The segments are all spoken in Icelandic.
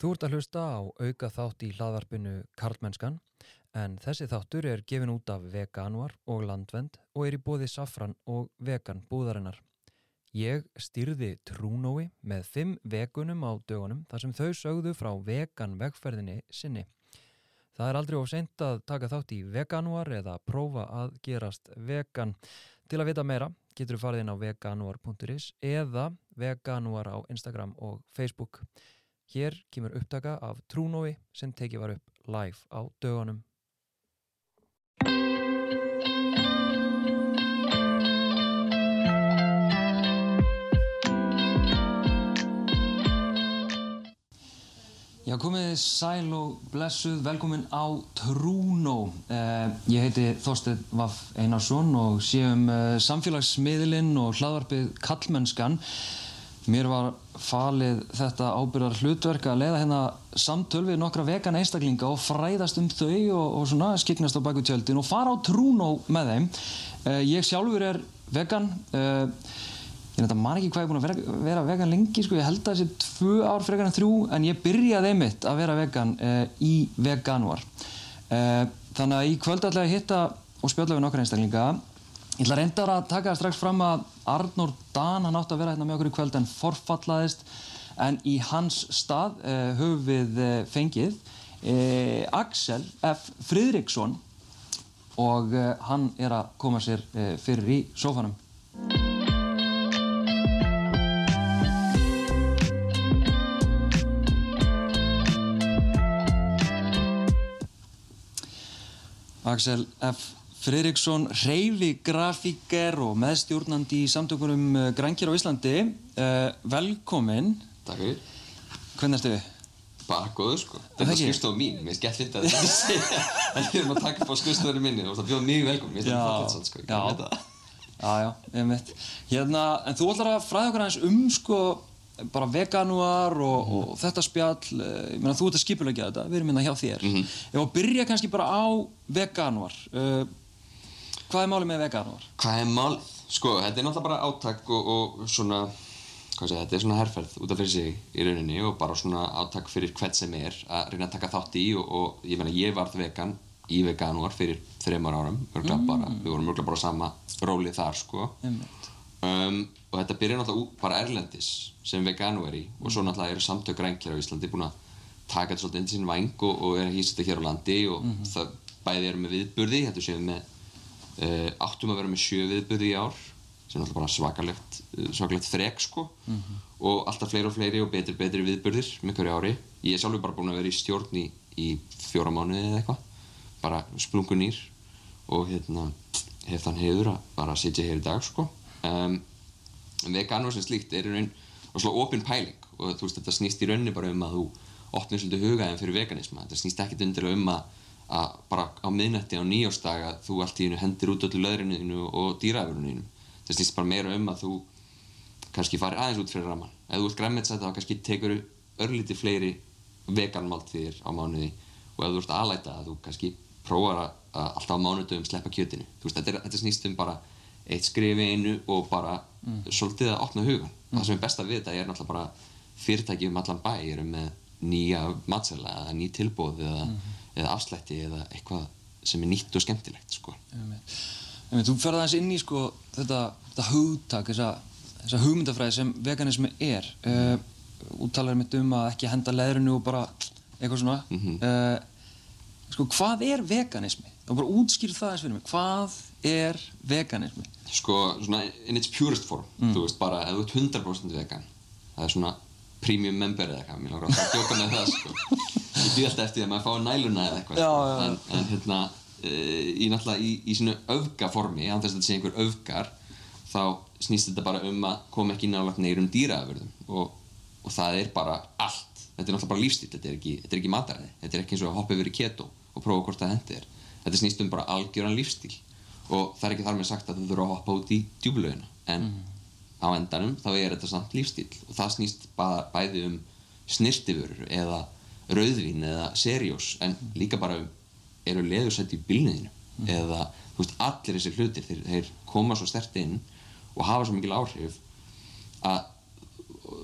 Þú ert að hlusta á auka þátt í hlaðvarpinu Karlmennskan en þessi þáttur er gefin út af Veganuar og Landvend og er í bóði Safran og Vegan búðarinnar. Ég styrði Trúnói með fimm vegunum á dögunum þar sem þau sögðu frá vegan vegferðinni sinni. Það er aldrei of seint að taka þátt í Veganuar eða prófa að gerast vegan. Til að vita meira getur þú farið inn á veganuar.is eða veganuar á Instagram og Facebook. Hér kemur upptaka af Trúnói sem tekið var upp live á dögunum. Já, komið sæl og blessuð, velkomin á Trúnó. Eh, ég heiti Þorstein Vaff Einarsson og sé um eh, samfélagsmiðlinn og hlaðvarpið Kallmennskan. Mér var falið þetta ábyrðar hlutverk að leiða hérna samtöl við nokkra vegan einstaklinga og fræðast um þau og, og svona skiknast á baku tjöldin og fara á Trúnó með þeim. Eh, ég sjálfur er vegan. Eh, ég nefndi að man ekki hvað ég er búinn að vera, vera vegan lengi sko, ég held að þessi tvö ár frekar en þrjú en ég byrjaði einmitt að vera vegan uh, í veganuar uh, þannig að í kvöld ætla ég að hitta og spjalla við nokkar einstaklinga ég ætla reyndar að taka strax fram að Arnór Dan, hann átti að vera hérna með okkur í kvöld en forfallaðist en í hans stað uh, höfum við fengið Axel F. Fridriksson og hann er að koma sér fyrir í sófanum Axel F. Fridriksson, reyfi grafíker og meðstjórnandi í samtökunum Grænkjær á Íslandi. Uh, velkomin. Takk fyrir. Hvernig ertu? Bara góður sko. Þetta er skrifstofu mín, mér er skemmt fyndið að þetta segja. En við erum að taka upp á skrifstofunni minni og það bjóð mjög velkomin. Mér finnst þetta fallið sann sko, ég já. veit það. Já, já, ég veit. Hérna, en þú ætlar að fræða okkur aðeins um sko bara veganuar og, Mhm. og þetta spjall, eh, ég meina þú ert að skipulegja þetta, við erum hérna hjá þér. Mhm. Ef að byrja kannski bara á veganuar, uh, hvað er málið með veganuar? Hvað er málið? Sko, þetta er náttúrulega bara átak og, og svona, hvað sé, þetta er svona herrferð út af fyrir sig í rauninni og bara svona átak fyrir hvert sem er að reyna að taka þátt í og, og ég meina ég varð vegan í veganuar fyrir þreymar árum, örgulega bara, við vorum örgulega bara sama róli þar sko. Um, og þetta byrjar náttúrulega bara erlendis sem veganuari og svo náttúrulega eru samtök rænkjara á Íslandi búin að taka þetta svolítið inn í sín væng og, og er að hýsa þetta hér á landi og það bæði eru með viðburði, þetta séum við með áttum að vera með sjö viðburði í ár sem er náttúrulega bara svakalegt uh, svakalegt þrek sko. Og alltaf fleiri og fleiri og betri betri viðburðir með hverju ári. Ég er sjálfur bara búin að vera í stjórn í, í fjóra mánuði eða eitthvað. Bara splungunýr og hérna hef þann heiður að bara sitja hér í dag sko. Um, en veganur sem slíkt er í raun og slá opin pæling og þú veist þetta snýst í rauninni bara um að þú opnir svolítið hugaðin fyrir veganisma. Þetta snýst ekkit undir um að, að bara á miðnætti á nýjástag að þú allt í hennu hendir út öllu löðrinu og dýraðurinu þetta snýst bara meira um að þú kannski fari aðeins út fyrir raman ef þú ert græmmetsætt þá kannski tekur örlítið fleiri veganmáltíðir á mánuði. Og ef þú ert aðlæta að þú kannski prófar að, að alltaf á mánudöfum sleppa kjötinu. Veist þetta, er, þetta snýst um bara eitt skrifi einu og bara svolítið að opna hugan það sem er best að við þetta er náttúrulega bara fyrirtæki um allan bæ eru með nýja matsela eða ný tilbóð eða, eða afslætti eða eitthvað sem er nýtt og skemmtilegt sko. Einmitt, þú ferði aðeins inn í sko, þetta, þetta hugtak, þessa, þessa hugmyndafræði sem veganismi er. Uh, úttalar mitt um að ekki henda leðrinu og bara eitthvað svona. uh, sko, hvað er veganismi? Og bara útskýr það eins fyrir mig. Hvað er veganismi? sko, svona in its purest form þú veist bara, ef þú ert 100% vegan það er svona premium member eða eitthvað mér langar að djóka með það sko. Ég býð alltaf eftir því að maður fái næluna eða eitthvað sko. En, en hérna uh, í náttúrulega í, í svona öfgaformi án þess að þetta sé einhver öfgar þá snýst þetta bara um að koma ekki nálægt neyrum dýraafurðum. Og, og það er bara allt. Þetta er náttúrulega bara lífstíl, þetta er ekki, þetta er ekki mataræði. Þetta er ekki eins og að hoppa yfir í keto og prófa hvort það hendi þér þetta snýst um bara algjöran lífstíl og það er ekki þar með sagt að þú þurfa að hoppa út í djúbulögina en á endanum þá er þetta samt lífstíl og það snýst bæði um snirtifurur eða rauðvín eða serjós en líka bara um eru leðursett í bílniðinu eða þú veist allir þessir hlutir þeir, þeir koma svo stert inn og hafa svo mikil áhrif að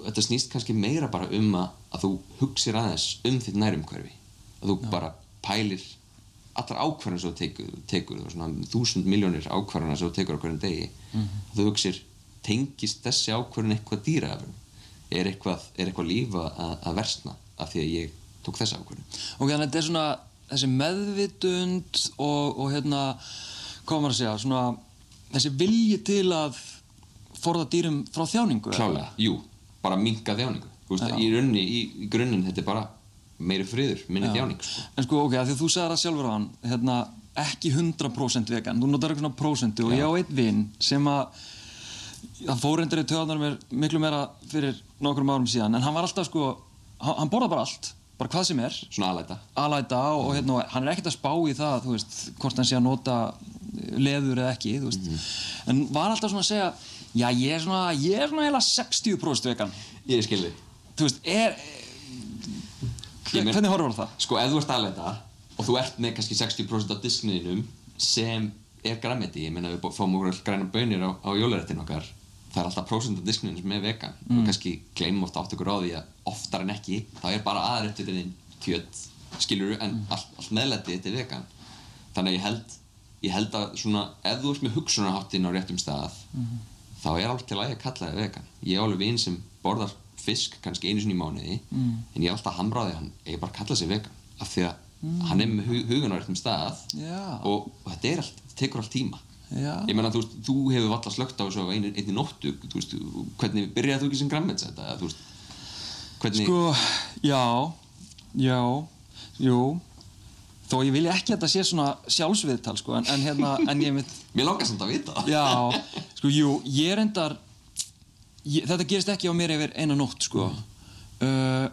þetta snýst kannski meira bara um að, að þú hugsir aðeins um þitt nærumhverfi. Að þú bara pælir allar ákvarðan sem þú tekur, tekur þúsund miljónir ákvarðana sem þú tekur á hverjum degi. Að þú hugsir tengist þessi ákvarðan eitthvað dýraafum er eitthvað, eitthvað líf að, að versna af því að ég tók þessa ákvarðan Ok, þannig að þetta er svona þessi meðvitund og, og hérna, maður að segja, svona þessi vilji til að forða dýrum frá þjáningu. eða? Klálega, jú, bara minka þjáningu veist, Já. í rauninni, í, í grunninn þetta er bara meiri friður, minni þjáning sko. En sko, ok, að því að þú sagði það sjálfur á hann, hérna, ekki 100% vegan, þú notar eitthvað svona prósentu og Já. ég á einn vinn sem að það fór endur í töðanar mér miklu meira fyrir nokkrum árum síðan, en hann var alltaf sko, hann, hann borða bara allt, bara hvað sem er, Svona aðlæta alæta og, og hérna, hann er ekkert að spá í það, þú veist, hvort hann sé að nota leður eða ekki, þú veist, en var alltaf svona að segja, já, ég er svona, ég er svona eiginlega 60% vegan, Ég skilði þú veist, er, Ég meina- hvernig horfur það? Sko, ef þú ert aðlæta og þú ert með kannski 60% af diskniðinum sem er græmiti, ég meina við fáum okkur græna bönir á, á jólaréttin okkar það er alltaf prósent af diskniðinum sem er vegan. Og kannski gleymum ofta átt okkur á því að oftar en ekki, þá er bara aðrættuðin kjöt, skilur en allt, allt meðlæti þetta er vegan. Þannig að ég held, ég held að svona ef þú ert með hugsunarháttin á réttum stað þá er alveg til að ég kalla það vegan. Ég á alveg vin sem borðar fisk kannski einu sinni í mánuði en ég er alltaf að hamra á því að hann eigi bara að kalla sig vegan af því að hann er með hu hugun á réttum stað Já. og, og þetta er allt, þetta tekur allt tíma Já. ég meina þú veist, þú hefur valla slögt á þessu einu, einni nóttu, þú veist, hvernig byrjaði þú ekki sem grammets þetta, þú veist hvernig, Sko, já, já, jú, þó ég vilja ekki að þetta sé svona sjálfsviðtal, sko, en, en hérna, en ég mitt, mér langar samt að vita. Það já, sko, jú, ég reyndar, ég, þetta gerist ekki á mér yfir eina nótt, sko, uh,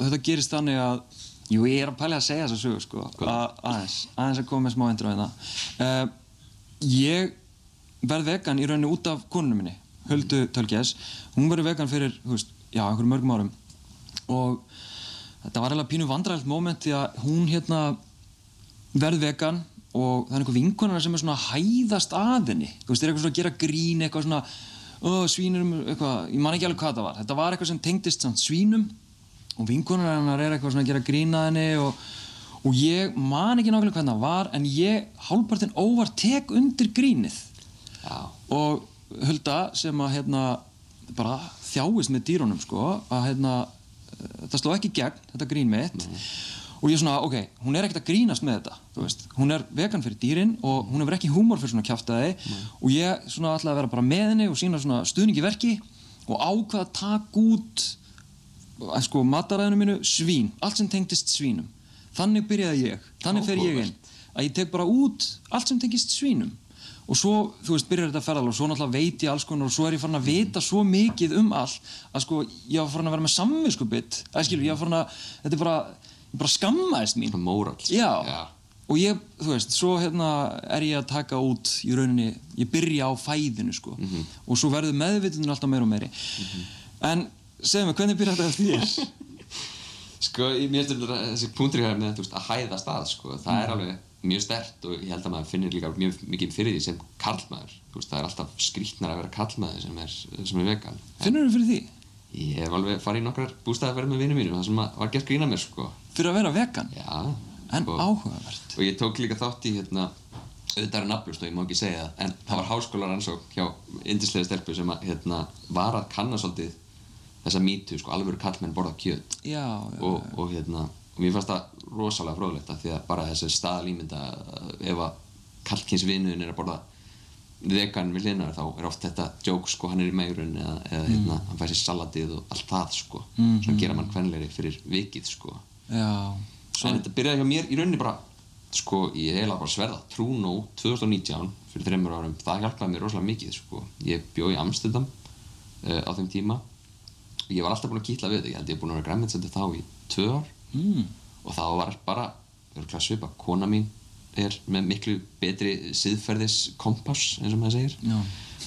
þetta gerist þannig að, jú, ég er að pæla að segja þessa sögu, sko, að, aðeins, aðeins að koma með smá endur á þetta, uh, ég verð vegan í rauninni út af konunum minni, Huldu Tölkjæs, hún verður vegan fyrir, veist, já, einhverjum mörgum árum. Og þetta var eiginlega pínu vandræðilt moment því að hún hérna verð vegan og það er einhver vinkonar sem er svona hæðast að henni. Þú veist, er eitthvað svona að gera grín eitthvað svona, ó, svínum eitthvað, ég man ekki alveg hvað það var. Þetta var eitthvað sem tengdist svínum og vinkonar hennar er eitthvað svona að gera grín að henni og, og ég man ekki nákvæmlega hvernig það var en ég hálfpartinn óvart tek undir grínið. Já, og Hulda sem að hérna bara þjáist með dýrunum sko að hérna þetta sló ekki gegn, þetta grín mitt. Og ég svona, ok, hún er ekkert að grínast með þetta, veist, hún er vegan fyrir dýrin og hún hefur ekki húmor fyrir svona kjaftaði. Og ég svona ætlaði að vera bara með henni og sína svona stuðningi verki og ákvaða að taka út að sko mataræðinu mínu svín, allt sem tengdist svínum þannig byrjaði ég, þannig fer ég inn. Að ég tek bara út allt sem tengist svínum. Og svo, þú veist, byrjar þetta ferðal og svo náttúrulega veit ég alls konar og svo er ég farin að vita svo mikið um allt að sko, ég var farin að vera með samvinskubitt að skilur, ég var farin að, þetta er bara ég bara skammaðist mín. Svona móral. Já. já, og ég, þú veist, svo hérna er ég að taka út í rauninni, ég byrja á fæðinu sko. Og svo verður meðvitundin alltaf meira og meiri. En segðu mig, hvernig byrja þetta eftir þér? sko, mér finnst þetta þessi punktur hér með þú veist, að hæða stað, sko, það er alveg mjög stert og ég held að maður finnir líka mjög mikið fyrir því sem karlmaður veist, það er alltaf skrýtnar að vera karlmaður sem er, sem er vegan Finnur þú fyrir því? ég hef alveg farið í nokkrar bústæðaferð með vinnum mínum það sem var gert grína mér, sko Fyrir að vera vegan? já, En sko. áhugavert og ég tók líka þátt í hérna auðvitað er nafnlust og ég má ekki segja það en það var háskólaransók þessa mýtu, sko, alveg kallmenn borða kjöt. Já, já, og, og hérna og mér fannst það rosalega fróðlegt af því að bara þessi staðalímynda ef að kallkynsvinuðin er að borða vegan við hlinar þá er oft þetta joke sko, hann er í megrun eða, eða hérna, hann fær sér salatið og allt það sko, svona gera mann kvenleiri fyrir vikið sko. Já en þetta byrjaði hjá mér í rauninni bara sko, ég heila bara sverða Trúnó 2019 fyrir þreymur árum. Það hjálpaði mér rosalega mikið sko. Ég bjó í Amsterdam uh, á þeim tíma. og ég var alltaf búinn að kýtla við þetta. Ég held ég er búinn að vera græmmetsendur þá í tvö ár. Mm. og þá var bara svipa, kona mín er með miklu betri siðferðis kompass eins og maður segir. Já.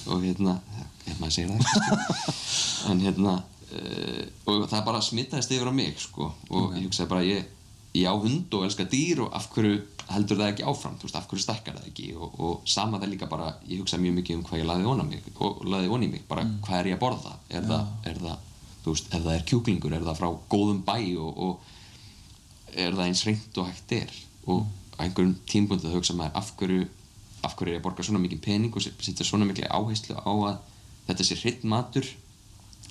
og hérna, ef maður segir það kannski. en hérna uh, og það bara smitaðist yfir á mig sko, og ég hugsaði bara ég, ég á hund og elska dýr og af hverju heldur það ekki áfram, þú veist, af hverju stækkar það ekki? Og, og sama það líka bara, ég hugsaði mjög mikið um hvað ég laði vona mig og laði voni mig, bara hvað er ég að borða? Er, það, er það þú veist, ef það er kjúklingur er það frá góðum bæ og, og er það eins reynd og hægt er? Og á einhverjum tímbundi það hugsa maður af hverju af hverju er ég að borga svona mikið pening og setja svona mikið áherslu á að þetta sé hreitt matur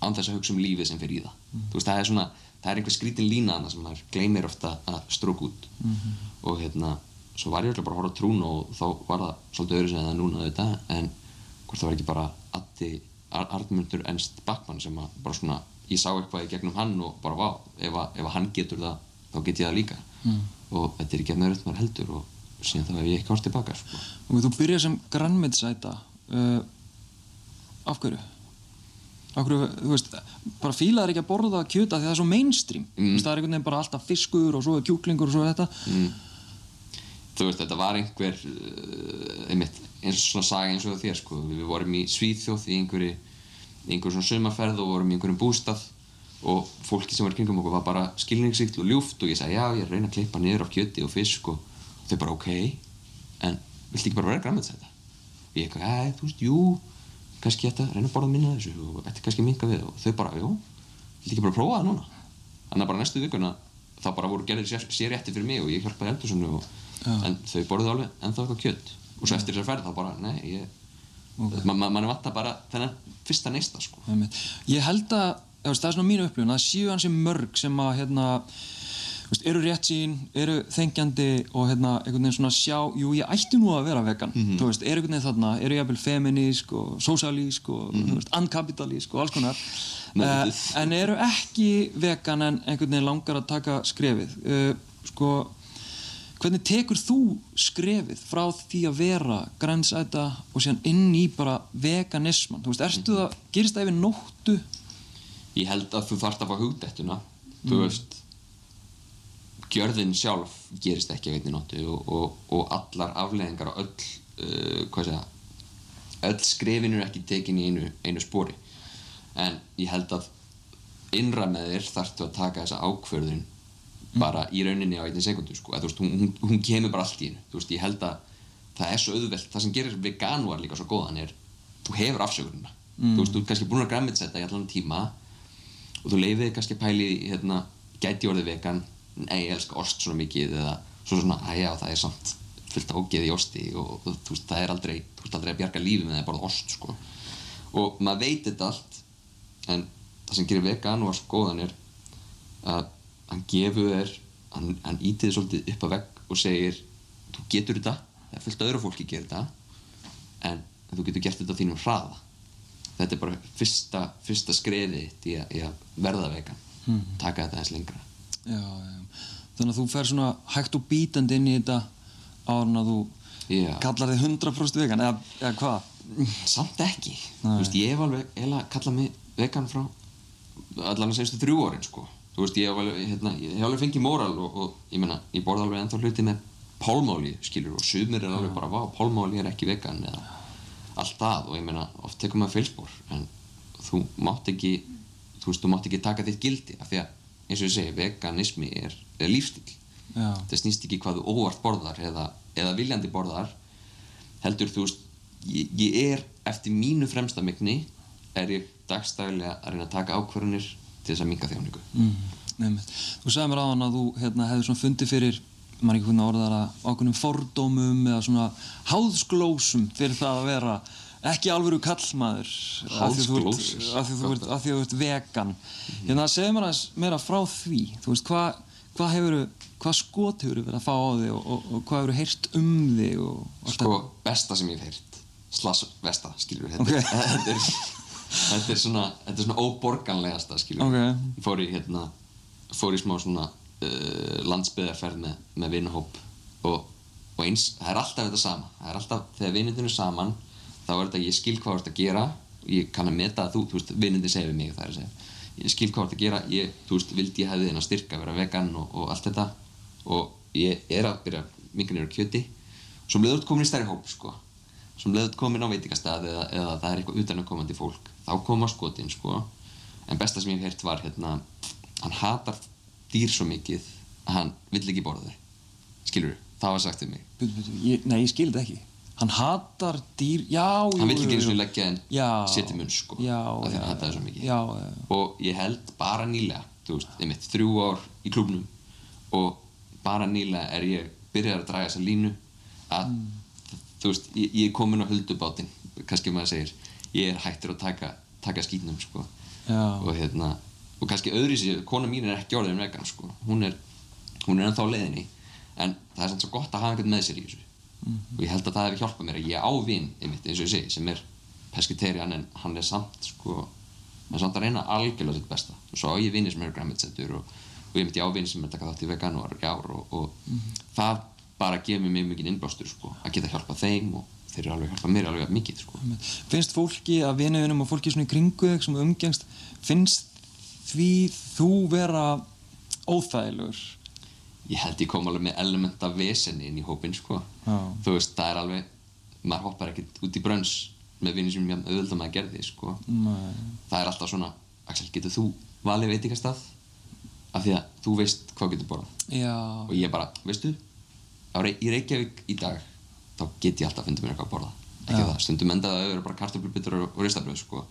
án þess að hugsa um lífið sem fyrir í það? Þú veist, það er svona, það er einhver skrítin lína annað sem maður gleymir ofta að stróka út. Og hérna svo var ég öll bara að horfa trún og þá var það svolítið öðru sem það núna auðvitað en hvort það var ekki bara Arnmundur Ernst Backmann sem bara svona, ég sá eitthvað í gegnum hann og bara vá, ef, að, ef að hann getur það þá get ég það líka mm. og þetta er ekki að nöðrönd maður heldur og síðan þá hef ég ekki ást tilbaka sko. Og þú byrjar sem grannmyndisæta uh, af hverju? Af hverju, þú veist, bara fílaðar ekki að borða kjöta því það er svo mainstream mm. veist, það er einhvern veginn bara alltaf fiskur og svo er kjúklingur og svo er þetta mm. Þú veist, þetta var einhver uh, einmitt, eins og svona saga eins og þér sko, við vorum í Svíþjóð í einhverju einhverjum svona sumaferð og vorum í einhverjum bústað og fólki sem var kringum okkur var bara skilningsríkt og ljúft og ég sagði já, ég er að reyna að klippa niður af kjöti og fisk og, og þau bara ok en viltu ekki bara vera græmið og ég ekki, að þú veist, jú kannski þetta, reyna að borða minna þessu og þetta er kannski minga við og þau bara, jú viltu ekki bara prófa það núna? Þannig að bara næstu vikuna þá bara voru gerðir sér, sér rétti fyrir mig og ég hjálpaði Eldursson og, en þau borðið alveg ennþá eitthvað kjött og svo eftir þessar ferð þá bara, nei, ég okay. mann man, man vant að bara þennan fyrsta neista sko. Ég held að, það er svona mínu upplifun að séu hansi mörg sem að hérna Veist, eru rétt sín, eru þengjandi og hérna, einhvern veginn svona sjá jú, ég ætti nú að vera vegan mm -hmm. veist, eru einhvern veginn þarna, eru ég að byrja feminísk og sósálísk og mm -hmm. ankapitalísk og alls konar uh, en eru ekki vegan en einhvern veginn langar að taka skrefið uh, sko hvernig tekur þú skrefið frá því að vera grænsæta og síðan inn í bara veganisman þú veist, erstu mm það, gerist það yfir nóttu? Ég held að þú þarfst að fá hugdættuna þú veist gjörðin sjálf gerist ekki að veitni nóttu og, og, og allar afleðingar og öll uh, hvað segja öll skrefin eru ekki tekin í einu, einu spóri en ég held að innra með þér þarftu að taka þessa ákverðun mm. Bara í rauninni á einni sekundu sko. veist, hún, hún kemur bara allt í einu veist, ég held að það er svo auðvelt það sem gerir veganuar líka svo góðan er þú hefur afsökurina mm. þú veist, þú er kannski búin að græmitsetta í allan tíma og þú leiðið kannski pæli hérna, gæti orðið vegan nei, ég elska ost svona mikið eða svo svona, að já, það er samt fullt ágeð í osti og, þú veist, það er aldrei þú veist aldrei að bjarga lífi með það bara ost sko. og maður veit þetta allt en það sem gerir vegan og skoðan er að hann gefur þér hann, hann ítið svolítið upp að vegg og segir þú getur þetta, það er fullt öðru fólki gerir þetta en, en þú getur gert þetta á þínum hraða þetta er bara fyrsta, fyrsta skreði í að, í að verða vegan hmm. taka þetta eins lengra Já, já. Þannig að þú fer svona hægt og bítandi inn í þetta árun að þú já. kallar þig 100% vegan, eða, eða hvað? Samt ekki. Þú veist, ég hef alveg eða kallað mig vegan frá allan að segjastu þrjú orðin, sko. Þú veist, ég hef alveg, hérna, alveg fengið móral og, og ég menna, ég borði alveg ennþá hluti með pálmáli, skilur, og sumir er alveg bara, vá, pálmáli er ekki vegan, eða allt það, og ég menna, oft tekum maður feilspor, en þú mátt ekki, þú veist, þú mátt ekki taka þitt gildi, af því að eins og ég segi, veganismi er, er lífstil það snýst ekki hvað þú óvart borðar eða, eða viljandi borðar heldur þú veist ég, ég er eftir mínu fremsta mikni er ég dagstæðilega að reyna að taka ákvarðunir til þess að minga þjáningu. Mm, Þú sagði mér hann að þú hérna, hefði fundið fyrir maður ekki hvernig orðar að ákveðnum fordómum eða svona háðsglósum fyrir það að vera ekki alvöru kallmaður af því að þú ert vegan. Mm hérna segð mér aðeins meira frá því. Þú veist hvað hva hefur hvað skot hefur verið að fá á þig og, og, og hvað hefur heyrt um þig sko þetta? besta sem ég hef heyrt. Slags besta skilur þetta, okay. Þetta, er, er svona þetta er svona óborganlegasta skilur okay. fór í hérna fór í smá svona uh, landsbyðarferð með, með vinahóp og, og eins, það er alltaf þetta sama. Það er alltaf þegar vinindinu saman þá er þetta ég skil hvað þú ert að gera. Ég kann að meta að þú, þú veist, vinnindi segir við mig það er að segja, ég skil hvað þú ert að gera. Ég, þú veist, vildi ég hefði styrka að vera vegan og, og allt þetta. Og ég er að byrja mikið nýra kjöti. Svo bleið þú komin í stærri hóp sko. Svo bleið þú komin á veitikastað eða, eða það er eitthvað utanakomandi fólk þá koma skotin sko. En besta sem ég hef hert var hérna hann hatar dýr svo mikið að hann vill ekki borða þau. Skilur þú, það var sagt um mig. Nei, ég skildi ekki. Hann hatar dýr já, hann vill ekki eins og leggja en setja í munn sko Já, af því já, hann hætti það svo mikið. já, já. og ég held bara nýlega þú veist, einmitt þrjú ár í klubnum og bara nýlega er ég byrjað að draga þessa línu að Mm. þú veist, ég, ég er komin á huldubátinn kannski maður segir, ég er hættur að taka, taka skýtnum sko. Og hérna, og kannski öðru sér kona mín er ekki orðin vegan sko. Hún er, hún er ennþá á leiðinni en það er samt svo gott að hafa einhvern með sér í þessu. Og ég held að það hefði hjálpað mér að ég á vin einmitt eins og ég segi sem er pesketerian en hann er samt sko hann er samt að reyna algjörlega sitt besta. Og svo á ég vini sem eru græmitsettur og, og ég myndi á vini sem er að taka þátt í veganúar í ár og, og það bara gefur mér mjög mikið innblástur sko að geta hjálpað þeim og þeir eru alveg að hjálpa mér alveg mikið sko. Finnst fólki að vinuðunum og fólki svona í kringu þig sem umgengst finnst því þú vera óþægilegur? Ég held ég kom alveg með element af vesenni inn í hópin sko. Já. þú veist það er alveg maður hoppar ekkert út í brönns með vinni sem ég auðvitað maður gerði sko. Nei. það er alltaf svona Axel getur þú valið veitingastað? Af því að þú veist hvað getur borðað. Og ég bara, veistu í Reykjavík í dag þá get ég alltaf að funda mér eitthvað að borða. Ekki Já. það, stundum endaði að vera bara kartöflubittur og, og ristabröð sko,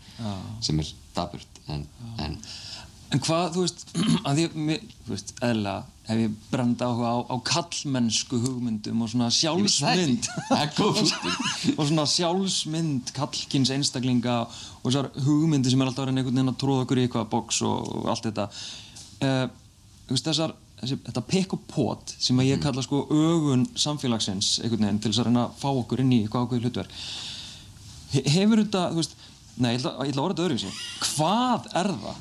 sem er daburt en, en en hvað, þú veist að mér, þú veist, eðla hef ég brend áhuga á, á kallmennsku hugmyndum og svona ég sjálfsmynd og svona sjálfsmynd kallkins einstaklinga og þessar hugmyndi sem er alltaf verið einhvern veginn að tróða okkur í eitthvað og, og allt þetta. Uh, þú veist þessar þessi, þetta pick og pot sem að ég Mhm. kalla sko ögun samfélagsins einhvern veginn til þess að reyna að fá okkur inn í eitthvað ákveðið hlutverk He- hefur þetta, þú veist nei, ég ætla, að orða þetta öðruvísi hvað er það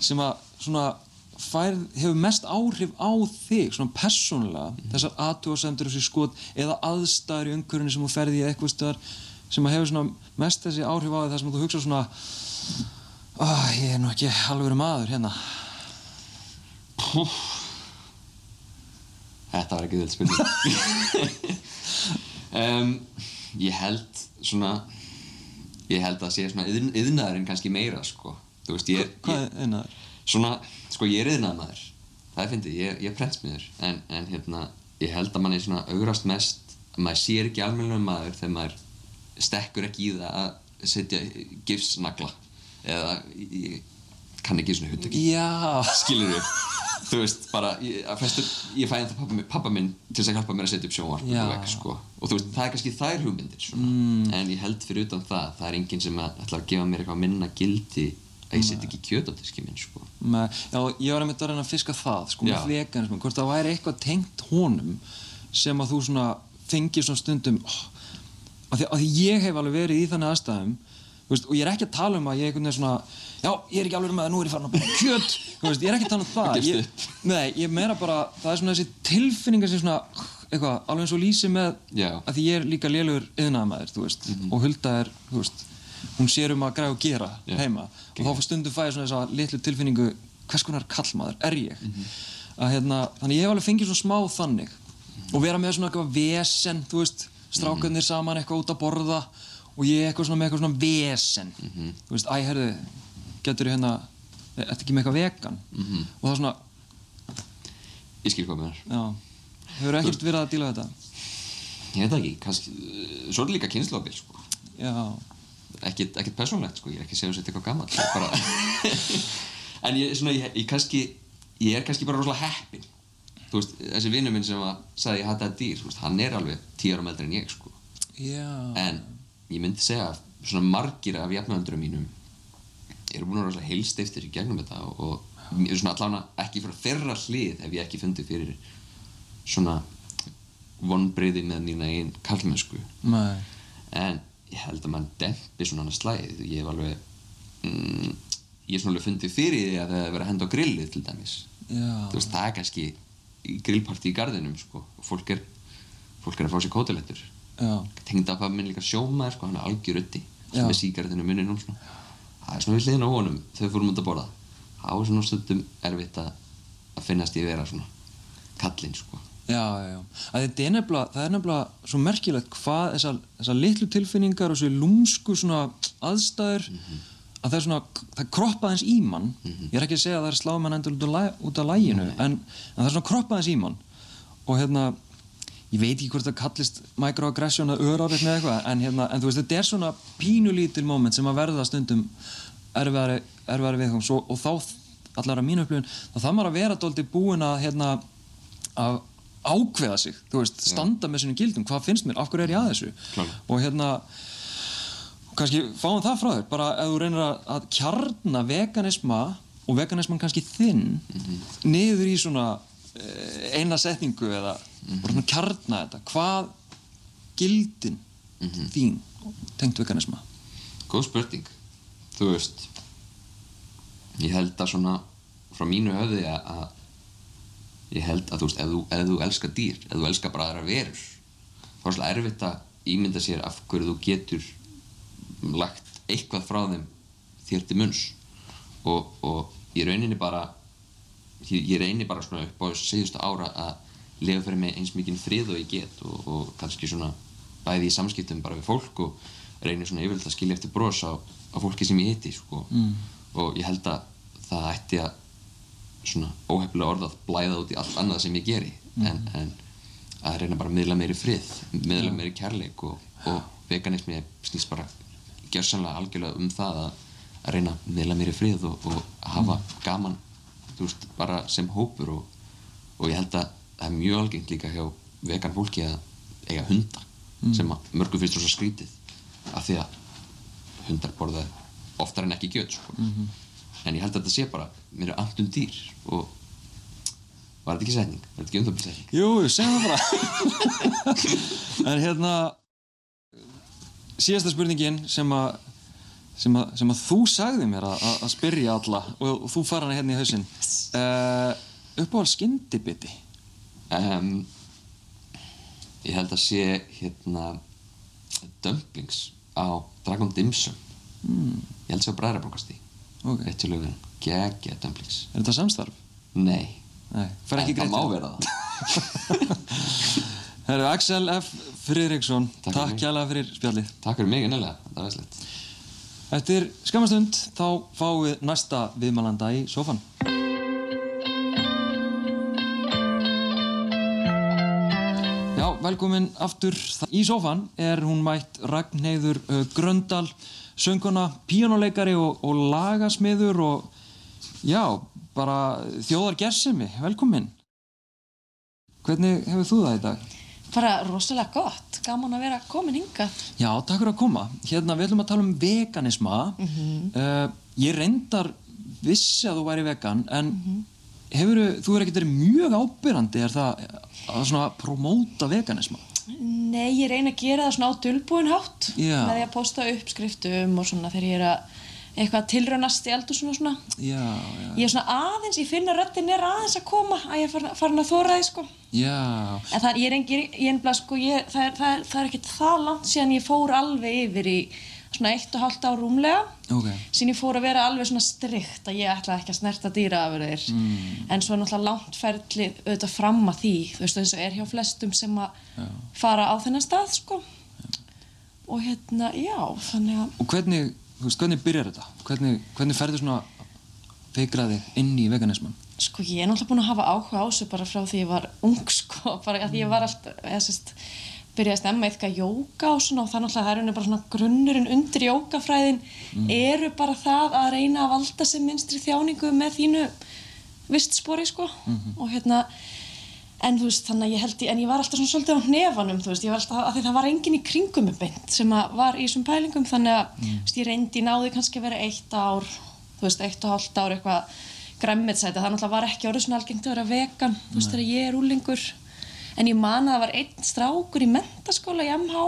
sem að svona fær, hefur mest áhrif á þig, svona persónulega þessar aðtúasendur þessi skot eða aðstæður í umhverfinu sem þú ferði í eitthvað stöðar sem að hefur svona mest þessi áhrif á þig þar sem þú hugsa svona ah, ég er nú ekki alveg maður hérna Púff. Þetta var ekki þitt spurning um, Ég held svona ég held að sé svona yðn, yðnaðurinn kannski meira sko. Þú veist ég, hvað ég er einnaður? svona sko ég er yðnaðmaður það er fyndið, ég, ég er prentsmiður. En, en hérna ég held að manni svona augrast mest að maður sér ekki almennilega maður þegar maður stekkur ekki í það að setja gifsnagla. Eða ég kann ekki svona hugtöki já, skilur við þú veist, bara, ég, að flestur, ég fæ ennþá pappa, pappa minn til þess að hjálpa mér að setja upp sjónvarp og vekk, sko. og þú veist, það er kannski þær hugmyndir. Mm. en ég held fyrir utan það það er enginn sem að, ætlar að gefa mér eitthvað minna gildi að ég setja ekki kjöt á diski minn sko. já, ég var einmitt að reyna að fiska það sko, með veganismu, hvort það væri eitthvað tengt honum sem að þú svona fengir svona stundum oh, að, því, að því ég hef alveg verið í þannig aðstæðum veist, og ég er ekki að tala um að ég einhvern veginn svona já, ég er ekki alveg með að nú er ég farin að búa kjöt þú veist, ég er ekki að tala um það ég, nei, ég meira bara, það er svona þessi tilfinningar sem svona, eitthvað, alveg eins og lýsi með Já. Að því ég er líka lélugur yðnaðamæður, þú veist, og Hulda er þú veist, hún sér um að græða og gera Já. heima, og þá stundum fæði svona þessa litlu tilfinningu, hvers konar kallmaður er ég Mhm. að hérna, þannig ég hef alveg fengið svona smá þannig og vera með svona eitthvað vesen þú veist, strákarnir Mhm. saman eitthvað út að borða og ég eitthvað svona með eitthvað svona vesen Mhm. þú veist, æ, herðu getur ég hérna, þetta ekki með eitthvað vegan? Mhm. og það er svona, ég skil hvað með þér hefur ekkert verið að díla þetta? Ég veit ekki, kannski, svo er líka kynnslóðbil sko. já, ekkit, ekkit persónlegt, sko. ég er ekki að þetta eitthvað gammal bara... en ég, svona, ég, ég kannski ég er kannski bara rosalega þú veist, þessi vinnu minn sem að sagði ég hætti að dýr, veist, hann er alveg tíu árum eldri en ég, sko. En ég myndi segja svona margir af jafnöldurum mínum eru búin að vera rosalega heilsteiftir í gegnum þetta og, og svona allavega ekki frá þeirra hlið hef ég ekki fundið fyrir svona vonbriði með mína einn kallmennsku en ég held að mann dempi svona annars slæðið ég hef alveg mm, ég hef svona alveg fundið fyrir því að það er verið að henda á grillið til dæmis. Veist það er kannski grillparti í garðinum sko og fólk er fólk er að fá sér kótilettur. Já, tengdapappa minn líka sjómaður sko, hann er algjör ötti með sígaretinu munninum svona. Það er svona við hliðin á honum við fórum út að borða. Það er svona stundum erfitt að, að finnast ég vera svona kallinn sko. Já, já, já. Er nefnilega, það er nefnilega svo merkilegt hvað þessar, þessar litlu tilfinningar og þessu lúmsku svona aðstæður að það er svona, það kroppa aðeins í mann. Ég er ekki að segja að það er slá mann endur út af, læ, út af læginu en, en það er svona kroppa aðeins í mann. Og hérna ég veit ekki hvort það kallist microaggression eða öráriðni eða eitthvað en, hérna, en þú veist, þetta er svona pínulítil moment sem að verða stundum erfiðari, erfiðari viðkom Svo, og þá allar að mínu upplifun þá þarf maður að vera dólti búin að hérna, að ákveða sig veist, standa með sínum gildum, hvað finnst mér? Af hverju er ég að þessu? Klárlega. og hérna kannski fáum það frá þér bara ef þú reynir að, að kjarna veganisma og veganisman kannski þinn niður í svona eina setningu eða bara svona kjarna þetta. Hvað gildin þín tengt veganisma Góð spurning. Þú veist, ég held að svona frá mínu höfði að, ég held að þú veist, ef þú, ef þú elskar dýr, ef þú elskar bara aðra verur, þá er svolítið erfitt að ímynda sér af hverju þú getur lagt eitthvað frá þeim þér til munns. Og, og ég rauninni bara ég, ég reyni bara svona upp á síðustu ára að lifa fyrir mig eins mikið frið og ég get og, og kannski svona bæði í samskiptum bara við fólk og reyni svona yfirleitt að skilja eftir bros á, á fólki sem ég hitti sko. mm. og ég held að það ætti að svona óhefnilega orðað blæða út í allt annað sem ég geri en, en að reyna bara að miðla meiri frið miðla meiri kærleik og, og veganismi snýst bara gjörsanlega algjörlega um það að, að reyna að miðla meiri frið og, og hafa gaman þú veist, bara sem hópur og, og ég held að það er mjög algengt líka hjá vegan fólki að eiga hunda sem að mörgum finnst rosa skrítið af því að hundar borða oftar en ekki gjöt sko. en ég held að þetta sé bara mér er amt um dýr og var þetta ekki setning? var þetta ekki undabli setning? Jú, segjum það bara En hérna síðasta spurningin sem að sem að, sem að þú sagði mér að, að- spyrja alla og, og þú fara hana hérna í hausinn. Uh, uppáhald skyndibiti? Um, ég held að sé hérna dumplings á Dragon Dimsum. Ég held að sé á Bræðrabankastí Ok. eitt til lögum, geggja dumplings. Er þetta samstarf? nei, Nei, fær ekki en það greitt má vera það. Herru, Axel F. Friðriksson Takk mig. kjærlega fyrir spjallið. Takk fyrir mig innlega, það var slett Eftir skamastund þá fáum við næsta viðmælanda í sófan Já, velkomin aftur í sófan er hún mætt Ragnheiður uh, Gröndal sönguna, píjónuleikari og, og lagasmiður og já, bara þjóðar gersemi, velkomin. Hvernig hefur þú það í dag? Bara rosalega gott, gaman að vera komin hingað. Já, takk fyrir að koma. Hérna, við ætlum að tala um veganisma. uh, ég reyndar vissi að þú væri vegan, en hefur þú er ekkert verið mjög ábyrrandi, er það að svona promóta veganisma? Nei, ég reyna að gera það svona á dulbúin hátt Já. með því að posta uppskriftum og svona þegar ég er að eitthvað tilraunast í eldur svona svona. Já, já, Ég er svona aðeins, ég finna röddinn er aðeins að koma að ég er farin- að þóra því sko. já, En það er, ég er ennbla sko, ég, það, er, er, er ekkert það langt síðan ég fór alveg yfir í svona eitt og hálft ár rúmlega. ok, sín ég fór að vera alveg svona strikt að ég ætla ekki að snerta dýraafurðir Mm. en svo er náttúrulega langt ferli auðvitað fram að því þú veist eins og er hjá flestum sem að fara á þennan stað sko og hérna, já, þannig að og hvernig, veist, hvernig byrjar þetta? Hvernig, hvernig ferðu svona feikraði inn í veganisman? sko ég er náttúrulega búin að hafa áhuga á þessu bara frá því ég var ung sko bara að ég var alltaf, eða sérst byrjaði að stemma eitthvað jóka og svona og það náttúrulega er henni bara svona grunnurinn undir jókafræðin eru bara það að reyna að valda sem minnstri þjáningu með þínu vistspori sko og hérna en þú veist þannig að ég held ég, en ég var alltaf svona svolítið á hnefanum þú veist, ég var alltaf, að því það var enginn í kringum mig beint sem að var í þessum pælingum. Þannig að þú veist, ég reyndi, náði kannski að vera eitt ár þú veist, eitt og hálft ár eitthvað gremmetsæti, það náttúrulega var ekki orðið svona algengt að vera vegan, þú veist, þegar ég er úlingur en ég man að það var einn strákur í mentaskóla í MH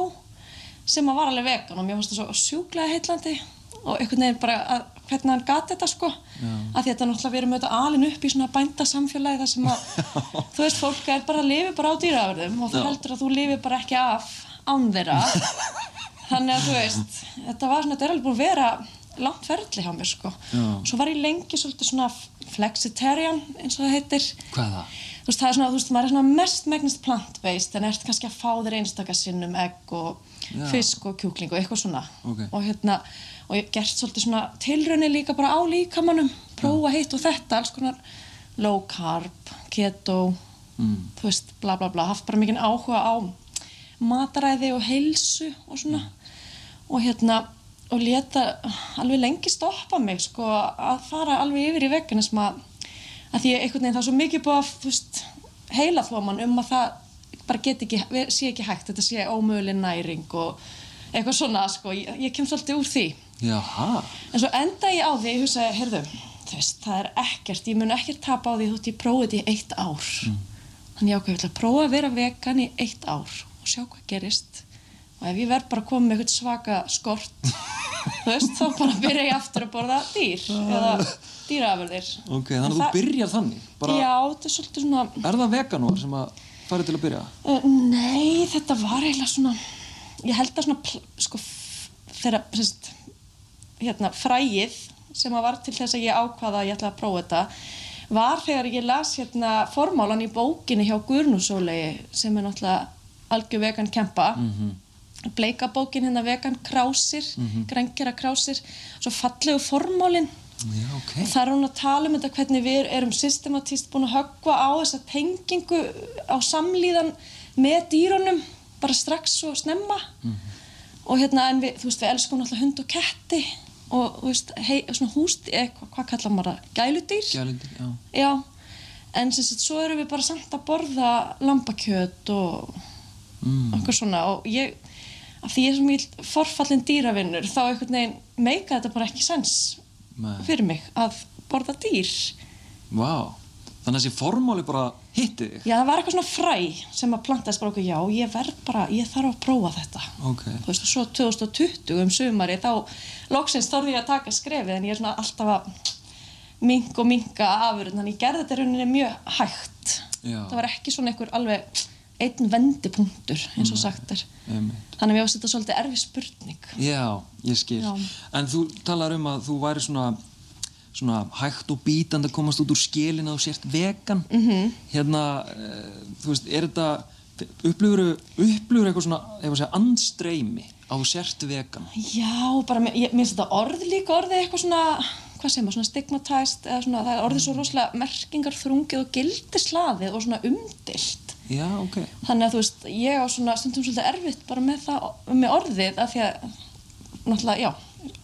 sem að var alveg vegan og mér fannst það svo sjúklega heitlandi og einhvern veginn bara að, hvernig hann gat þetta sko að því þetta náttúrulega við erum auðvitað alin upp í svona bændasamfélagi þar sem að þú veist, fólk er bara að lifi bara á dýraverðum og þú heldur að þú lifi bara ekki af án þeirra þannig að þú veist, þetta var svona, þetta er alveg búin að vera langt ferli hjá mér sko Já. svo var ég lengi svolítið svona flexitarian eins og það heitir Hvað það? þú veist, það er svona, þú veist, maður er svona mest megnast plant-based en ert kannski að fá þér einstaka sinnum egg og Já. fisk og kjúkling og eitthvað svona Ok. og hérna, og ég hef gert svolítið svona tilraunir líka bara á líkamannum prófa hitt og þetta, alls konar low carb, keto þú veist, bla bla bla, haft bara mikinn áhuga á mataræði og heilsu og svona. Og hérna og leta alveg lengi stoppa mig sko að fara alveg yfir í veganism að, að því einhvern veginn það er svo mikið búið að þú veist, heila þóman um að það bara get ekki, sé ekki hægt. Þetta sé ómöguleg næring og eitthvað svona sko, ég, ég kem svolítið úr því Jaha. En svo enda ég á því, ég hugsaði, heyrðu, veist, það er ekkert, ég mun ekkert tapa á því þótt ég prófið þetta í eitt ár. Þannig ég ákveði, að prófa að vera vegan í eitt ár og sjá hvað gerist. Og ef ég verð bara að koma með eitthvað svaka skort, veist, þá bara byrja ég aftur að borða dýr eða dýraafurðir. Ok, þannig að þú byrjar þannig. Bara, Já, þetta er svolítið svona, Er það veganúar sem að farið til að byrja? uh, nei, þetta var eiginlega svona, ég held að svona, sko, þegar, sérst, hérna, fræið sem að var til þess að ég ákvaða að ég ætla að prófa þetta var þegar ég las hérna formálan í bókinni hjá Gurnusólegi sem er náttúrulega algjör vegan kempa. Bleika bókin hérna vegan krásir mm krásir svo fallegu formálin. Já, ok. og þar er hún að tala um þetta hvernig við erum systematíst búin að höggva á þessa tengingu á samlíðan með dýrunum bara strax og snemma og hérna en við, þú veist, við elskum náttúrulega hund og ketti og þú veist, hei, svona húst, eða hvað, hvað kallar maður það, gæludýr Gælindir, já. já, en sem sagt, svo erum við bara samt að borða lambakjöt og Mm. okkur svona og ég, af því ég er svo mjög forfallin dýravinnur, þá einhvern veginn meika þetta bara ekki sens Nei. fyrir mig að borða dýr Vá. Þannig að þessi formáli bara hitti þig? já, það var eitthvað svona fræ sem að plantaðist bara okkur, já, ég verð bara, ég þarf að prófa þetta Ok. þú veist, og svo 2020 um sumari þá loksins þorði ég að taka skrefið en ég er svona alltaf að minka og minka afurinn þannig ég gerði þetta rauninni mjög hægt Já. það var ekki svona einhver alveg einn vendipunktur eins og sagt er þannig að mér ást þetta svolítið erfið spurning Já, ég skil. Já. En þú talar um að þú væri svona, svona hægt og bítandi að komast út úr skilin að þú sért vegan. Mhm. -hmm. Hérna, uh, þú veist, er þetta, upplifur, upplifur eitthvað svona, segja, andstreymi að þú sért vegan? já, bara mér, finnst þetta orð líka orðið eitthvað svona hvað segir maður, svona svona, það er orðið svo rosalega merkingar þrungið og gildislaðið og svona umdilt Já, ok. þannig að þú veist, ég á svona stundum svolítið erfitt bara með það, með orðið af því að, náttúrulega, já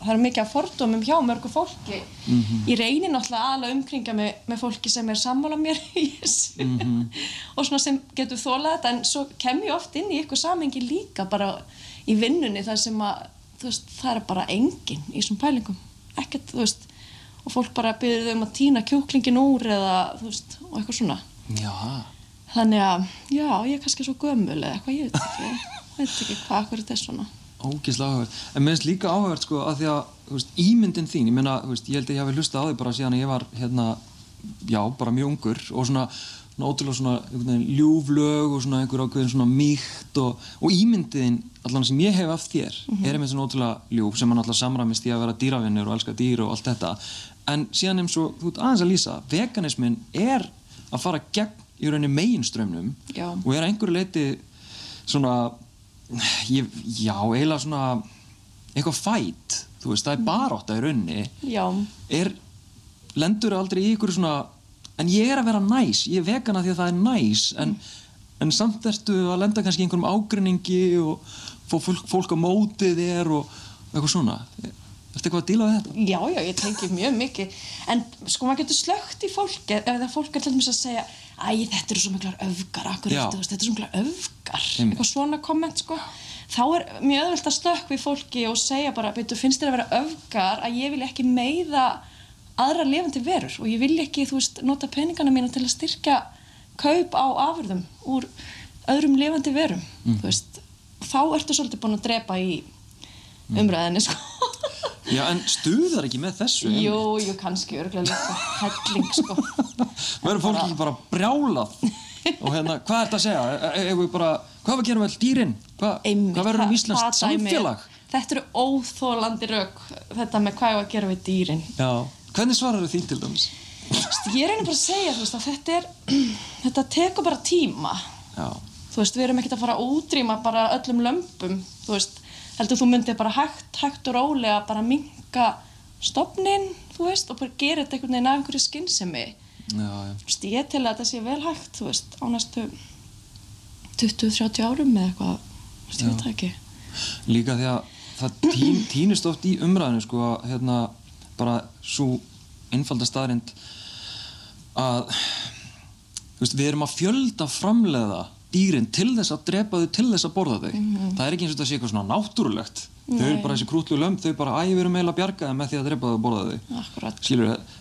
það er mikið af fordómum hjá mörgu fólki. Ég reynir náttúrulega aðalega umkringa með, með fólki sem er sammála mér í þessu. Og svona sem getur þólað þetta en svo kem ég oft inn í ykkur samengi líka bara í vinnunni þar sem að veist, það er bara enginn í þessum pælingum. Ekkert, þú veist og fólk bara byrður þau um að týna kjúklingin úr eða, þú veist, og eitthvað svona. Já, Þannig að, já, ég er kannski svo gömul eða eitthvað, ég veit ekki, veit ekki hvað þetta er svona. Ógeðslega áhugavert. En mér finnst líka áhugavert, sko, að því að, veist, ímyndin þín, ég meina, veist, ég held að ég hafi hlustað á því bara síðan að ég var, hérna, já, bara mjög ungur og svona, svona ótrúlega svona, ljúflög og svona einhver ákveðin svona mýkt og, og ímyndin, allan sem ég hef af þér, er einmitt svona ótrúlega ljúf sem hann alltaf samramist í að vera dýravinnur og elska dýr og allt þetta. En síðan eins og, þú ert aðeins að lýsa, veganismin er að fara gegn í rauninni meginströmmnum og er einhverju leiti svona ég, já, eiginlega svona eitthvað fætt, þú veist, það er barátta í rauninni. Já, er, lendur aldrei í ykkur svona en ég er að vera næs, ég er vegana því að það er næs en, en samt ertu að lenda kannski í einhverjum ágrinningi og fólk, fólk á móti þér og eitthvað svona Ertu eitthvað að díla við þetta? já, já, ég tengi mjög mikið. En sko, maður getur slögt í fólki ef það fólk er til dæmis að segja æ, þetta eru svo miklar öfgar, akkur eftir, þetta eru svo miklar öfgar, eitthvað svona komment, sko. Þá er mjög öðvöld að slökk við fólki og segja bara, veitu, finnst þér að vera öfgar að ég vil ekki meiða aðra lifandi verur og ég vil ekki, þú veist, nota peningana mína til að styrkja kaup á afurðum úr öðrum lifandi verum, veist, þá ertu svolítið búin að drepa í umræðinni, sko. Já, en stuðar ekki með þessu? Jú, jú, kannski örgulega líka helling, sko. Verður fólk ekki bara brjálað? og hérna, hvað er þetta að segja? E- e- Ef við bara, hvað var að gera með all dýrin? Einmitt, hvað verður um dæmi- samfélag? Þetta eru óþólandi rauk, þetta með hvað að gera við dýrin. Já. Hvernig svarar því til dæmis? Ég reynir bara að segja, þú veist, að þetta er, þetta tekur bara tíma. Já. Þú veist, við erum ekkert að fara að útrýma bara öllum lömpum, þú veist, heldur þú myndir bara hægt, hægt og rólega bara minka stofnin, þú veist, og bara gera þetta einhvern veginn af einhverju já. Þú veist, ég tel að þetta sé vel hægt þú veist, á næstu 20-30 árum eða eitthvað þú veist, ég veit það ekki. Líka því að það tín, týnist oft í umræðinu sko að hérna bara svo einfalda staðrind að þú veist, við erum að fjölda framleiða dýrin til þess að drepa þau til þess að borða þau. Það er ekki eins og þetta sé eitthvað svona náttúrulegt. Þau eru Nei. bara þessi krútlu lömb þau bara, æ, við erum eiginlega að bjarga það með því að drepa þau og borða þau. Skilur galið.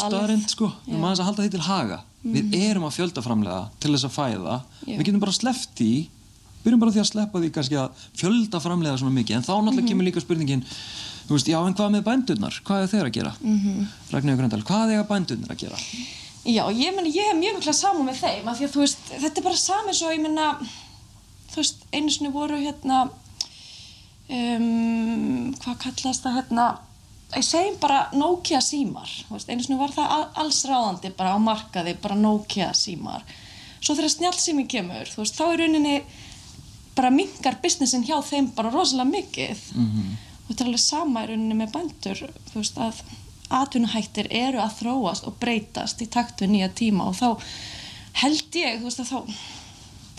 staðrind sko, við erum aðeins að halda því til haga. Við erum að fjölda framleiða til þess að fæða. Já. við getum bara sleppt því. Byrjum bara því að sleppa því kannski að fjölda framleiða svona mikið, en þá náttúrulega kemur líka spurningin þú veist, já en hvað með bændurnar? Hvað er þeir að gera? Mm -hmm. Ragnhildur Gröndal, hvað er bændurnar að gera? Já, ég meni, ég hef mjög mikla saman með þeim af því að þú veist, þetta er bara sami svo, ég meina, þú veist, einu sinni voru hérna, um, hvað kallast það hérna, ég segjum bara Nokia símar, veist, einu sinni var það al- alls ráðandi bara á markaði, bara Nokia símar. Svo þegar snjálfsími kemur, þú veist, þá er rauninni bara mingar businessin hjá þeim bara rosalega mikið og þetta er alveg sama í rauninni með bændur þú veist að atvinnuhættir eru að þróast og breytast í takt við nýja tíma og þá held ég þú veist að þá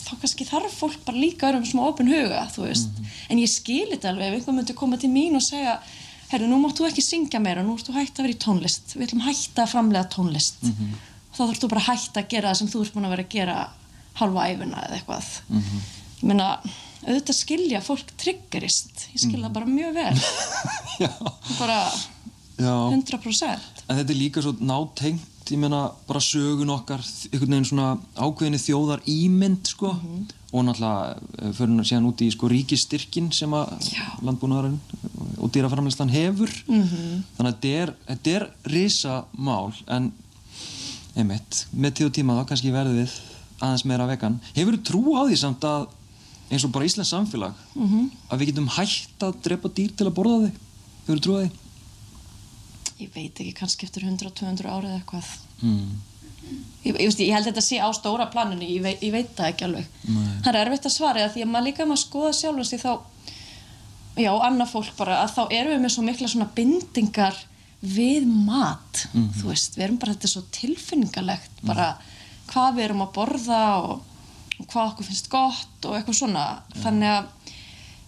þá kannski þarf fólk bara líka að vera með svona opin huga þú veist, en ég skil þetta alveg ef einhver myndi koma til mín og segja herru, nú máttu ekki syngja meira, nú ertu hægt að vera í tónlist. Við ætlum hægt að framlega tónlist. Og þá þurftu bara hægt að gera það sem þú ert búin að vera að gera halva æfina eða eitthvað. Ég meina, auðvitað skilja fólk triggerist, ég skilja það bara mjög vel. Bara já 100% En þetta er líka svo nátengt, ég meina bara sögun okkar, einhvern veginn svona ákveðinni þjóðar ímynd sko og náttúrulega eh, fyrir hann síðan út í sko ríkistyrkin sem að landbúnaðarinn og dýraframleyslan hefur Mhm. þannig að þetta er, þetta er risa mál en einmitt, með tíð og tíma þá kannski verðum við aðeins meira vegan. Hefur þú trú á því samt að eins og bara Íslands samfélag Mhm. að við getum hægt að drepa dýr til að borða þau? Hefur þú trú á því? Ég veit ekki, kannski eftir 100-200 árið eitthvað. Mm. ég, ég, ég held þetta sé á stóra planinu ég, veit- ég veit það ekki alveg. Nei. það er erfitt að svara því að maður líka maður skoða sjálfans því þá já, annað fólk bara að þá erum við með svo mikla svona bindingar við mat þú veist, við erum bara þetta er svo tilfinningalegt bara hvað við erum að borða og, og hvað okkur finnst gott og eitthvað svona. Þannig að,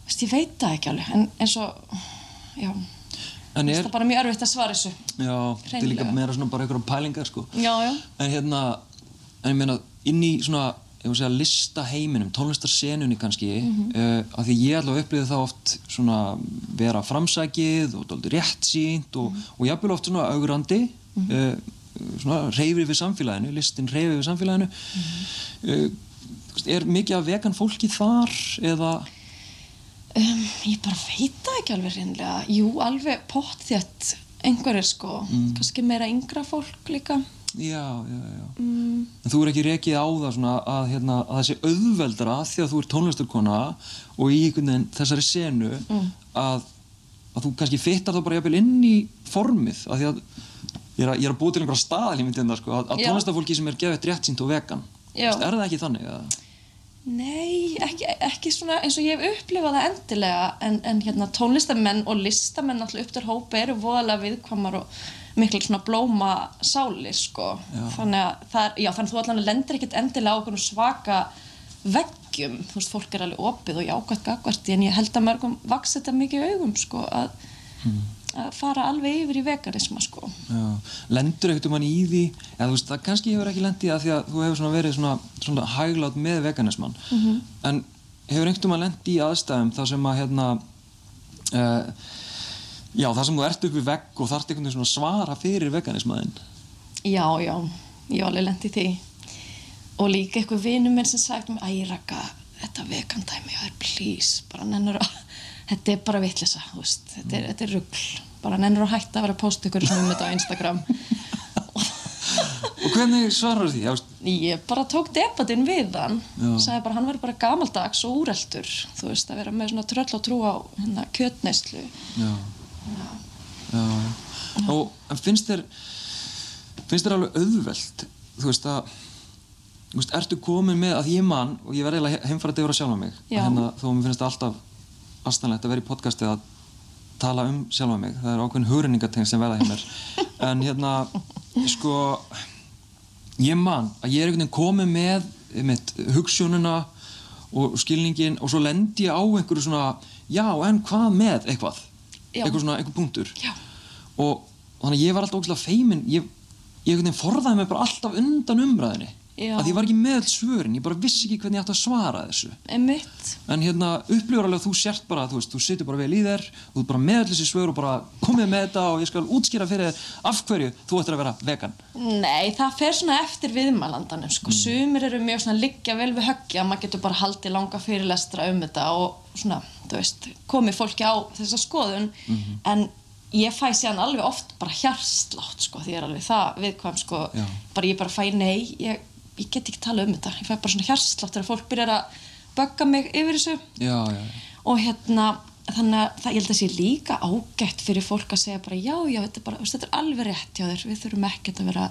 veist, ég veit það ekki alveg. En eins og já, En það er, er bara mjög erfitt að svara þessu já, þetta er líka meira svona bara einhverjum pælingar sko. já, já, En hérna, en ég meina, inn í svona, ég voru að segja, lista heiminum, tónlistarsenunni kannski, mm Mhm. af því ég allavega upplýði það oft svona vera framsækið og dálítið rétt sínt og, Mhm. og jafnvel oft svona augrandi, uh, svona reyfri við samfélaginu, listin reyfri við samfélaginu. Uh, er mikið af vegan fólki þar eða, Um, ég bara veit það ekki alveg reynlega. Jú, alveg pottþétt einhverjir sko. Kannski meira yngra fólk líka. já, já, já. Mm, En þú er ekki rekið á það svona að, hérna, að það sé auðveldara því að þú ert tónlistarkona og í einhvern veginn þessari senu að, að þú kannski fittar það bara jafnvel inn í formið að því að ég er að, ég er að búa til einhverja staðalímyndin það sko að, Já. tónlistarfólki sem er gefið rétt sínt og vegan Já. Er það ekki þannig? Að, nei, ekki, ekki svona eins og ég hef upplifað það endilega en, en hérna tónlistamenn og listamenn alltaf upp til hópa eru voðalega viðkvamar og miklu svona blóma sálir sko. Þannig að það já, þannig þú allan lendir ekkert endilega á okkur svaka veggjum. Þú veist, fólk er alveg opið og jákvæmt gagvart en ég held að mörgum vaks þetta mikið í augum sko að að fara alveg yfir í veganisma sko. lendur ekkert um hann í því? Eða þú veist, það kannski hefur ekki lendið að því að þú hefur svona verið svona, svona hæglátt með veganisman en hefur einhvern veginn lendið í aðstæðum þar sem að hérna uh, já, þar sem þú ert upp við vegg og þarft einhvern veginn svona að svara fyrir veganismaðinn Já, já, ég var alveg lent í því. Og líka eitthvað vinur minn sem sagt mér, æ, Raka, þetta vegandæmi, já, please, bara nennur að þetta er bara veist. Þetta er, er rugl, bara nennur að hætta að vera að posta ykkur um þetta á Instagram og hvernig svarar því? Já, ég bara tók debatinn við hann Já. sagði bara hann verður bara gamaldags og úreltur þú veist, að vera með svona tröll og trú á hérna, kjötneyslu já, já. og en finnst þér finnst þér alveg auðvelt þú veist að þú veist, ertu komin með að ég man og ég verði eiginlega heimfæra að deyra sjálfa mig Já. hérna, þó mér finnst það alltaf astanlegt að vera í podcasti að tala um sjálfa mig. Það er ákveðin hugrenningateng sem verða hjá mér. En hérna sko ég man að ég er einhvern veginn komið með mitt, hugssjónuna og skilningin og svo lendi ég á einhverju svona já en hvað með eitthvað? Eitthvað svona einhver punktur. Já. og þannig að ég var alltaf ógæslega feimin. Ég, ég einhvern veginn forðaði mig bara alltaf undan umræðinni Já. að ég var ekki með öll svörin ég bara vissi ekki hvernig ég átti að svara þessu. Einmitt. en hérna upplifur alveg að þú sért bara þú veist, þú situr bara vel í þér og þú bara með öll þessi svör og bara komið með þetta og ég skal útskýra fyrir þér af hverju þú ættir að vera vegan. Nei, það fer svona eftir viðmælandanum sko. Sumir eru mjög svona liggja vel við höggja maður getur bara haldið langa fyrirlestra um þetta og svona, þú veist komið fólki á þessa skoðun. En ég fæ síðan alveg oft bara hjarslátt sko, því ég er alveg það viðkvæm sko, bara ég bara fæ nei ég, ég get ekki tala um þetta. Ég fæ bara svona hjarslátt þegar fólk byrjar að bögga mig yfir þessu. Já, já, já. og hérna þannig að það, ég held að sé líka ágætt fyrir fólk að segja bara já, já, þetta er, bara, veist, þetta er alveg rétt hjá þér. Við þurfum ekkert að vera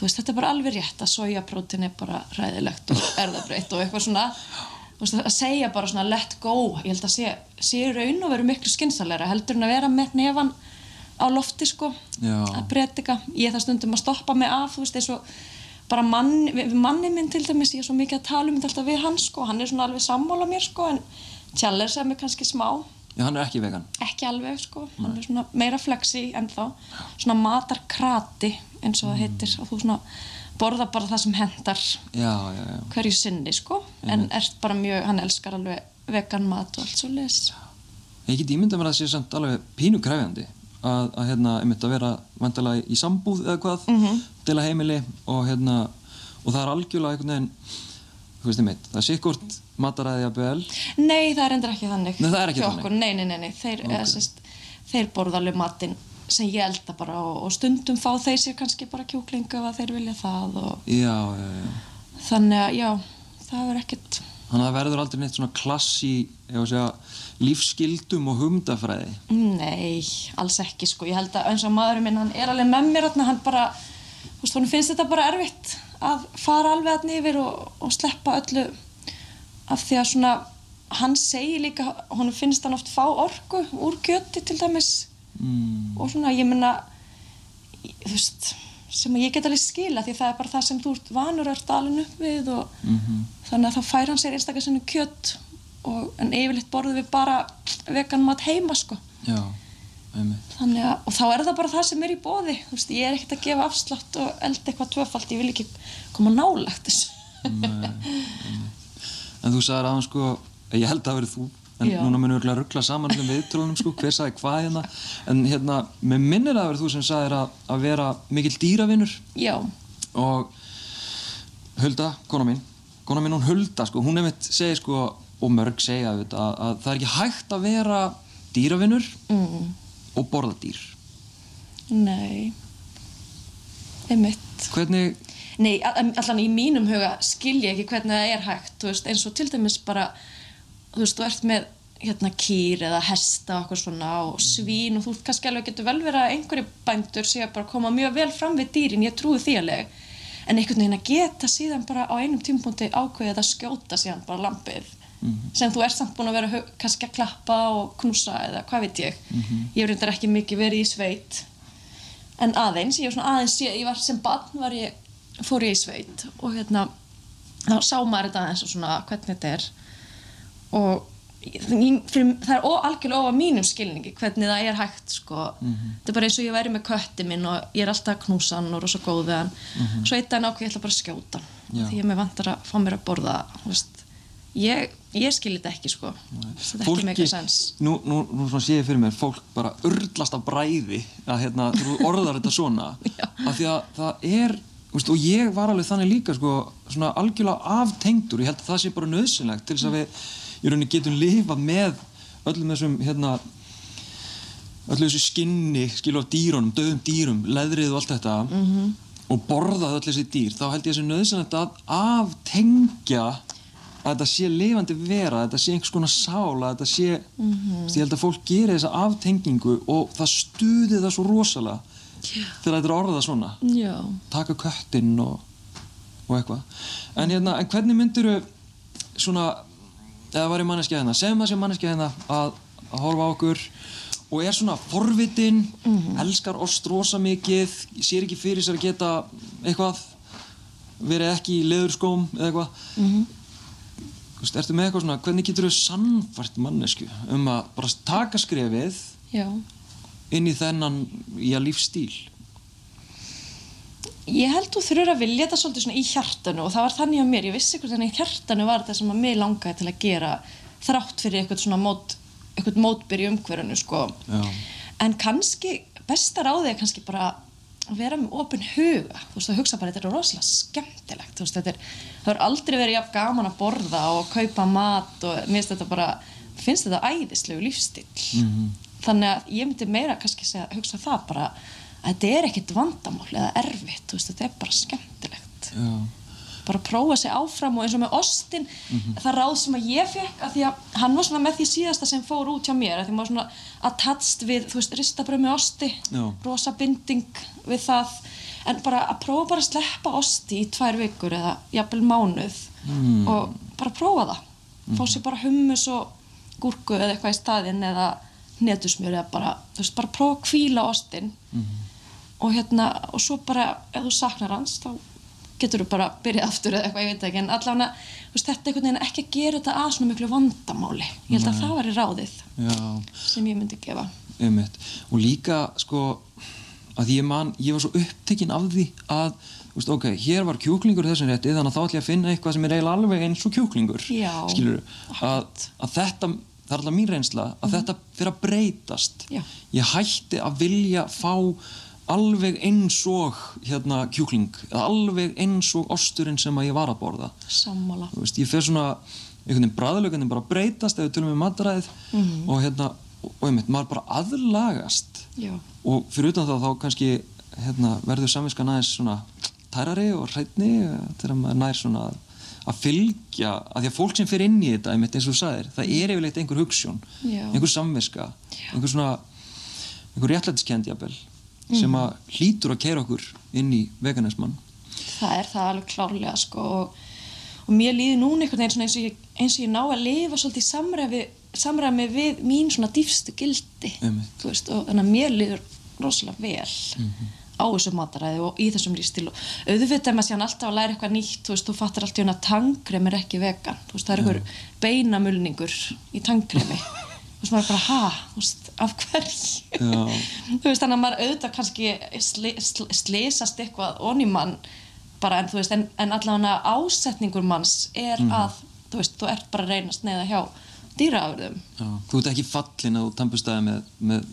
veist, þetta er bara alveg rétt að sojaprótin er bara ræðilegt og erðabreytt og eitthvað svona. Veist, að segja bara svona let go. Ég held að sé, sé raun og veru miklu skynsalega heldur en að vera með nefan á lofti sko Já. að breytika, ég það stundum að stoppa mig af þú veist, eins og bara mann, manni minn til dæmis, ég er svo mikið að tala um þetta alltaf við hann sko, hann er svona alveg sammála mér sko en challenge er mig kannski smá. Já, hann er ekki vegan. Ekki alveg sko, hann er svona meira flexi en þá, svona matarkrati eins og það heitir. Og þú svona borða bara það sem hendar já, já, já, hverju sinni sko. En ert bara mjög, hann elskar alveg vegan mat og allt svo leis ég get ímyndað mér að það sé samt alveg pínu krefjandi að, að hérna, einmitt að vera vantilega í sambúð eða hvað Mhm. til að heimili og hérna og það er algjörlega einhvern veginn þú veist einmitt, það er sikkort mataræði að bel Nei, það er endur ekki þannig Nei, það er ekki þannig. Nei, nei, nei, nei. Þeir, Ok. okay. sest, þeir borða alveg matinn sem ég elda bara og, og stundum fá þeir sér kannski bara kjúklinga ef þeir vilja það og já, já, já þannig að já, það er ekkert þannig að það verður aldrei neitt svona klass í ég var að segja, lífsskildum og hugmyndafræði Nei, alls ekki sko. Ég held að eins og maðurinn minn, hann er alveg með mér þarna, hann bara, þú veist, hún finnst þetta bara erfitt að fara alveg þarna yfir og, og sleppa öllu af því að svona, hann segir líka, hún finnst hann oft fá orku úr kjöti til dæmis mm. og svona, ég menna, þú veist, sem ég get alveg skila því það er bara það sem þú ert vanur ert alveg upp við og Mhm. þannig að þá fær hann sér einstaklega sinni kjött og, en yfirleitt borðum við bara vegan mat heima sko. Já, þannig að, og þá er það bara það sem er í bóði þú veist, ég er ekkert að gefa afslátt og elda eitthvað tvöfalt, ég vil ekki koma nálagt þessu. En þú sagðir aðeins sko, ég held að það verið þú, en Já. núna munum við örugglega ruggla saman um viðtölunum sko, hver sagði hvað hérna, en hérna, með minnir að verið þú sem sagðir að, að vera mikill dýravinnur og Hulda, kona mín, kona mín hún Hulda sko, hún nefnitt segir sko, og mörg segja þetta, að, að það er ekki hægt að vera dýravinnur mm, og borða dýr. nei. Einmitt. Hvernig, Nei, all- allan í mínum huga skil ég ekki hvernig það er hægt, veist, eins og til dæmis bara, þú veist, þú ert með hérna kýr eða hesta og svona og svín og þú kannski alveg getur vel verið að einhverju bændur sé að bara koma mjög vel fram við dýrin, ég trúi því alveg. En einhvern veginn að geta síðan bara á einum tímpúndi ákveðið að skjóta síðan bara lampið sem þú ert samt búin að vera kannski að klappa og knúsa eða hvað veit ég. Ég hef reyndar ekki mikið verið í sveit en aðeins, ég var svona aðeins ég, ég var sem barn var ég, fór ég í sveit og hérna þá sá maður þetta aðeins og svona hvernig þetta er. Og ég- fyrir, það er ó, algjörlega ofað mínum skilningi hvernig það er hægt sko. Þetta er bara eins og ég væri með kötti minn og ég er alltaf að knúsa hann og rosa góð við hann. Svo eitt daginn ákveð ég ætla bara að skjóta Já. því ég með vantar að fá mér að borða veist, ég, ég skil þetta ekki sko. Þetta er ekki meika sens. Nú, nú, nú svona sé ég fyrir mér, fólk bara urlast af bræði að hérna, þú orðar þetta svona, af því að það er, veist, og ég var alveg þannig líka, sko, svona algjörlega aftengdur, ég held að það sé bara nöðsynlegt til þess að við, í rauninni, getum lifað með öllum þessum, hérna, öllu þessu skinni, skilu af dýrunum, döðum dýrum, leðrið og allt þetta -hmm. og borðað öll þessi dýr, þá held ég þessi nöðsynlegt að aftengja að þetta sé lifandi vera, að þetta sé einhvers konar sál, að þetta sé, mm -hmm. ég held að fólk geri þessa aftengingu og það stuði það svo rosalega þegar þetta er orðað svona, já, taka köttinn og, og eitthvað. En, hérna, en hvernig myndir svona, eða var ég manneskja hérna, segjum það sem manneskja hérna að, að horfa á okkur og er svona forvitin, elskar ost rosa mikið, sér ekki fyrir sér að geta eitthvað verið ekki í leðurskóm eða eitthvað mm -hmm. Ertu með eitthvað svona hvernig getur þú sannfært mannesku um að bara taka skrefið Já. inn í þennan já, lífstíl Ég held þú þurfur að vilja þetta svolítið svona í hjartanu og það var þannig á mér, ég vissi hvernig í hjartanu var þetta sem að mig langaði til að gera þrátt fyrir eitthvað svona mót, eitthvað mótbyr í umhverfinu sko. Já. En kannski, besta ráðið er kannski bara að vera með opinn huga, þú veist, að hugsa bara þetta er rosalega skemmtilegt, veist, þetta er, það er aldrei verið jafn gaman að borða og kaupa mat og mér finnst þetta bara, finnst þetta æðislegu lífstíl. Mhm. Þannig að ég myndi meira kannski segja, hugsa það bara að þetta er ekkit vandamál eða erfitt, veist, þetta er bara skemmtilegt Já. Bara prófa sig áfram og eins og með ostin það ráð sem að ég fekk að því að hann var svona með því síðasta sem fór út hjá mér að því maður svona attached við þú veist, ristabröð með osti Já. rosa binding við það en bara að prófa bara að sleppa osti í tvær vikur eða jafnvel mánuð og bara prófa það. Fá sér bara hummus og gúrku eða eitthvað í staðinn eða netusmjör eða bara, þú veist, bara prófa að kvíla ostin og hérna, og svo bara ef þú saknar hans, þá getur þú bara byrjað aftur eða eitthvað, ég veit ekki en allavega, þetta er einhvern veginn ekki að gera þetta að svona miklu vandamáli ég held að það væri ráðið Já, sem ég myndi gefa einmitt. Og líka, sko, að ég man, ég var svo upptekinn af því að, þú veist, ok, hér var kjúklingur í þessum rétti, þannig að þá ætlum ég að finna eitthvað sem er eiginlega alveg eins og kjúklingur. Já, Skilur að, að þetta, það er alltaf mín reynsla, að þetta fyrir að breytast. Já. Ég hætti að vilja fá alveg eins og hérna kjúkling, eða alveg eins og osturinn sem að ég var að borða. Sammála. Veist, ég fer svona einhvern veginn bræðlögundin bara breytast ef við tölum um mataræðið og hérna, og, einmitt, maður bara aðlagast. Já, og fyrir utan það þá kannski hérna, verður samviskan aðeins svona tærari og hrætni þegar maður nær svona að, að fylgja að því að fólk sem fer inn í þetta einmitt eins og þú sagðir, það er yfirleitt einhver hugssjón Já. einhver samviska einhver svona, einhver réttlætiskend jafnvel sem að hlýtur að keira okkur inn í veganismann. Það er það alveg klárlega sko og, og mér líður núna einhvern veginn eins og ég, eins og ég ná að lifa svolítið samræmi, samræmi við mín svona dýfstu gildi veist, og þannig að mér líður rosalega vel á þessu mataræði og í þessum lífstíl og auðvitað er maður síðan alltaf að læra eitthvað nýtt þú veist, þú fattar alltaf að tangrem er ekki vegan. Þú veist, það er einhver beinamulningur í tangremi veist, maður er bara, ha, þú veist, af hverju? Þú veist, þannig að maður auðvitað kannski sli, sl, slísast eitthvað onni mann bara en þú veist, en, en allavega ásetningur manns er að, þú veist, þú ert bara að reyna að sneiða hjá dýraafurðum. Já, þú ert ekki fallin þú tampustæði með, með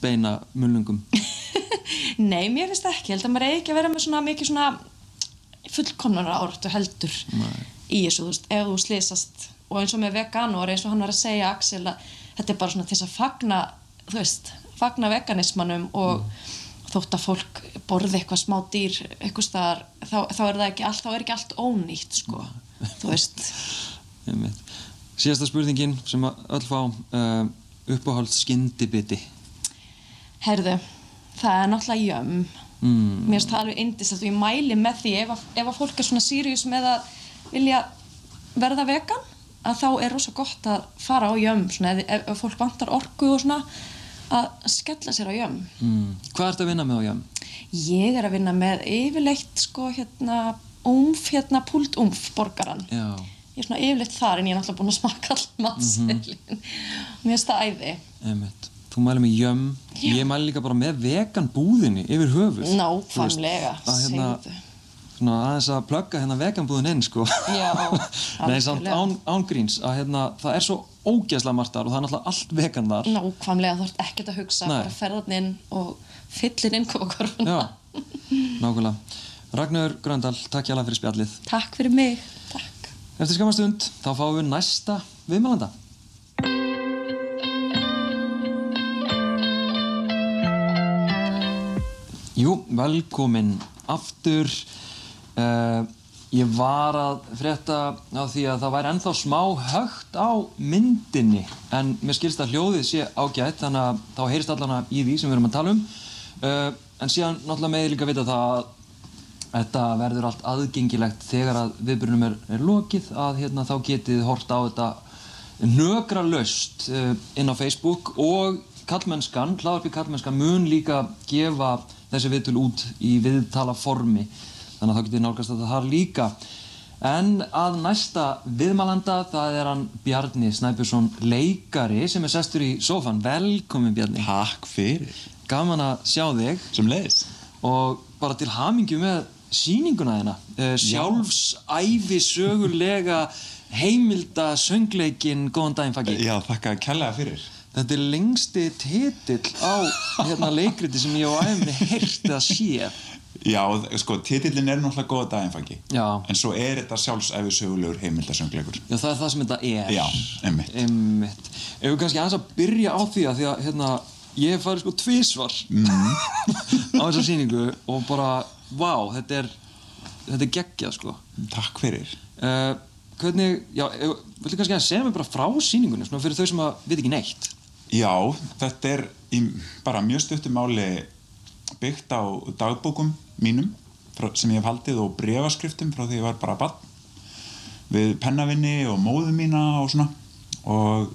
beina mulnungum. Nei, mér finnst ekki, ég held að maður eigi ekki að vera með svona mikið svona fullkomnar áratu heldur Nei. í þessu, þú veist, ef þú slýsast og eins og með veganor, eins og hann var að segja Axel að þetta er bara svona til þess að fagna þú veist, fagna veganismanum og þótt að fólk borði eitthvað smá dýr eitthvað staðar, þá, þá er það ekki allt þá er ekki allt ónýtt, sko þú veist. Síðasta spurningin sem að öll fá uh, uppáhald skyndibiti. Herðu það er náttúrulega jömm mm. mér finnst það alveg indist og ég mæli með því ef að, ef að fólk er svona serious með að vilja verða vegan að þá er rosa gott að fara á jömm svona, ef, ef, fólk vantar orku og svona að skella sér á jömm Mm. Hvað ert að vinna með á jam? ég er að vinna með yfirleitt sko hérna umf, hérna púlt umf borgaran Já, ég er svona yfirleitt þar en ég er náttúrulega búin að smakka all matseðlin mér finnst það æði. Einmitt. Þú mæli með jömm, ég mæli líka bara með vegan búðinni yfir höfuð. Nákvæmlega, hérna, segðu svona aðeins að plugga hérna vegan búðin inn sko Já, Nei, samt án, án gríns að hérna, það er svo ógeðslega margt þar og það er náttúrulega allt vegan þar Nákvæmlega, þú ert ekkert að hugsa, Nei. bara ferðan inn og fyllir inn kókorfuna. Já, nákvæmlega Ragnar Gröndal, takk hjá fyrir spjallið Takk fyrir mig. Takk. Eftir skamastund þá fáum við næsta viðmælanda. Jú, velkomin aftur. Uh, ég var að frétta á því að það væri ennþá smá högt á myndinni en mér skilst að hljóðið sé ágætt þannig að þá heyrist allana í því sem við erum að tala um. Uh, en síðan náttúrulega með líka vita það að Þetta verður allt aðgengilegt þegar að viðbyrjunum er, er lokið að hérna, þá getið hort á þetta nögra löst uh, inn á Facebook og kallmennskan, hlaðarpi kallmennskan mun líka gefa þessi viðtöl út í viðtala formi þannig að þá getið nálgast þetta þar líka. En að næsta viðmælanda það er hann Bjarni Snæbjörnsson leikari sem er sestur í sófan velkomin Bjarni, Takk fyrir. Gaman að sjá þig. Sem leiðis og bara til hamingju með sýninguna þeina uh, sjálfsæfi sögulega heimilda söngleikin góðan daginn faggi. Já, þakka kærlega fyrir. Þetta er lengsti titill á hérna leikriti sem ég á æfni heyrt eða sé Já, sko, titillin er náttúrulega góða daginn Já. En svo er þetta sjálfsæfi sögulegur heimildasöngleikur. Já, það er það sem þetta er. Já, einmitt. Einmitt. Ef við kannski aðeins að byrja á því að því að hérna, ég hef farið sko tvísvar Mhm. á þessa sýningu og bara, vá, þetta er þetta er geggjað sko. Takk fyrir. Uh, Hvernig, já, ef- viltu kannski að segja mér bara frá sýningunni svona fyrir þau sem að veit ekki neitt? Já, þetta er í bara mjög stuttum máli byggt á dagbókum mínum frá, sem ég hef haldið og brefaskriftum frá því ég var bara bann við pennavinni og móðu mína og svona. Og,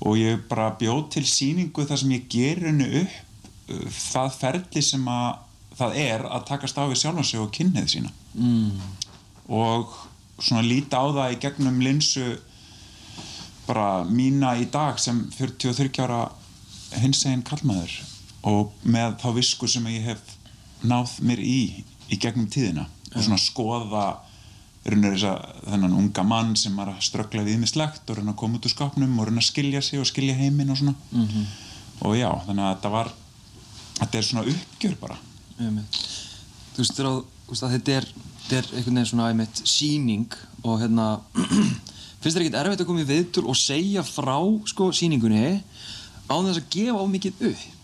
og ég bara bjóð til sýningu þar sem ég ger henni upp uh, það ferli sem að það er að takast á við sjálfan sig og kynnið sína. Mm. og svona líta á það í gegnum linsu bara mína í dag sem 43 ára hins eginn kallmaður og með þá visku sem ég hef náð mér í í gegnum tíðina og svona skoða raunir þess að þennan unga mann sem var að ströggla við mislegt og reyna að koma út úr skapnum og reyna að skilja sig og skilja heiminn og svona Mhm. og já, þannig að þetta var þetta er svona uppgjör bara Einmitt. Þú veist, veist að þetta er, þetta er einhvern veginn svona einmitt sýning og hérna finnst þér ekkert erfitt að koma í viðtul og segja frá sko sýningunni á þess að gefa á mikið upp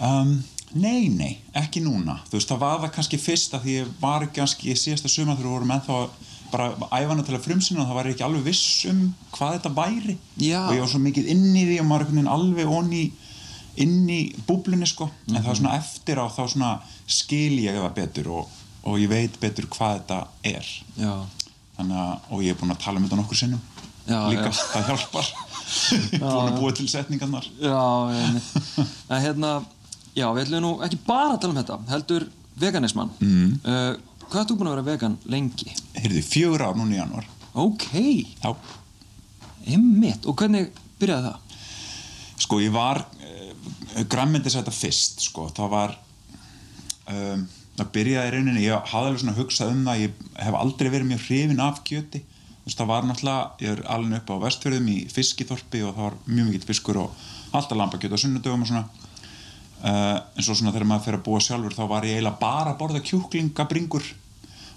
Um, nei, nei, ekki núna. Þú veist, það var það kannski fyrst að því ég var kannski í síðasta sumar þegar við vorum ennþá bara æfana til að frumsýna og það var ekki alveg viss um hvað þetta væri. Já. og ég var svo mikið inn í því og maður veginn alveg onni inn í búblunni sko. En það var svona eftir á þá svona skil ég það betur og, og ég veit betur hvað þetta er. Já, þannig að, og ég er búinn að tala um þetta nokkur sinnum. Já, líka, já. það hjálpar. Ég er búinn að búa til setningarnar. Já, en hérna, já, við ætlum nú ekki bara að tala um þetta, heldur veganismann. Mm. uh, Hvað ert þú búin að vera vegan lengi? heyrðu, fjögur ár núna í januar Ok, já. Einmitt, og hvernig byrjaði það? Sko ég var uh, grammendis þetta fyrst sko, það var um, það byrjaði í rauninni, ég hafði alveg svona hugsað um það, ég hef aldrei verið mjög hrifin af kjöti, þú veist það var náttúrulega ég er alveg upp á vestfjörðum í fiskiþorpi og það var mjög mikill fiskur og alltaf lambakjöt á sunnudögum og svona uh, en svo svona þegar maður fer að búa sjálfur þá var ég eiginlega bara að borða kjúklingabringur.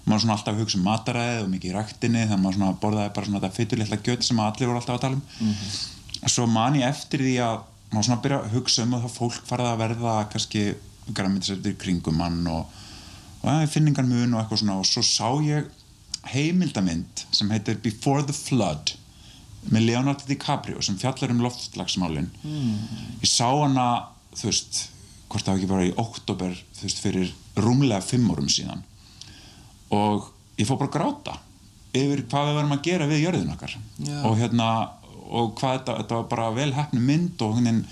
Maður svona alltaf hugsa um mataræði og mikið í ræktinni þannig að maður svona borðaði bara svona þetta fytulitla kjöt sem allir voru alltaf að tala um. Svo man ég eftir því að maður svona byrja að hugsa um að það fólk farið að verða kannski græmitisættir kringum mann og, og ja, finningar mun og eitthvað svona. Og svo sá ég heimildamind sem heitir Before the Flood með Leonardo DiCaprio sem fjallar um loftslagsmálin. Mm. ég sá hana þú veist, hvort það var ekki bara í oktober þú veist, fyrir rúmlega fimm árum síðan. Og ég fór bara að gráta yfir hvað við verðum að gera við jörðin okkar. Já. og hérna og hvað þetta, þetta var bara vel hefni mynd og hún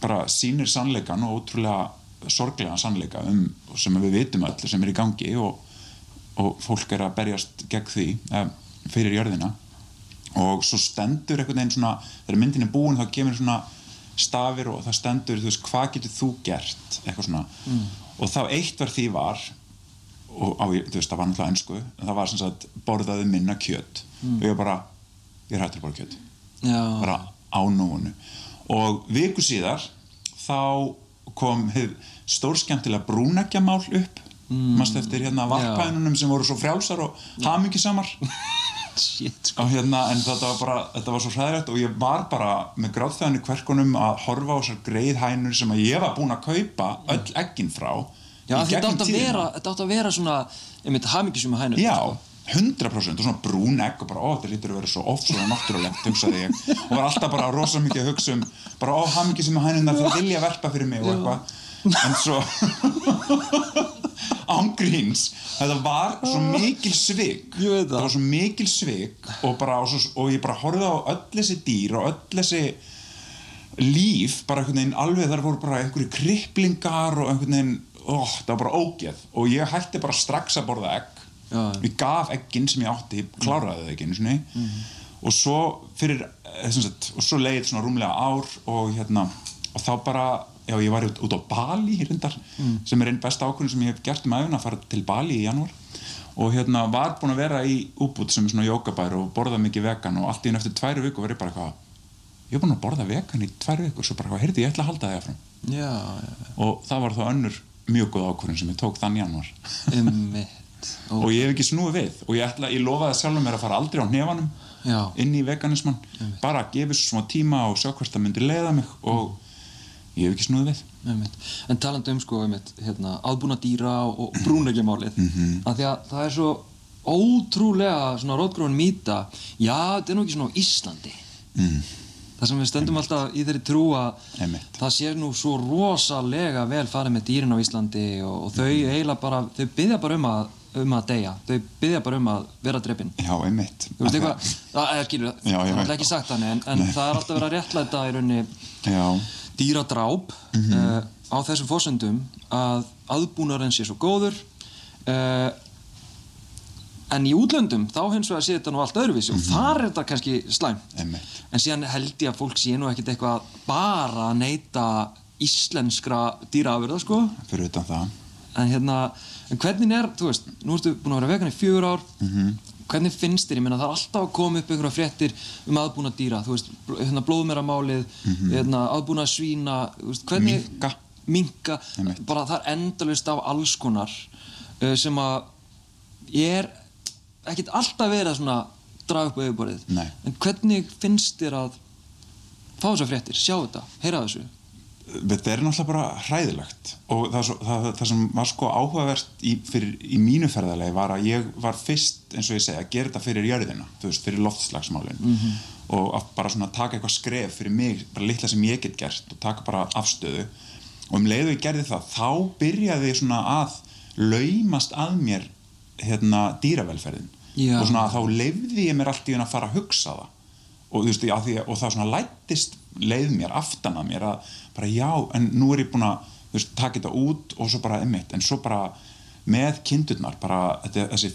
bara sýnir sannleikan og ótrúlega sorglega sannleika um, sem við vitum öll sem er í gangi og, og fólk er að berjast gegn því eh, fyrir jörðina. Og svo stendur einhvern veginn svona þegar myndin er búin þá kemur svona stafir og það stendur þú veist hvað getur þú gert? Eitthvað svona. Og þá eitt var því var og á, þú veist það var náttúrulega ennsku en það var sem sagt borðaði minna kjöt. Og ég bara, ég er hættur að borða kjöt. Já, bara á nóunu og viku síðar þá kom hið stórskemmtilega brúnækjamál upp. Mm. mannst eftir hérna varpænunum sem voru svo frjálsar og hamingjusamar shit sko. Hérna en þetta var bara þetta var svo hræðilegt og ég var bara með gráðþæðan í kverkunum að horfa á þessar greiðhænur sem ég var búinn að kaupa öll eggin frá Já, þetta átt að vera, þetta átt að vera svona, einmitt, hamingisum að hænur. Já, 100% og svona brún egg og bara, ó, þetta lítur að vera svo oft svona náttúrulegt, hugsaði ég. Og var alltaf bara rosa mikið að hugsa um bara, ó, hamingi sem að hænundar þeir vilja verpa fyrir mig og eitthvað en svo ángríns þetta var svo mikil veit það. var svo mikil svik og, bara, og, og ég bara horfði á öll þessi dýr og öll þessi líf bara einhvern veginn alveg þar voru bara einhverju kripplingar og einhvern veginn ó, það var bara ógeð. Og ég hætti bara strax að borða egg. Já. ég gaf egginn sem ég átti ég kláraði það ekki einu sinni. Og svo fyrir eh, sagt, og svo leið svona rúmlega ár og hérna og þá bara, já ég var út, út á Bali reyndar, sem er einn besta ákvörðin sem ég hef gert um æfina að fara til Bali í janúar. Og hérna var búin að vera í úbútt sem er svona jókabær og borða mikið vegan og allt í enn eftir tværi viku var ég bara eitthvað ég er búin að borða vegan í tvær vikur. Svo bara, hvað, heyrðu, ég ætla að halda það Já, já, og það var þá önnur mjög góð ákvörðin sem ég tók þann januar einmitt. Og, og ég hef ekki snúið við. Og ég, ætla, ég lofaði sjálfur mér að fara aldrei á hnefanum Já. inn í veganismann. Bara að gefa svona tíma og sjá hvert það myndi leiða mig og ég hef ekki snúið við einmitt. En talandi um sko, einmitt, hérna, aðbúna dýra og, brúnleikjamálið, mm Mhm. að því að það er svo ótrúlega svona rótgróin mýta, já, þetta er nú ekki svona á Íslandi. mm. Það sem við stöndum alltaf í þeirri trú að Einmitt. það sé nú svo rosalega vel farið með dýrin á Íslandi og, og þau eiginlega bara, þau byggja bara um að, um að deyja, þau byggja bara um að vera dreppin. já, einmitt Þú veist eitthvað, það er skilur, það er ekki sagt þannig, en, en það er alltaf verið að réttlæta í rauninni já, dýradráp uh, á þessum fórsendum að aðbúnarinn sé svo góður uh, en í útlöndum þá hins vegar sé þetta nú allt öðruvísi og þar er þetta kannski slæmt. Einmitt. en síðan held ég að fólk sé nú ekkit eitthvað bara að neyta íslenskra dýraafurða sko. Fyrir utan það. En hérna, en hvernig er, þú veist nú ertu búin að vera vegan í fjögur ár hvernig finnst þér, ég meina það er alltaf að koma upp einhverja fréttir um aðbúna dýra. Þú veist, hérna blóðmeramálið hérna, aðbúna svína veist, hvernig, Minka. minka bara það er endalist af alls konar uh, sem að er ekkit alltaf verið að svona draga upp á yfirborðið. En hvernig finnst þér að fá þessar fréttir, sjá þetta, heyra þessu þetta er náttúrulega bara hræðilegt. Og það, það, það sem var sko áhugavert í, fyrir, í mínu ferðalegi var að ég var fyrst, eins og ég segja, að gera þetta fyrir jörðina, þú veist, fyrir loftslagsmálin. -hmm. og að bara svona taka eitthvað skref fyrir mig, bara litla sem ég get gert og taka bara afstöðu. Og um leiðu ég gerði það, þá byrjaði svona að laumast að mér hérna dýravelferðin. Já. og svona þá leifði ég mér allt í hún að fara að hugsa það. Og, þú veist, að- og það svona lættist leið mér, aftan að mér að bara já, en nú er ég búin að taka þetta út og svo bara emmitt en svo bara með kindurnar bara þetta, þessi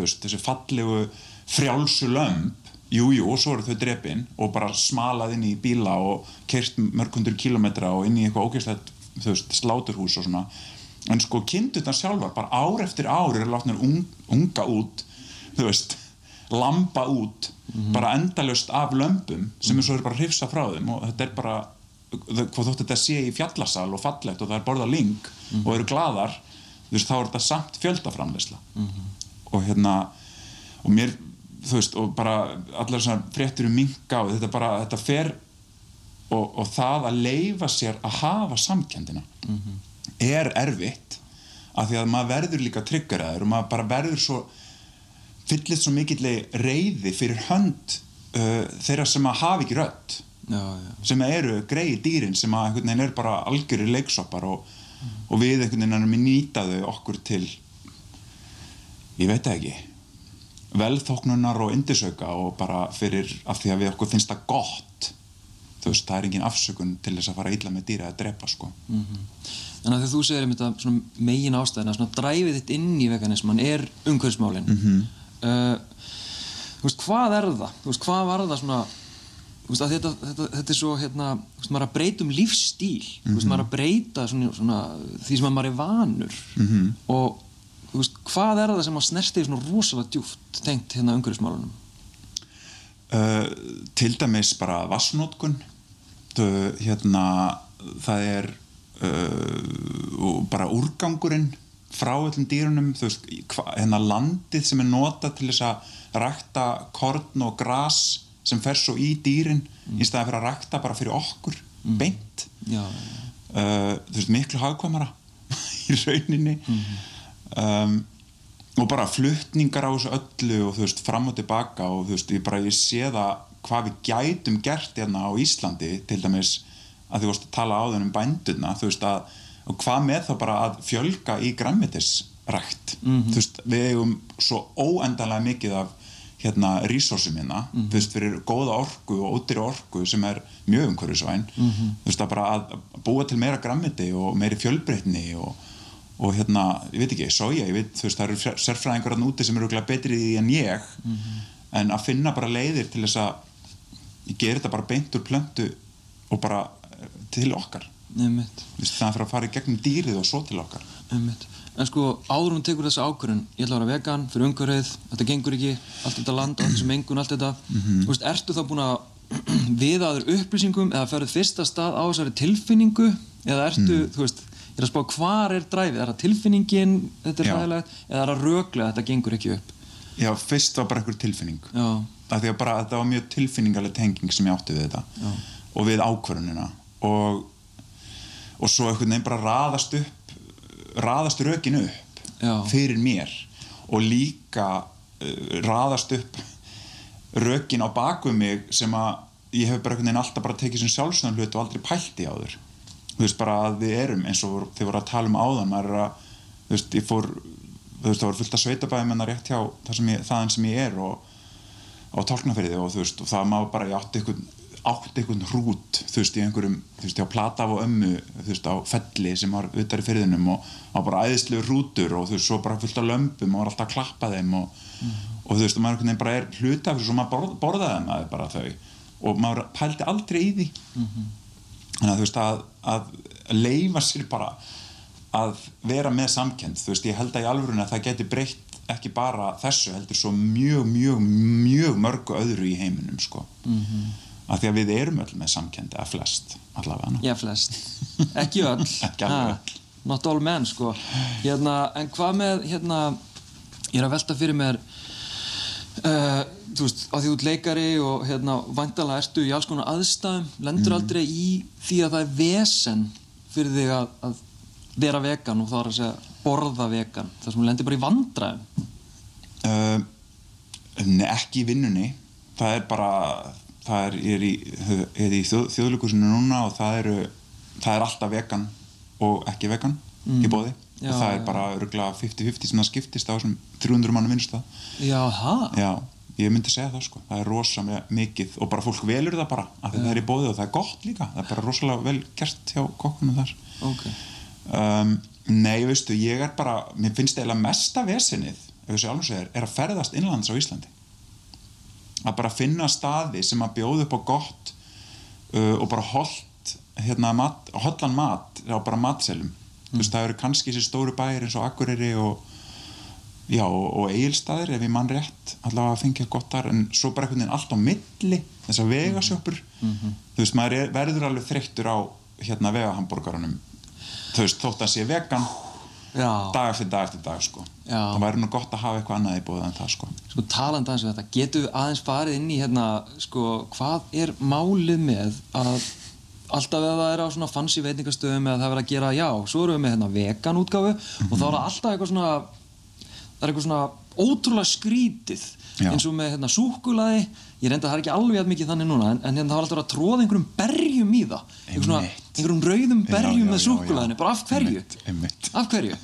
veist, þessi fallegu frjálsu lömp, jú, jú, og svo eru þau drepin og bara smalað inn í bíla og kert mörg hundur kilometra og inn í eitthvað ógeðslegt, sláturhús og svona. En sko kindurnar sjálfar bara ár eftir ár eru látnir un, unga út þú veist, lamba út bara endalust af lömbum sem er svo er bara hrifsa frá þeim og þetta er bara hvað þótt þetta sé í fjallasal og fallegt og það er borða ling og eru gladar þú veist, þá er þetta samt fjöldaframleysla og hérna og mér, þú veist, og bara allar svona fréttir um minka og þetta bara, þetta fer og, og það að leifa sér að hafa samkendina er erfitt af því að maður verður líka tryggaraður og maður bara verður svo fyllist svo mikilli reyði fyrir hönd uh, þeirra sem að hafa ekki rödd já, já, sem eru greið dýrin sem að einhvern veginn er bara algjörir leiksoppar og, og við einhvern veginn erum að nýta þau okkur til ég veit ekki velþóknunar og indisauka og bara fyrir af því að við okkur finnst það gott þú veist, það er engin afsökun til þess að fara illa með dýra að drepa sko En að því þú segir að svona megin ástæðina, svona dræfið þitt inn í veganisman er umhverfismálin. Mhm. uh, þú veist, hvað er það? Þú veist, hvað var það svona, veist, þetta, þetta, þetta er svo, hérna, veist, maður er að breyta um lífstíl, þú veist, maður er að breyta svona, svona því sem að maður er vanur. Mhm. og, þú veist, hvað er það sem að snerti svona rosalega djúft tengt hérna umhverfismálunum? uh, til dæmis bara vassnótkun hérna það er uh, og bara úrgangurinn frá öllum dýrunum. Þú veist, hva, hérna landið sem er notað til þess að rækta korn og gras sem fer svo í dýrin í staðan fyrir að rækta bara fyrir okkur beint. Já, já, uh, þú veist, miklu hagkvæmara í rauninni. Um, og bara fluttningar á þessu öllu og þú veist, fram og tilbaka og þú veist, ég bara, ég sé það hvað við gætum gert hérna á Íslandi til dæmis að þú veist að tala á þennum bændurna, þú veist að og hvað með þá bara að fjölga í græmmetisrækt, þú veist, við eigum svo óendanlega mikið af hérna resursum hérna, þú veist, fyrir góða orku og ódýri orku sem er mjög umhverfisvæn, þú veist, að bara að að búa til meira grammiti og meiri fjölbreytni og, og hérna, ég veit ekki, soja, ég veit, þú veist, það eru sér- sérfræðingar hann úti sem eru örugglega betri í því en ég, en að finna bara leiðir til þess að ég geri þetta bara beint úr plöntu og bara eh, til okkar, einmitt, þú veist, það fyrir að fara í gegnum dýrið og svo til okkar. einmitt en sko áður hún tekur þessa ákvörðun ég ætla að vera vegan fyrir umhverfið, þetta gengur ekki allt þetta land, allt þessi mengun, allt þetta. Þú veist, ertu þá búin að við aður upplýsingum eða ferðu fyrsta stað á þessari tilfinningu? Eða ertu, þú veist, ég er að spá hvar er dræfið, er það tilfinningin? Þetta er ræðilegt, eða er það röglega þetta gengur ekki upp? Já, fyrst var bara einhver tilfinning. já, af því að bara þetta var mjög tilfinningaleg tenging sem ég átti við þetta. Já. og við ákvörunina og, og svo einhvern veginn bara raðast upp raðast rökin upp Já. fyrir mér og líka uh, raðast upp rökin á baku mig sem að ég hef bara einhvern veginn alltaf bara tekið sem sjálfsögðan hlut og aldrei pælt í áður þú veist bara að við erum eins og þið voru að tala um áðan maður er að, þú veist, ég fór þú veist, það voru fullt af sveitabæðum en það rétt hjá það sem ég, þaðan sem ég er og á tálknafyrði og þú veist og það maður bara, ég átti einhvern átti einhvern hrút, þú veist, í einhverjum þú veist, á Plataf og ömmu, þú veist, á felli sem var utar í fyrðinum og á bara æðislu hrútur og þú veist, svo bara fullt af lömpum og var alltaf að klappa þeim og, og þú veist, og maður einhvern veginn bara er hluta af þessu og maður borð, borðaði maður bara þau og maður pældi aldrei í því. Þannig að þú veist, að, að leifa sér bara að vera með samkend, þú veist, ég held að í alvörunni að það geti breytt ekki bara þessu heldur svo mjög, mjög, mjög af því að við erum öll með samkendi að flest allavega Já, flest. Ekki öll. Ekki alveg Ha, Not all men, sko. Hérna, en hvað með, hérna, ég er að velta fyrir mér, uh, þú veist, að því ert leikari og hérna, vandalega ertu í alls konar aðstæðum, lendur aldrei í því að það er vesen fyrir þig að, að vera vegan og þá er að segja borða vegan, það sem lendir bara í vandræðum. uh, ekki í vinnunni það er bara það er, er í, er í þjóð, þjóðleikusinu núna og það eru það er alltaf vegan og ekki vegan í bóði Já, og það er já. bara örgulega 50-50 sem það skiptist á þessum 300 mann vinnstað Já, það? Já, ég myndi segja það sko. Það er rosa mikið og bara fólk velur það bara af því það er í bóði og það er gott líka. Það er bara rosalega vel gert hjá kokkunum þar. Ok. um, Nei, veistu, ég er bara mér finnst eiginlega mesta vesenið ef þessi alveg segir, er að ferðast innlands á Íslandi að bara finna staði sem að bjóða upp á gott uh, og bara holdt hérna, mat, hollan mat á bara matselum þú veist, það eru kannski þessi stóru bæir eins og Akureyri og já, og, og Egilstaðir ef ég mann rétt allavega að fengja gott þar en svo bara einhvern veginn allt á milli þessar vegasjópur. Þú veist, maður er, verður alveg þreyttur á hérna vegahamborgarunum þú veist, þótt að sé vegan. Dag eftir dag eftir dag sko. Það væri nú gott að hafa eitthvað annað í búið en það sko. Sko talandi aðeins við þetta, getum við aðeins farið inn í hérna, sko, hvað er málið með að alltaf ef það er á svona fancy veitingastöðum eða það er verið að gera, já, svo erum við með hérna vegan útgáfu og þá er það alltaf eitthvað svona það er eitthvað svona ótrúlega skrítið Já. eins og með hérna súkulaði ég reynda að það er ekki alveg jafn mikið þannig núna en, en hérna það var alltaf að tróða einhverjum berjum í það einhverjum, rauðum berjum með já. bara af hverju Einmitt, af hverju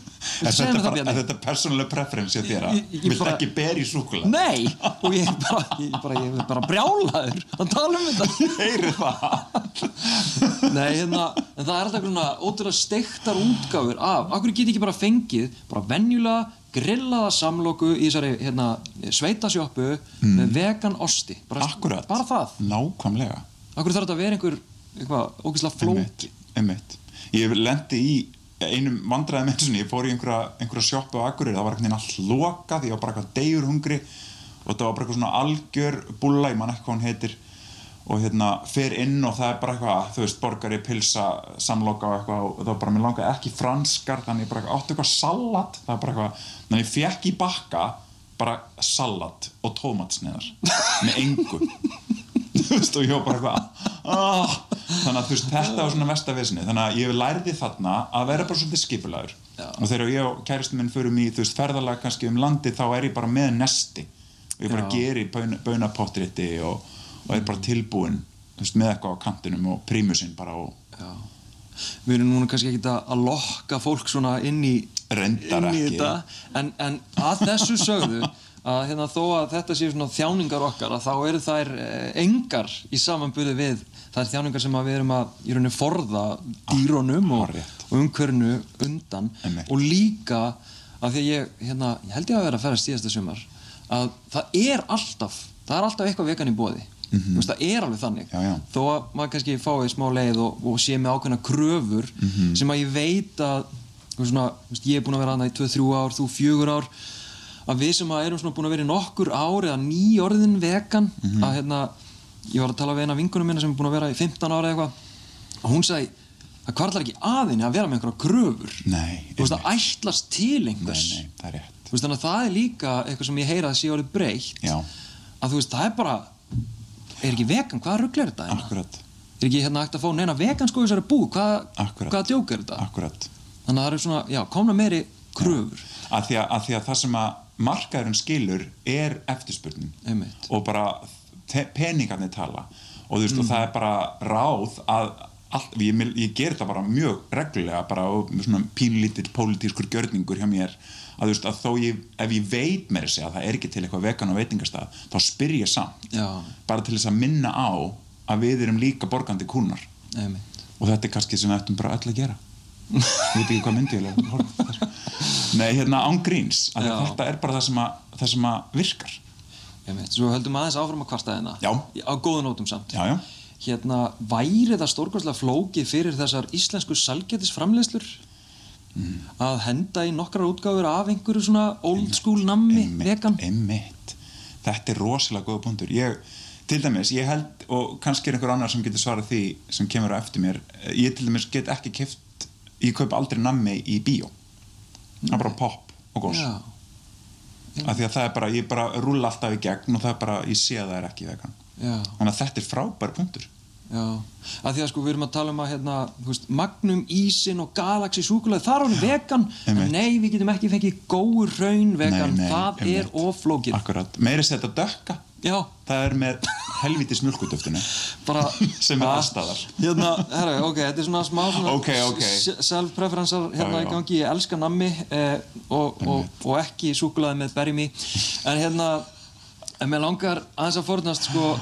Er þetta, er þetta persónuleg preference hjá þér að Ég- ég vilt ekki ber í súkulega? Nei, og ég er bara, ég bara, ég er bara brjálaður að tala um þetta. Heyri það Nei, hérna, en það er alltaf svona ótrúlega steiktar útgáfur af, akkur get ég ekki bara fengið, bara venjulega grillaða samloku í þessari hérna, sveitasjóppu með vegan osti. Bara, Mm. Akkurat Bara það. Nákvæmlega Akkur þarf þetta að vera einhver, eitthvað, ógeðslega flóki. einmitt. Ég lendi í einum vandræðum eins og ég fór í einhverja, einhverja sjoppu á Akureyri, það var einhvern veginn allt lokað, ég var bara eitthvað degur hungri og það var bara eitthvað svona algjör bulla, ég man ekki hvað hún heitir. Og hérna fer inn og það er bara eitthvað, þú veist, borgari, pilsa, samloka og eitthvað og það var bara, mér langaði ekki franskar, þannig ég bara eitthvað, áttu eitthvað salat, það var bara eitthvað, þannig ég fekk í bakka bara salat og tómatsniðar með engu veist, og ég var bara eitthvað ah, þannig að veist, þetta var svona vestavesinni þannig að ég lærði þarna að vera bara svolítið skipulagur og þegar ég og kæristu minn förum í veist, ferðalag kannski um landi þá er ég bara með nesti. Og ég bara Já. geri bauna, baunapottriti og, og er bara tilbúin með eitthvað á kantinum og prímusinn bara og Já. Við erum núna kannski ekki að lokka fólk svona inn í, inn í þetta, en, en að þessu sögðu, að hérna, þó að þetta séu svona þjáningar okkar að þá eru þær eh, engar í samanburði við þær þjáningar sem við erum að í rauninni forða dýrónum og, Hárrétt. og umhverfinu undan Einmitt. og líka að því að ég, hérna, ég held ég að vera að ferða síðasta sumar að það er alltaf það er alltaf eitthvað vegan í bóði mm veist, það er alveg þannig Já, já. þó að maður kannski fái smá leið og, og sé með ákveðna kröfur sem að ég veit að svona, veist, ég er búin að vera aðna í 2-3 ár, þú 4 ár að við sem að erum svona búin að vera í nokkur ár eða ný orðin vegan að hérna, ég var að tala við eina vingunum minna sem er búin að vera í 15 ára eitthvað og hún sagði það kvarlar ekki aðinni að vera með einhverja kröfur. Nei, þú veist að ætlast til nei, einhvers. Nei, það er rétt. Þú veist, að það er líka eitthvað sem ég heyra að sé orðið breytt. Já. að þú veist, það er bara er ekki vegan, hvaða rugl er þetta? Akkurat, er ekki hérna hægt að fá neina vegan sko í þessari bú hvað, hvaða djók er þetta? akkurat. Þannig að það eru svona, já, komna meiri kröfur. Að því að, að því að það sem að markaðurinn skilur er eftirspurnin Einmitt. og bara peningarnir tala og veist og það er bara ráð að allt, ég, ég ger þetta bara mjög reglulega bara og svona pínlítill pólitískur gjörningur hjá mér að veist að þó ég, ef ég veit mér þessi að það er ekki til eitthvað vegan á veitingastað þá spyr ég samt Já. bara til þess að minna á að við erum líka borgandi kúnar Einmitt. og þetta er kannski sem við ættum bara öll að gera ég veit ekki hvað myndi ég lega. Nei, hérna án gríns. Af því að Já. þetta er bara það sem að, það sem að virkar. Einmitt. svo höldum aðeins áfram að kvarta hérna. Já. á góðu nótum samt. Já, já, hérna, væri það stórkvæmslega flókið fyrir þessar íslensku salgætisframleiðslur að henda í nokkrar útgáfur af einhverju svona old school nammi vegan? Þetta er rosalega góða punktur. Ég, til dæmis, ég held og kannski er einhver annar sem getur svarað því sem kemur á eftir mér ég til dæmis get ekki kift ég kaup aldrei nammi í bíó það er bara pop og já, af því að það er bara, ég bara rúlla alltaf í gegn og það er bara, ég sé að það er ekki vegan já. Þannig að þetta er frábær punktur. Já, að því að sko við erum að tala um að hérna, þú veist, Magnum, Ísin og Galaxy súkulega, það er hann vegan en nei, við getum ekki fengið góður raun vegan, Nei, nei, það er oflókið akkurat, meiri þetta dökka Já, það er með helvítis mjölkutöftinu Sem er að- allsstaðar. Hérna, herra, ok, þetta er svona smá svona Ok, ok. s- self-preferensar hérna í gangi, ég elska nammi eh, og, og, og ekki súkulaði með berjum í. En hérna, en mér langar aðeins að fornast sko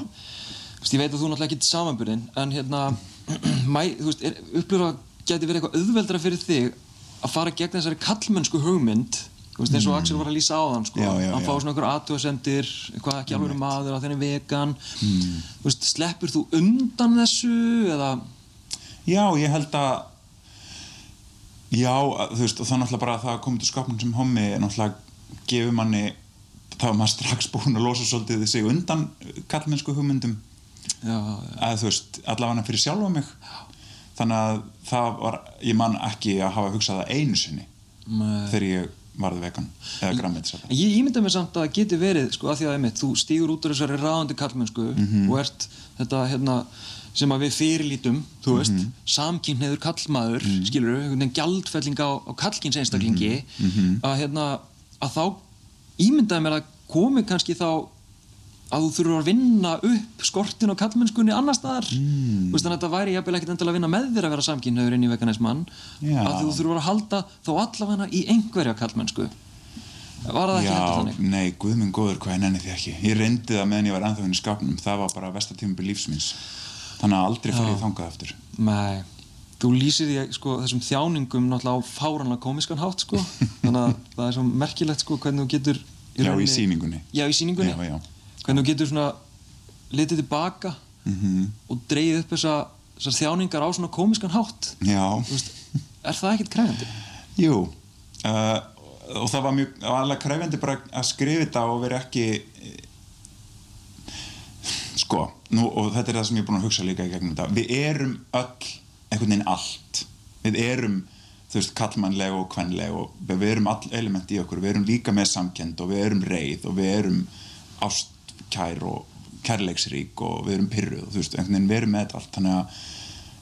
ég veit að þú náttúrulega ekki samanburðin en hérna, mæ, þú veist, er, upplýra geti verið eitthvað auðveldra fyrir þig að fara gegn þessari kallmennsku hugmynd þú veist, eins og Axel var að lýsa á þann sko. Já, já, hann fá svona einhver aðtúasendir hvað ekki alveg maður á þenni vegan. Mm. þú veist, sleppur þú undan þessu eða? Já, ég held að já, að, þú veist, og það er náttúrulega bara að það að koma til skapnum sem hommi náttúrulega gefur manni þá er maður strax búin að losa svolítið sig undan kallmennsku hugmyndum. Já, að þú veist, allavega fyrir sjálfa mig. Þannig að það var ég man ekki að hafa hugsað það einu sinni Nei. þegar ég varði vegan eða En ég ímynda mér samt að það geti verið sko að því að einmitt, þú stígur út úr þessari ráðandi kallmennsku Mhm. og ert þetta hérna sem að við fyrirlítum, þú veist Mhm. samkynhneður kallmaður, mm. skilur einhvern veginn gjaldfelling á, á kallkyns einstaklingi Mhm. að hérna að þá ímyndaði mér að komi kannski þá að þú þurfur að vinna upp skortin á kallmennskunni annar staðar. Mm. þannig að þetta væri jafnvel ekkert endilega að vinna með þér að vera samkynhneður inn í veganismann Já. að þú þurfur að halda þó allavega í einhverja kallmennsku var það ekki Já, heldur þannig? nei, guð minn góður, hvað ég nenni því ekki. Ég reyndi það meðan ég var ennþá inn í skapnum Það var bara vestatímabil lífsmins Þannig að aldrei fer ég þangað aftur. Nei, þú lýsir því sko, þessum þjáningum náttúrulega á fáranlega komiskan hátt sko. þannig að það er svo merkilegt sko, hvernig þú getur Já, í sýningunni. Já, í sýningunni. Já, já. Hvernig þú getur svona litið tilbaka Mhm. og dreigið upp þessa, þessar þjáningar á svona komiskan hátt? Veist, er það ekkert krefjandi? jú. Uh, Og það var mjög alveg krefjandi bara að skrifa þetta og vera ekki Sko, nú, og þetta er það sem ég er búin að hugsa líka í gegnum þetta. Við erum öll einhvern veginn allt. Við erum, þú veist, kallmannleg og kvenleg og við erum all element í okkur. Við erum líka með samkend og við erum reið og við erum ástkær og kærleiksrík og við erum pyrruð þú veist, einhvern veginn við erum með þetta allt. Þannig að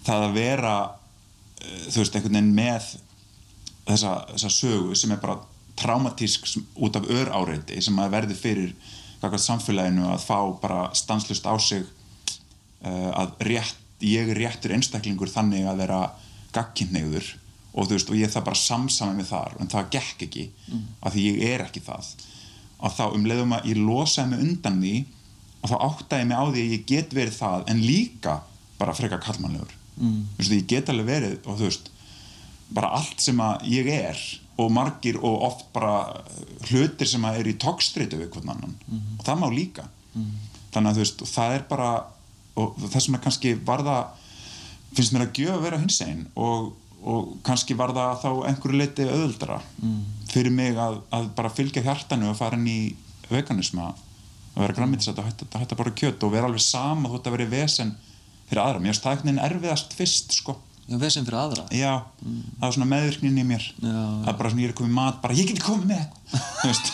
það að vera eh, þú veist, einhvern veginn með þessa, þessa sögu sem er bara traumatísk út af ör áreiti sem að verði fyrir samfélaginu að fá bara stanslust á sig uh, að rétt, ég réttur einstaklingur þannig að vera gagkinnegður og þú veist, og ég það bara samsama með þar en það gekk ekki af því ég er ekki það og þá um leiðum að ég losaði mig undan því og þá áttaði mig á því að ég get verið það en líka bara frekar kallmannlegur mm. þú veist, ég get alveg verið og þú veist, bara allt sem að ég er og margir og oft bara hlutir sem að er í tókstreitu við hvern annan. Og það má líka. Þannig að þú veist, það er bara og þess vegna kannski var það finnst mér að gjöf að vera hins einn og, og kannski var það þá einhverju leiti auðvöldra fyrir mig að, að bara fylgja hjartanu og fara inn í veganisma að vera græmitisætt og hætta, hætta bara kjöt og vera alveg sama þú ætti að vera í vesen fyrir aðra. Mér finnst það einhvern veginn erfiðast fyrst sko. Já, vesen fyrir aðra. já, það var svona meðvirknin í mér. Já. er bara svona ég er komið mat bara ég geti komið með þú veist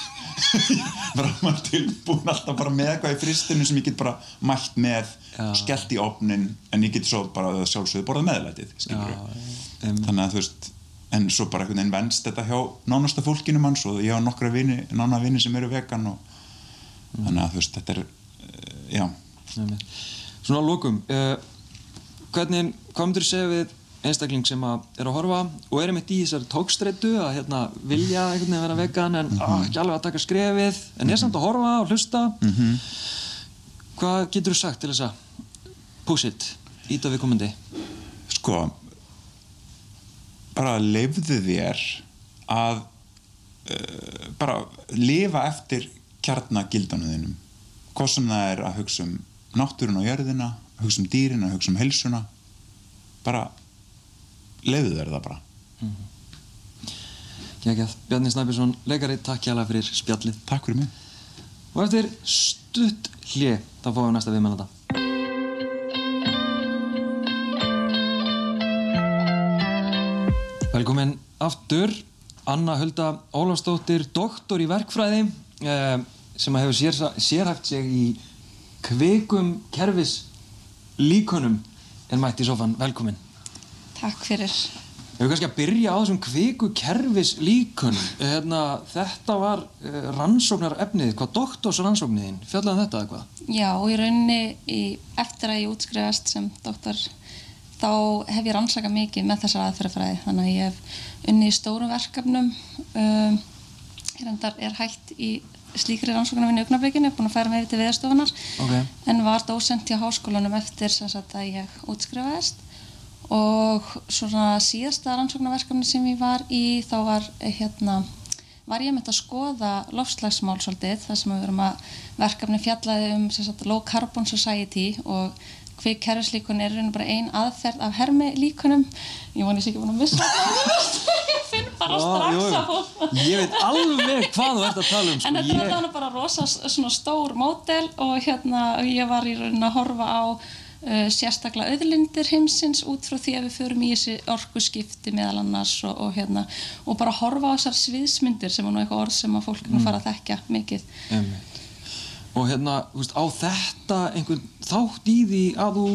bara maður tilbúin alltaf bara með eitthvað í fristinu sem ég get bara mætt með Já. skellt í opnin en ég get svo bara sjálfsögðu borðað meðlætið einmitt. þannig að þú veist en svo bara einhvern veginn venst þetta hjá nánasta fólkinu manns og ég á nokkra vini, nána vini sem eru vegan og þannig að þú veist þetta er eh, já. Svona að lókum, uh, hvernig, hvað myndir þú segja við einstakling sem að er að horfa og er einmitt í þessari tókstreitu að hérna, vilja einhvern veginn vera vegan en mm Mhm. ekki alveg að taka skrefið en er samt að horfa og hlusta. Mhm. hvað getur þú sagt til þess að push it, íta við komandi sko bara leifðu þér að uh, bara lifa eftir kjarnagildanum þínum. Hvað sem það er að hugsa um náttúrun og jörðina, hugsa um dýrin að hugsa um heilsuna. Bara leifðu þér það bara. Kjækjað, Bjarni Snæbjörnsson, leikari, takk hjá fyrir spjallið. Takk fyrir mig. Og eftir stutt hlje þá fáum við næsta viðmennanda Velkomin aftur. Anna Hulda Ólafsdóttir doktor í verkfræði eh, sem hefur sér, sérhæft sig í kvikum kerfis líkunum en mætti í sofan, velkomin Takk fyrir. Við höfum kannski að byrja á þessum kviku kerfis líkunum hérna, þetta var uh, rannsóknar efnið, hvað doktorsrannsókniðin fjallaði um þetta eða hvað? Já, í rauninni í, eftir að ég útskrifast sem doktor þá hef ég rannsakað mikið með þessar aðferðafræði þannig að ég hef unni í stórum verkefnum um, ég reyndar er hætt í slíkri rannsóknarvinni í augnablikinu, búin að færa yfir til viðstofunar Ok. en var dósent hjá háskólanum eftir sem sagt að ég útskrifaðist og svona síðasta rannsóknarverkefni sem ég var í þá var eh, hérna var ég með að skoða lofslagsmál svolítið þar sem við verum að verkefni fjallaði um sagt, low carbon society og hvig kerfislíkun er bara ein aðferð af hermi líkunum ég voni sér ekki búin að missa það. Ég finn bara strax á Ég veit alveg hvað þú ert að tala um sko. En þetta ég... er þannig bara rosa stór mótel og hérna ég var í raunin að horfa á sérstaklega auðlindir heimsins út frá því að við förum í þessi orkuskipti meðal annars og, og hérna og bara horfa á þessar sviðsmyndir sem er nú eitthvað orð sem að fólk nú fara að þekkja mikið. Einmitt. Og hérna, veist, á þetta einhvern þátt í því að þú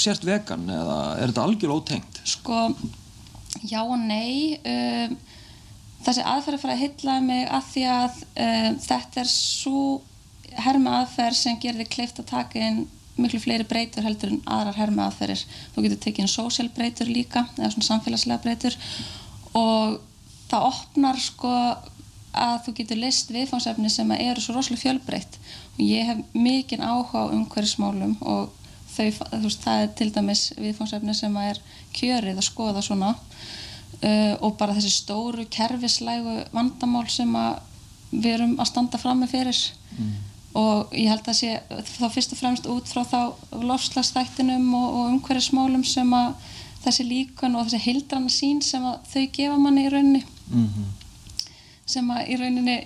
sért vegan eða er þetta algjörlega ótengt? Sko, já og nei. Um, þessi aðferðafræði heillaði mig að því að um, þetta er svo herma aðferð sem gerir þig kleift að taka inn miklu fleiri breytur heldur en aðrar herma aðferðir. Þú getur tekið inn social breytur líka, eða svona samfélagslega breytur. Og það opnar sko að þú getur list viðfánsefni sem eru svo rosalega fjölbreytt. Og ég hef mikinn áhuga á umhverfismálum og þau, veist, það er til dæmis viðfánsefni sem er kjörið að skoða svona. Uh, og bara þessi stóru kerfislægu vandamál sem við erum að standa fram með fyrir og ég held að sé þá fyrst og fremst út frá þá lofslagsþættinum og, og umhverfismálum sem að þessi líkun og þessi hildrana sín sem að þau gefa manni í rauninni. Mm sem að í rauninni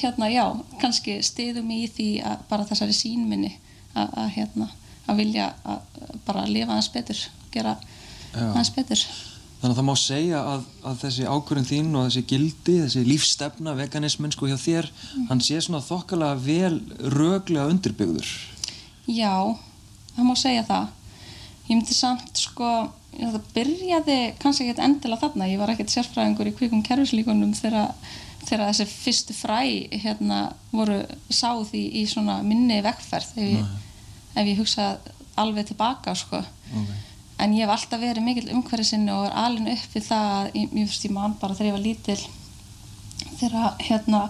hérna já, kannski stiðum í því að bara þessari sínminni að, að hérna að vilja að bara lifa aðeins betur gera aðeins betur Þannig að það má segja að, að þessi ákvörðin þín og þessi gildi, þessi lífstefna, veganismin sko hjá þér, hann sé svona þokkalega vel röglega undirbyggður. Já, það má segja það. Ég myndi samt sko, það byrjaði kannski ekkert endilega þarna, ég var ekkert sérfræðingur í kvikum kerfislíkunum þegar, þegar þessi fyrstu fræ hérna voru sáð í, í svona minni vekkferð ef ég, ef ég hugsa alveg tilbaka sko. Okay. En ég hef alltaf verið mikill umhverfisinni og er alveg upp við það að ég, ég, ég man bara þegar ég var lítil þegar hérna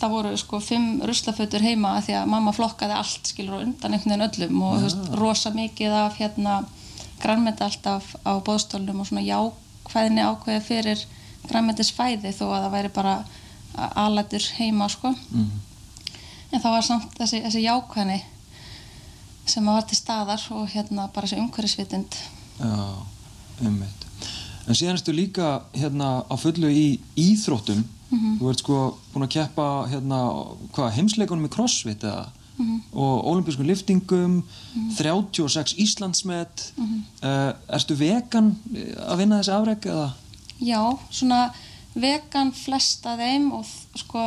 það voru sko fimm ruslafötur heima því að mamma flokkaði allt skilur og undan einhvern veginn öllum og þú veist, rosa mikið af hérna grænmeti alltaf á bóðstólnum og svona jákvæðinni ákveði fyrir grænmetisfæði þó að það væri bara alætur heima sko. En það var samt þessi, þessi jákvæðni sem var til staðar og hérna bara þessi umhverfisvitund Já, ummitt. En síðan erstu líka hérna á fullu í íþróttum. Þú ert sko búin að keppa hérna, hvað, heimsleikunum í crossfit eða? Og olimpískum liftingum, 36 Íslandsmet. Uh, erstu vegan eh, að vinna þessi afreg eða? Já, svona vegan flest af þeim og sko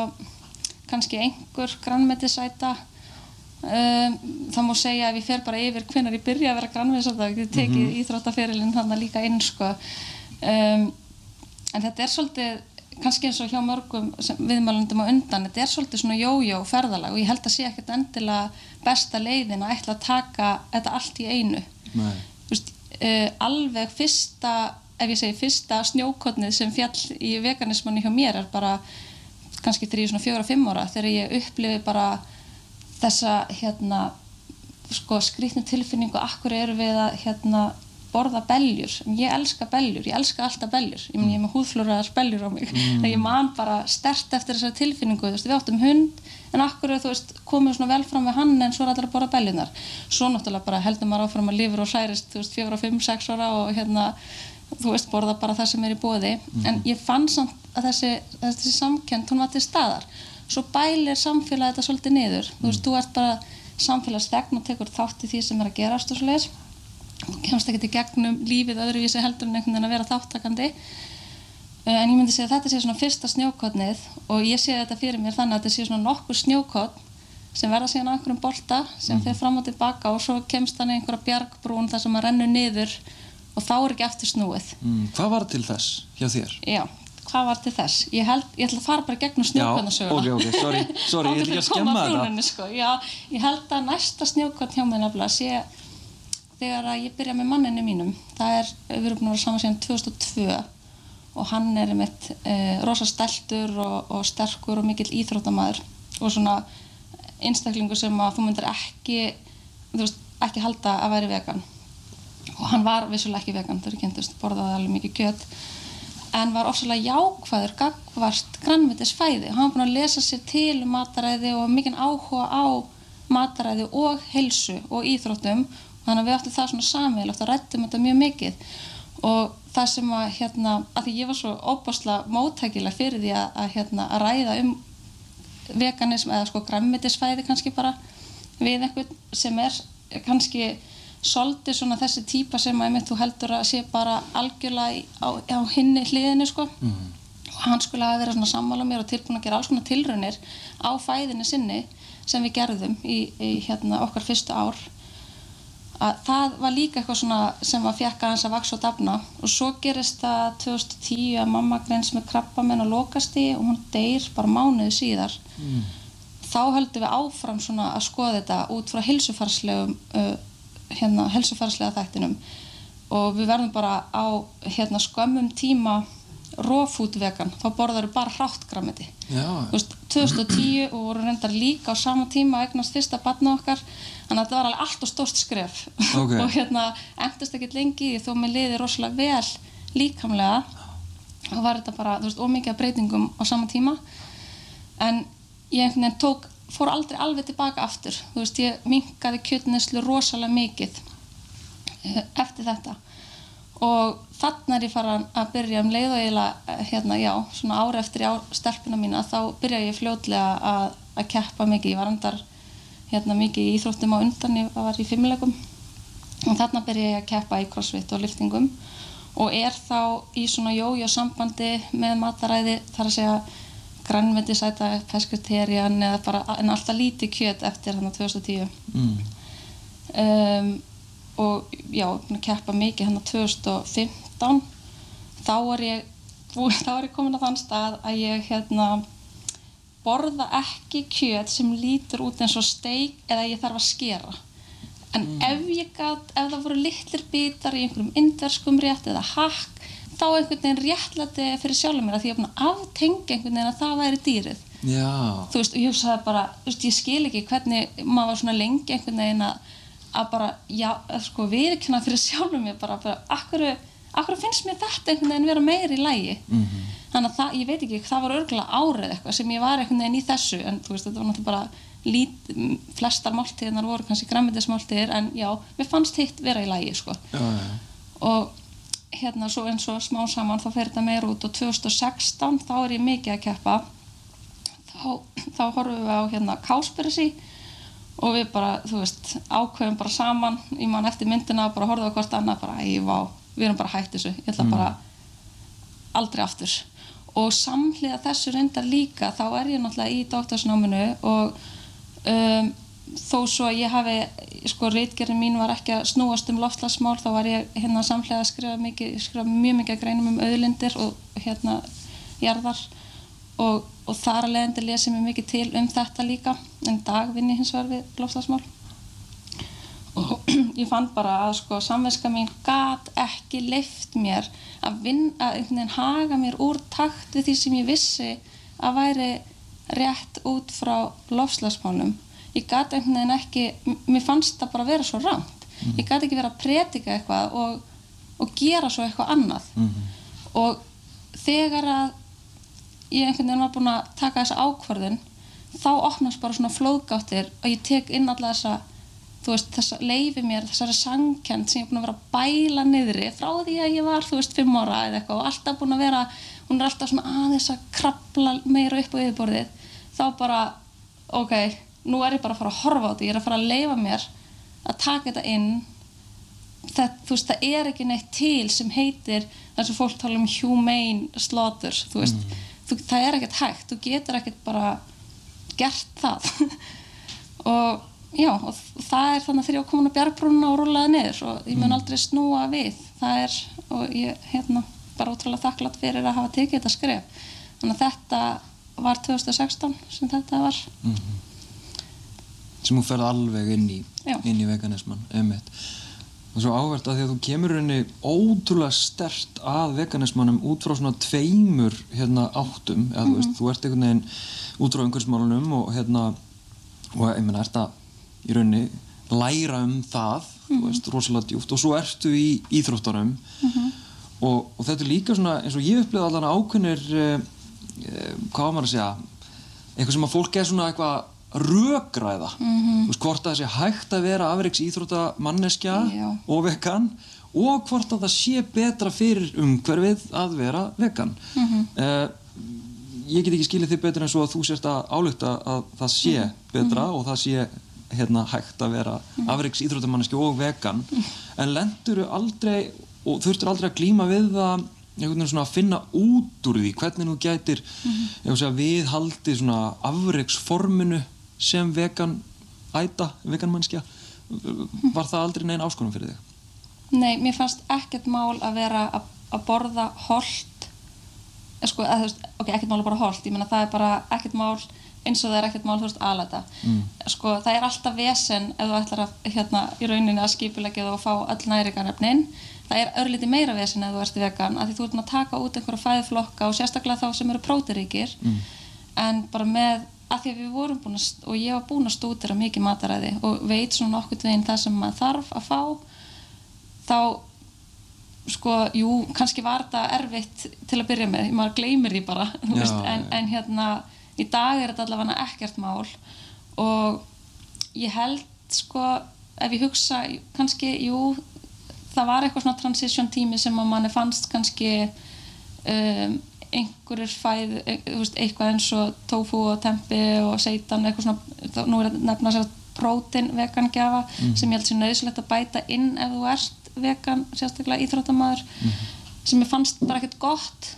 kannski einhver grannmetisæta um, það má segja ef ég fer bara yfir hvenar ég byrja að vera grannmetisæta ég tekið mm íþróttaferilinn þannig líka inn sko. Um, en þetta er svolítið kannski eins og hjá mörgum viðmælundum á undan, þetta er svolítið svona jójó ferðalag og ég held að sé ekkert endilega besta leiðin að ætla að taka þetta allt í einu. Veist, uh, alveg fyrsta ef ég segi fyrsta snjókotnið sem fjall í veganismanni hjá mér er bara kannski þegar ég er svona fjóra, fimm ára þegar ég upplifi bara þessa hérna sko skrýtnu tilfinningu akkur eru við að hérna borða beljur, en ég elska beljur ég elska alltaf beljur, ég, ég er með húðflúraðar beljur á mig, mm. ég man bara stert eftir þessari tilfinningu, veist, við áttum hund en akkur veist, komum svona vel fram við hann en svo er allir að borða beljunar svo náttúrulega bara heldur maður áfram að lifur og særist veist, fjóra, fimm, sex ára og hérna þú veist, borða bara það sem er í bóði en ég fann samt að þessi, þessi samkend, hún var til staðar svo bælir samfélagi þetta svolítið niður. Þú veist, þú ert bara samfélagsþegn og tekur þátt í því sem er að gerast og svoleiðis. Og kemst ekkert í gegnum lífið öðruvísi heldur en einhvern veginn að vera þáttakandi Eh, en ég myndi segja að þetta sé svona fyrsta snjókotnið og ég sé þetta fyrir mér þannig að þetta sé svona nokkur snjókotn sem verða síðan á einhverjum bolta sem fer fram og tilbaka og svo kemst hann í einhverja bjargbrún þar sem að rennu niður og þá er ekki eftir snúið. Mm, hvað var til þess hjá þér? já, hvað var til þess? ég held, ég ætla að fara bara gegnum snjókotnasöguna ok, ok, sorry, sorry, ég ætla ekki að skemma þetta. sko. já, ég held að næsta snjókotn hjá mig nefnilega sé þegar að ég byrja með manninu mínum það er, við erum búin að vera saman síðan 2002 og hann er einmitt e, rosa steltur og, og sterkur og mikill íþróttamæður og svona einstaklingur sem að þú myndir ekki þú veist, ekki halda að væri vegan og hann var vissulega ekki vegan þegar ég kynntist, borðaði alveg mikið kjöt en var ofsalega jákvæður gagvart grannmetisfæði hann var búin að lesa sér til um mataræði og mikinn áhuga á mataræði og heilsu og íþróttum. Þannig að við áttum það svona samveilagt og rættum þetta mjög mikið. Og það sem að hérna, að því ég var svo óbásla móttækilega fyrir því að, að, hérna, að ræða um veganism eða sko græmmetisfæði kannski bara við einhvern sem er kannski svolítið svona þessi típa sem að einmitt þú heldur að sé bara algjörlega í- á, á hinni hliðinni sko. Og hann skulle hafa verið svona sammála mér og tilbúin að gera alls konar tilraunir á fæðinni sinni sem við gerðum í, í hérna okkar fyrstu ár. Að það var líka eitthvað svona sem að fjekka hans að vaksa og dafna. Og svo gerist það 2010 að mamma greins með krabbamenn og lokasti og hún deyr bara mánuði síðar. Þá höldum við áfram svona að skoða þetta út frá heilsufarslegum uh, hérna, heilsufarslega þættinum. Og við verðum bara á hérna, skömmum tíma rófút vegan, þá borðar við bara hrátt grammeti Já, Þú veist, 2010 og voru reyndar líka á sama tíma að eignast fyrsta barna okkar. Þannig að þetta var alveg allt og stórt skref. Ok. og hérna endast ekkert lengi þó mér liði rosalega vel líkamlega. Og var þetta bara, þú veist, ómikið breytingum á sama tíma. En ég einhvern veginn tók, fór aldrei alveg tilbaka aftur, þú veist, ég minkaði kjötneslu rosalega mikið eh, eftir þetta. Og þannig er ég farin að byrja um leið og eiginlega hérna, já, svona ári eftir ár, stelpuna mína þá byrja ég fljótlega að, að keppa mikið, ég var andar hérna, mikið í íþróttum á undan, ég var í fimmlegum og þarna byrja ég að keppa í crossfit og liftingum. Og er þá í svona jójó sambandi með mataræði þar að segja grænmetisæta, pesketerian eða bara, en alltaf lítið kjöt eftir hann 2010 mm. um, og já, keppa mikið hann 2015 þá er ég þá er ég komin að þann stað að ég hérna borða ekki kjöt sem lítur út eins og steik eða ég þarf að skera. En ef ég gat, ef það voru litlir bitar í einhverjum indverskum rétt eða hakk, þá einhvern veginn réttlæti fyrir sjálfur mér að því ég er búin að aftengja einhvern veginn að það væri dýrið Já. þú veist, ég hugsaði bara, þú veist, ég skil ekki hvernig maður var svona lengi einhvern veginn að, að bara, já, sko viðkynna fyrir sjálfum mér bara, bara, akkur, akkur finnst mér þetta einhvern veginn vera meira í lægi -hmm. þannig að það, ég veit ekki, það var örgulega árið eitthvað sem ég var einhvern veginn í þessu en þú veist, þetta var náttúrulega bara lít, flestar máltíðnar voru kannski græmitismáltíðir en já, mér fannst hitt vera í lægi sko Já, já. og hérna svo eins og smá saman þá fer þetta meira út og 2016 þá er ég mikið að keppa. Þá, þá horfum við á hérna Káspirisi og við bara, þú veist, ákveðum bara saman. Í mann eftir myndina bara horfum á hvort annað bara, æ, vá, við erum bara hætt þessu. Ég ætla bara aldrei aftur. Og samhliða þessu reyndar líka þá er ég náttúrulega í doktorsnáminu og um, þó svo að ég hafi sko reitgerðin mín var ekki að snúast um loftslagsmál þá var ég hérna samhliða að skrifa, mikið, skrifa mjög mikið greinum um auðlindir og hérna jarðar. Og, og þar að leiðandi lesi mér mikið til um þetta líka en í dag vinn ég hins vegar við loftslagsmál. Og ég fann bara að sko samverska mín gat ekki leift mér að vinna, einhvern veginn haga mér úr takt við því sem ég vissi að væri rétt út frá lofslagsmálum ég gat einhvern veginn ekki mér fannst það bara vera svo rámt ég gat ekki verið að predika eitthvað og, og gera svo eitthvað annað. Og þegar að ég einhvern veginn var búin að taka þessa ákvörðun þá opnast bara svona flóðgáttir og ég tek inn alla þessa þú veist, þess að leifi mér þessari sangkend sem ég er búin að vera að bæla niðri frá því að ég var, þú veist, fimm ára eða eitthvað og alltaf búin að vera, hún er alltaf svona aðeins að krabla meira upp á yfirborðið þá bara, ok nú er ég bara að fara að horfa á þetta. Ég er að fara að leifa mér að taka þetta inn. Það, þú veist, það er ekki neitt til sem heitir þess að fólk tala um humane slaughter þú veist, þú, það er ekkert hægt. Þú getur ekkert bara gert það. Og já, og það er þannig að þegar ég var komin á bjargbrúnuna og rúlaði niður. Og ég mun aldrei snúa við. Það er, og ég hérna bara ótrúlega þakklátt fyrir að hafa tekið þetta skref. Þannig að þetta var 2016 sem þetta var sem þú ferð alveg inn í, í veganisman einmitt. og svo áhvert að því að þú kemur henni ótrúlega stert að veganismanum út frá svona tveimur hérna, áttum eða þú veist, þú ert einhvern veginn út frá umhverfsmálunum og hérna og ég meina, ert að í rauninni læra um það þú veist, rosalega djúft og svo ertu í íþróttunum. Og, og þetta er líka svona eins og ég upplifði allan ákveðnir eh, eh, hvað var maður að segja eitthvað sem að fólk er svona eitthvað rökræða. Þú veist, hvort að það sé hægt að vera afriks íþróttamanneskja og vegan og hvort að það sé betra fyrir umhverfið að vera vegan. Uh, ég get ekki skilið þig betur en svo að þú sért að álugta að það sé betra og það sé hérna, hægt að vera afriks íþróttamanneski og vegan. En lendur aldrei og þurftur aldrei að glíma við það einhvern veginn svona að finna út úr því hvernig þú gætir mm segja, viðhaldi svona afriksforminu sem vegan æta, vegan mannskja var það aldrei neinn áskonum fyrir þig? Nei, mér fannst ekkert mál að vera að, að borða holt sko, að, veist, ok, ekkert mál að borða holt ég meina það er bara ekkert mál eins og það er ekkert mál, þú veist, aðlæta mm. sko, það er alltaf vesen ef þú ætlar að, hérna, í rauninni að skipulegja og fá öll næringarnefnin það er örlítið meira vesen ef þú ert vegan af því þú ert að taka út einhverja fæðiflokka og sérstaklega þá sem eru prótiríkir mm. en bara með af því að við vorum búin að, og ég var búin að stúdira mikið mataræði og veit svona nokkuð veginn það sem maður þarf að fá þá sko, jú, kannski var þetta erfitt til að byrja með, maður gleymir því bara Já, veist, en, en hérna í dag er þetta allavega ekkert mál. Og ég held sko, ef ég hugsa kannski, jú það var eitthvað svona transition tími sem að manni fannst kannski um, einhverjir fæð e- eitthvað eins og tofu og tempi og seitan eitthvað svona, nú er að nefna sér prótin vegangjafa sem ég held sér nöðsilegt að bæta inn ef þú ert vegan, sérstaklega íþróttamaður sem ég fannst bara ekkert gott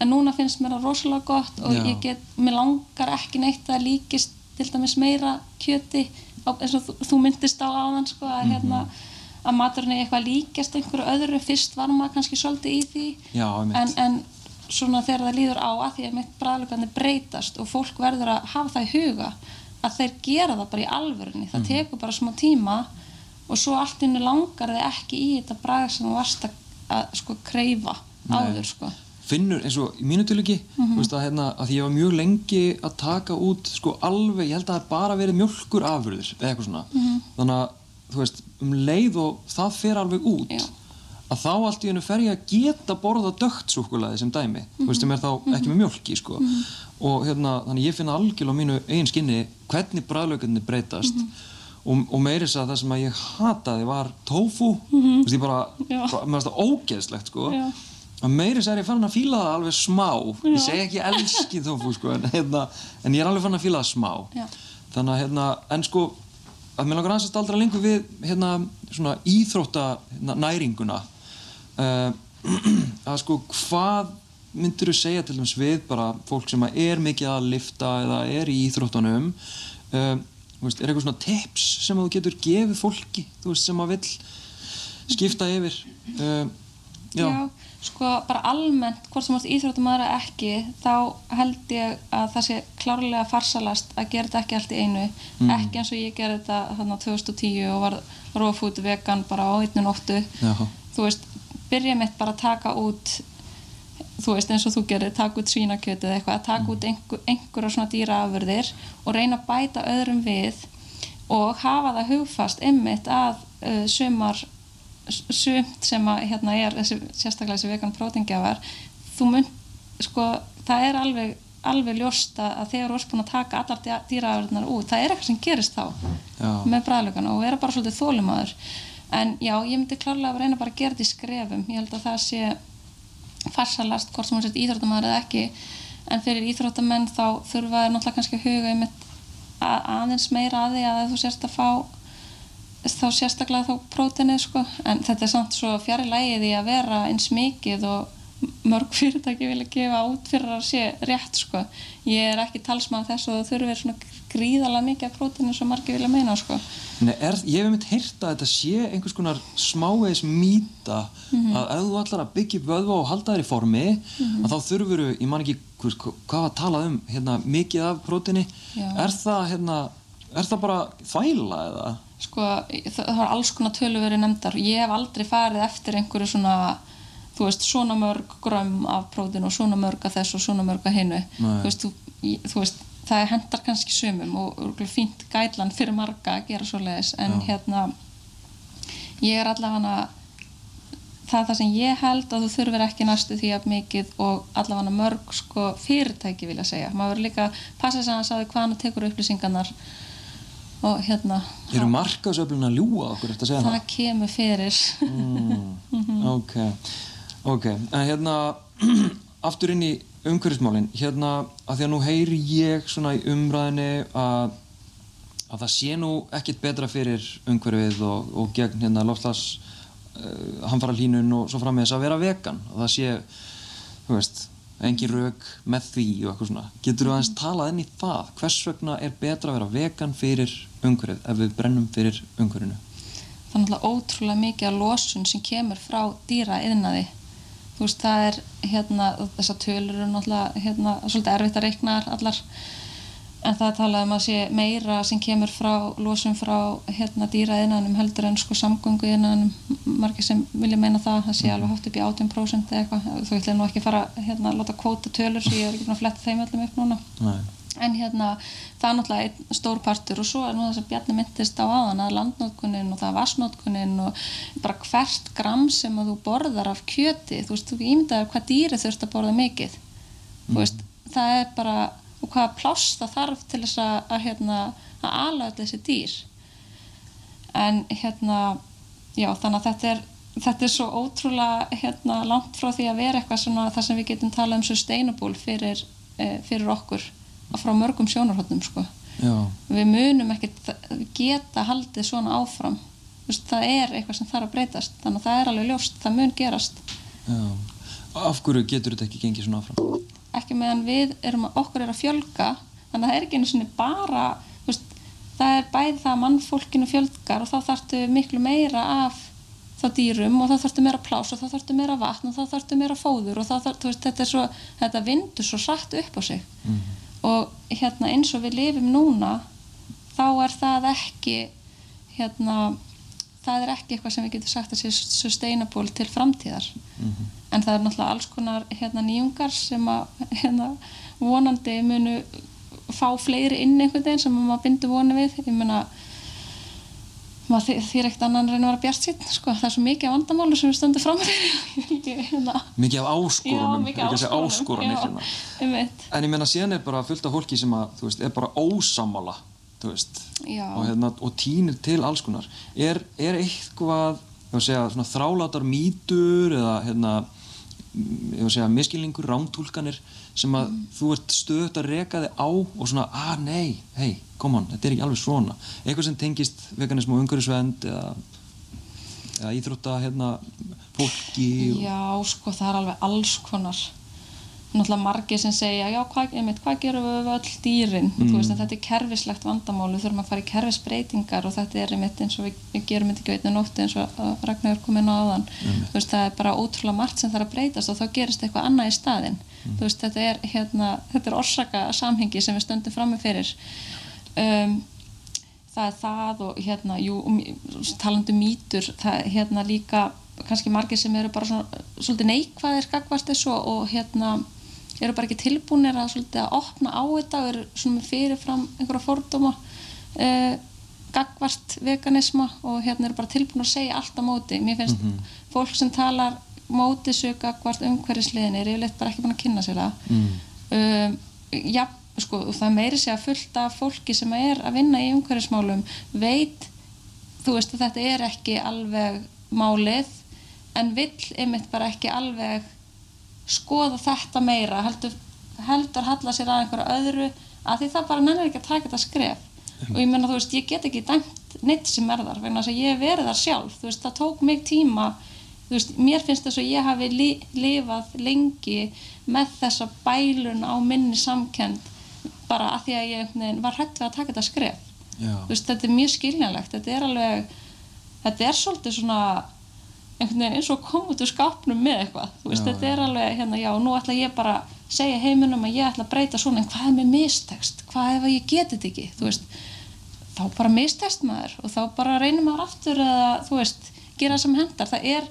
en núna finnst mér það rosalega gott og Já. ég get, mér langar ekki neitt að líkist til dæmis meira kjöti eins og þú, þú myndist á áðan sko, að hérna að maturinn er eitthvað líkjast einhverju öðru. Fyrst var maður kannski svolítið í því Já, en, en svona þegar það líður á að því að mitt bræðlugandi breytast og fólk verður að hafa það í huga að þeir gera það bara í alvörunni. Það tekur bara smá tíma og svo allt innu langar þið ekki í þetta bræð sem þú varst að, að sko kreifa áður sko. Finnur eins og í mínu tilviki þú veist að hérna að ég var mjög lengi að taka út sko alveg, ég held að það bara verið mjölkur afurðir eða eitthvað svona. Þannig að þú veist um leið og það fer alveg út Já. Að þá allt í hennu fer ég að geta borða dögt súkkulaði sem dæmi þú veist sem er þá ekki með mjölk í sko. Og hérna þannig ég finna algjörlega á mínu eigin skinni hvernig bræðlaugarnir breytast. Og, og meiris að það sem að ég hataði var tofu þú veist ég bara, Já. mér finnst það ógeðslegt sko. Já. að meiris er ég fann að fíla það alveg smá. Ég segi ekki elski tofu sko en, hérna, en ég er alveg fann að fíla það smá. Já. þannig að hérna, en sko að mér langar aðeins að staldra lengur við hérna, svona íþrótta hérna, næringuna uh, að sko hvað myndir þú segja til dæmis við bara fólk sem er mikið að lifta eða er í íþróttunum? Uh, veist, er eitthvað svona tips sem þú getur gefið fólki veist, sem að vill skipta yfir? Uh, já, Já, sko bara almennt hvort sem átt íþróttumæður eða ekki þá held ég að það sé klárlega farsalast að gera þetta ekki allt í einu. Ekki eins og ég gerði þetta þarna 2010 og var food vegan bara á einnu nóttu. Já, þú veist, byrja mitt bara að taka út þú veist eins og þú gerir, taka út svínakjöt eða eitthvað, að taka út einhver, einhverja svona dýraafurðir og reyna að bæta öðrum við og hafa það hugfast einmitt að uh, sumar sumt sem að hérna er þessi, sérstaklega þessi vegan prótingjafar þú mun, sko, það er alveg alveg ljóst að þegar þú ert búin að taka allar dýraafurðnar út, það er eitthvað sem gerist þá Já. með bræðlugana og vera bara svolítið þólimaður en já, ég myndi klárlega að reyna bara að gera þetta í skrefum. Ég held að það sé farsalast hvort sem hún sett íþróttamæður eða ekki. En fyrir íþróttamenn þá þurfa þeir náttúrulega kannski að huga um að aðeins meira að því að þú sérst að fá þá sérstaklega þá prótenið sko. En þetta er samt svo fjari lægið í að vera eins mikið og mörg fyrirtæki vilja gefa út fyrir að sé rétt sko ég er ekki talsmaður þess og það þurfir svona gríðalega mikið af prótinu sem margir vilja meina sko Nei, er, ég hef einmitt heyrt að þetta sé einhvers konar smávegis mýta Mhm. að ef þú ætlar að byggja vöðva og halda þér í formi Mhm. að þá þurfur ég man ekki hvers, hvað var talað um hérna, mikið af prótini Já. er það, hérna, er það bara þvæla eða? sko, það, það var alls konar tölu verið nefndar ég hef aldrei farið eftir einhverju svona þú veist, svona mörg grömm af prótin og svona mörg af þess og svona mörg af hinnu þú veist, þú, ég- þú veist, það hendar kannski sumum og fínt gætlan fyrir marga að gera svo leiðis en Já. hérna ég er allavega það er það sem ég held að þú þurfir ekki næstu því að mikið og allavega mörg sko, fyrirtæki vilja segja. Maður verður líka að passa sig að það hvað hann tekur upplýsingarnar og hérna Eru markaðsöflun að ljúga okkur eftir að segja það? Það? kemur fyrir. Mm, ok, ok, en hérna aftur inn í umhverfismálin. Hérna að því að nú heyri ég svona í umræðinni að að það sé nú ekkit betra fyrir umhverfið og, og gegn hérna loftlas uh, hamfara hlínun og svo frammeðis að vera vegan. Og það sé, þú veist engin rauk með því og eitthvað svona. Getur þú aðeins talað inn í það? Hvers vegna er betra að vera vegan fyrir umhverfið ef við brennum fyrir umhverfinu? Það er náttúrulega ótrúlega mikið af losun sem kemur frá dýra yðnaði þú veist það er hérna þessar tölur eru náttúrulega hérna, svolítið erfitt að reikna allar. En það er talað um að sé meira sem kemur frá losun frá hérna dýra yðnaðinum heldur en sko samgöngu yðnaðinum margir sem vilja meina það það sé alveg hátt upp í 18% eða eitthvað. Þú ætla nú ekki fara hérna að láta kvóta tölur svo ég er ekki búin að fletta þeim öllum upp núna. Nei. En hérna það er náttúrulega einn stór partur og svo er nú það sem Bjarni myndist á áðan að landnótkunin og það vassnótkunin og bara hvert gram sem að þú borðar af kjöti þú veist, þú ímyndaður hvað dýri þurft að borða mikið. Þú veist, það er bara og hvaða pláss það þarf til þess að, að hérna, að ala öll þessi dýr. En hérna já, þannig að þetta er þetta er svo ótrúlega hérna, langt frá því að vera eitthvað svona það sem við getum talað um sustainable fyrir, eh, fyrir okkur frá mörgum sjónarhóttum sko. Við munum ekkert geta haldið svona áfram veist, það er eitthvað sem þarf að breytast þannig að það er alveg ljóst, það mun gerast já. Af hverju getur þetta ekki gengið svona áfram? ekki meðan við erum að okkur er að fjölga þannig að það er ekki einu sinni bara veist, það er bæði það að mannfólkinu fjölgar og þá þarftu miklu meira af þá dýrum og þá þarftu meira plás og þá þarftu meira vatn og þá þarftu meira fóður og þá þarftu, þú veist, þetta er svo þetta vindur svo satt upp á sig og hérna eins og við lifum núna þá er það ekki hérna það er ekki eitthvað sem við getum sagt að sé sustainable til framtíðar. En það er náttúrulega alls konar hérna, nýjungar sem að hérna, vonandi munu fá fleiri inn einhvern veginn sem maður bindur voni við. Ég meina maður þýr ekkert annan en að vera bjart sín sko. það er svo mikið af vandamálu sem við stöndum fram hérna. mikið af áskorunum mikið segja áskorunum, áskoranir já, hérna. en ég meina síðan er bara fullt af fólki sem að, veist, er bara ósamála og, hérna, og týnir til alls konar er, er eitthvað, segja, þrálátar mýtur eða hérna segja, miskilningur, rántúlkanir sem að Mm. þú ert stöðut að reka þig á og svona, ah nei, hei, come on, þetta er ekki alveg svona. Eitthvað sem tengist veganism og umhverfisvend eða, eða íþrótta hérna, fólki og, Já, sko, það er alveg alls konar. Náttúrulega margir sem segja já, hvað, einmitt, hvað gerum við við öll dýrin? Þú veist, þetta er kerfislegt vandamál. Við þurfum að fara í kerfisbreytingar og þetta er einmitt eins og við, við gerum þetta ekki veitinu nótti eins og Ragnar er komin á áðan. Þú veist, það er bara ótrúlega margt sem þarf að breytast og þá gerist eitthvað annað í staðinn þú veist, þetta er, hérna, þetta er orsaka samhengi sem við stöndum frammi fyrir. Um, það er það og hérna, jú, talandi um mýtur, það er hérna líka kannski margir sem eru bara svona svolítið neikvæðir gagvart þessu og hérna eru bara ekki tilbúinir að svolítið að opna á þetta og eru svona með fyrirfram einhverja fordóma uh, gagvart veganisma og hérna eru bara tilbúin að segja allt á móti. Mér finnst fólk sem talar móti svo gagvart umhverfisliðin er yfirleitt bara ekki búin að kynna sér það. Mm, um, já, sko, það meiri segja fullt af fólki sem er að vinna í umhverfismálum veit, þú veist að þetta er ekki alveg málið en vill einmitt bara ekki alveg skoða þetta meira heldur, heldur halla sér að einhverju öðru að því það bara nennir ekki að taka þetta skref. Og ég menna þú veist, ég get ekki dæmt neitt sem er þar, vegna þess að ég verið þar sjálf þú veist, það tók mig tíma veist, mér finnst þess að ég hafi li lifað lengi með þessa bælun á minni samkend bara að því að ég var hrætt við að taka þetta skref. Veist, þetta er mjög skiljanlegt. Þetta er alveg, þetta er svolítið svona eins og að koma út úr skápnum með eitthvað. Veist, Já, þetta er alveg, hérna, já, nú ætla ég bara að segja heiminum að ég ætla að breyta svona en hvað er með mistekst, hvað ef að ég geti þetta ekki? Þú veist, þá bara mistekst maður og þá bara reynir maður aftur eða, þú veist, gera það sem hendar. Það er,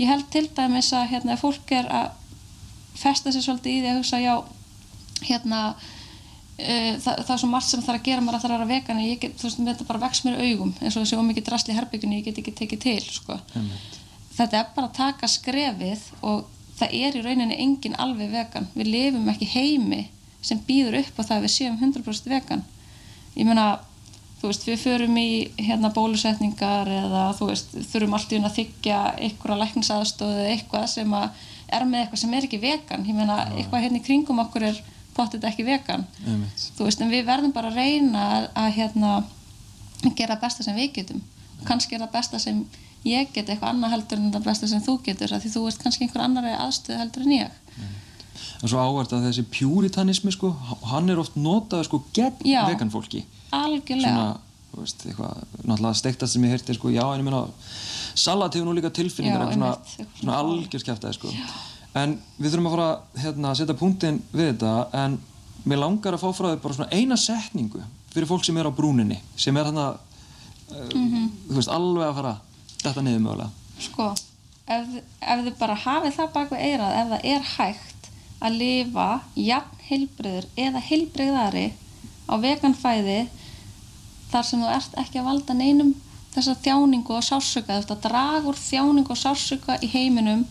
ég held til dæmis að hérna, fólk er að festa sér svolítið í því að hugsa, já hérna uh, það, það er svo margt sem þarf að gera maður að það er að vegan en ég get, þú veist, þetta bara vex mér augum eins og þessi ómikið drasli í herbyggunni ég get ekki tekið til, sko. Einmitt. þetta er bara að taka skrefið og það er í rauninni engin alveg vegan. Við lifum ekki heimi sem býður upp á það að við séum 100% vegan. Ég meina þú veist, við förum í hérna bólusetningar eða þú veist, þurfum allt í hún að þykja einhverja læknisaðstóð eða eitthvað sem að er með eitthvað sem er ekki vegan. Ég meina, eitthvað hérna í kringum okkur er pottet ekki vegan. Einmitt. þú veist, en við verðum bara að reyna að, að hérna gera besta sem við getum. Kannski er það besta sem ég get eitthvað annað heldur en það besta sem þú getur því þú veist kannski einhver annari aðstöð heldur en ég. En svo áhvert að þessi puritanismi sko, hann er oft notað sko gegn Já. Vegan algjörlega náttúrulega steiktast sem ég heyrti sko, já, en ég meina salat hefur nú líka tilfinningar Já, svona, svona svona. algjörskjæftæði sko. en við þurfum að fara hérna, að setja punktinn við þetta en mér langar að fá frá þér bara svona eina setningu fyrir fólk sem er á brúninni sem er hérna uh, Mhm. þú veist, alveg að fara þetta niður mögulega sko, ef, ef þið bara hafið það bak við eirað ef það er hægt að lifa jafn heilbriður eða heilbriðari á veganfæði þar sem þú ert ekki að valda neinum þessa þjáningu og sársöka þú ert að draga úr þjáningu og sársöka í heiminum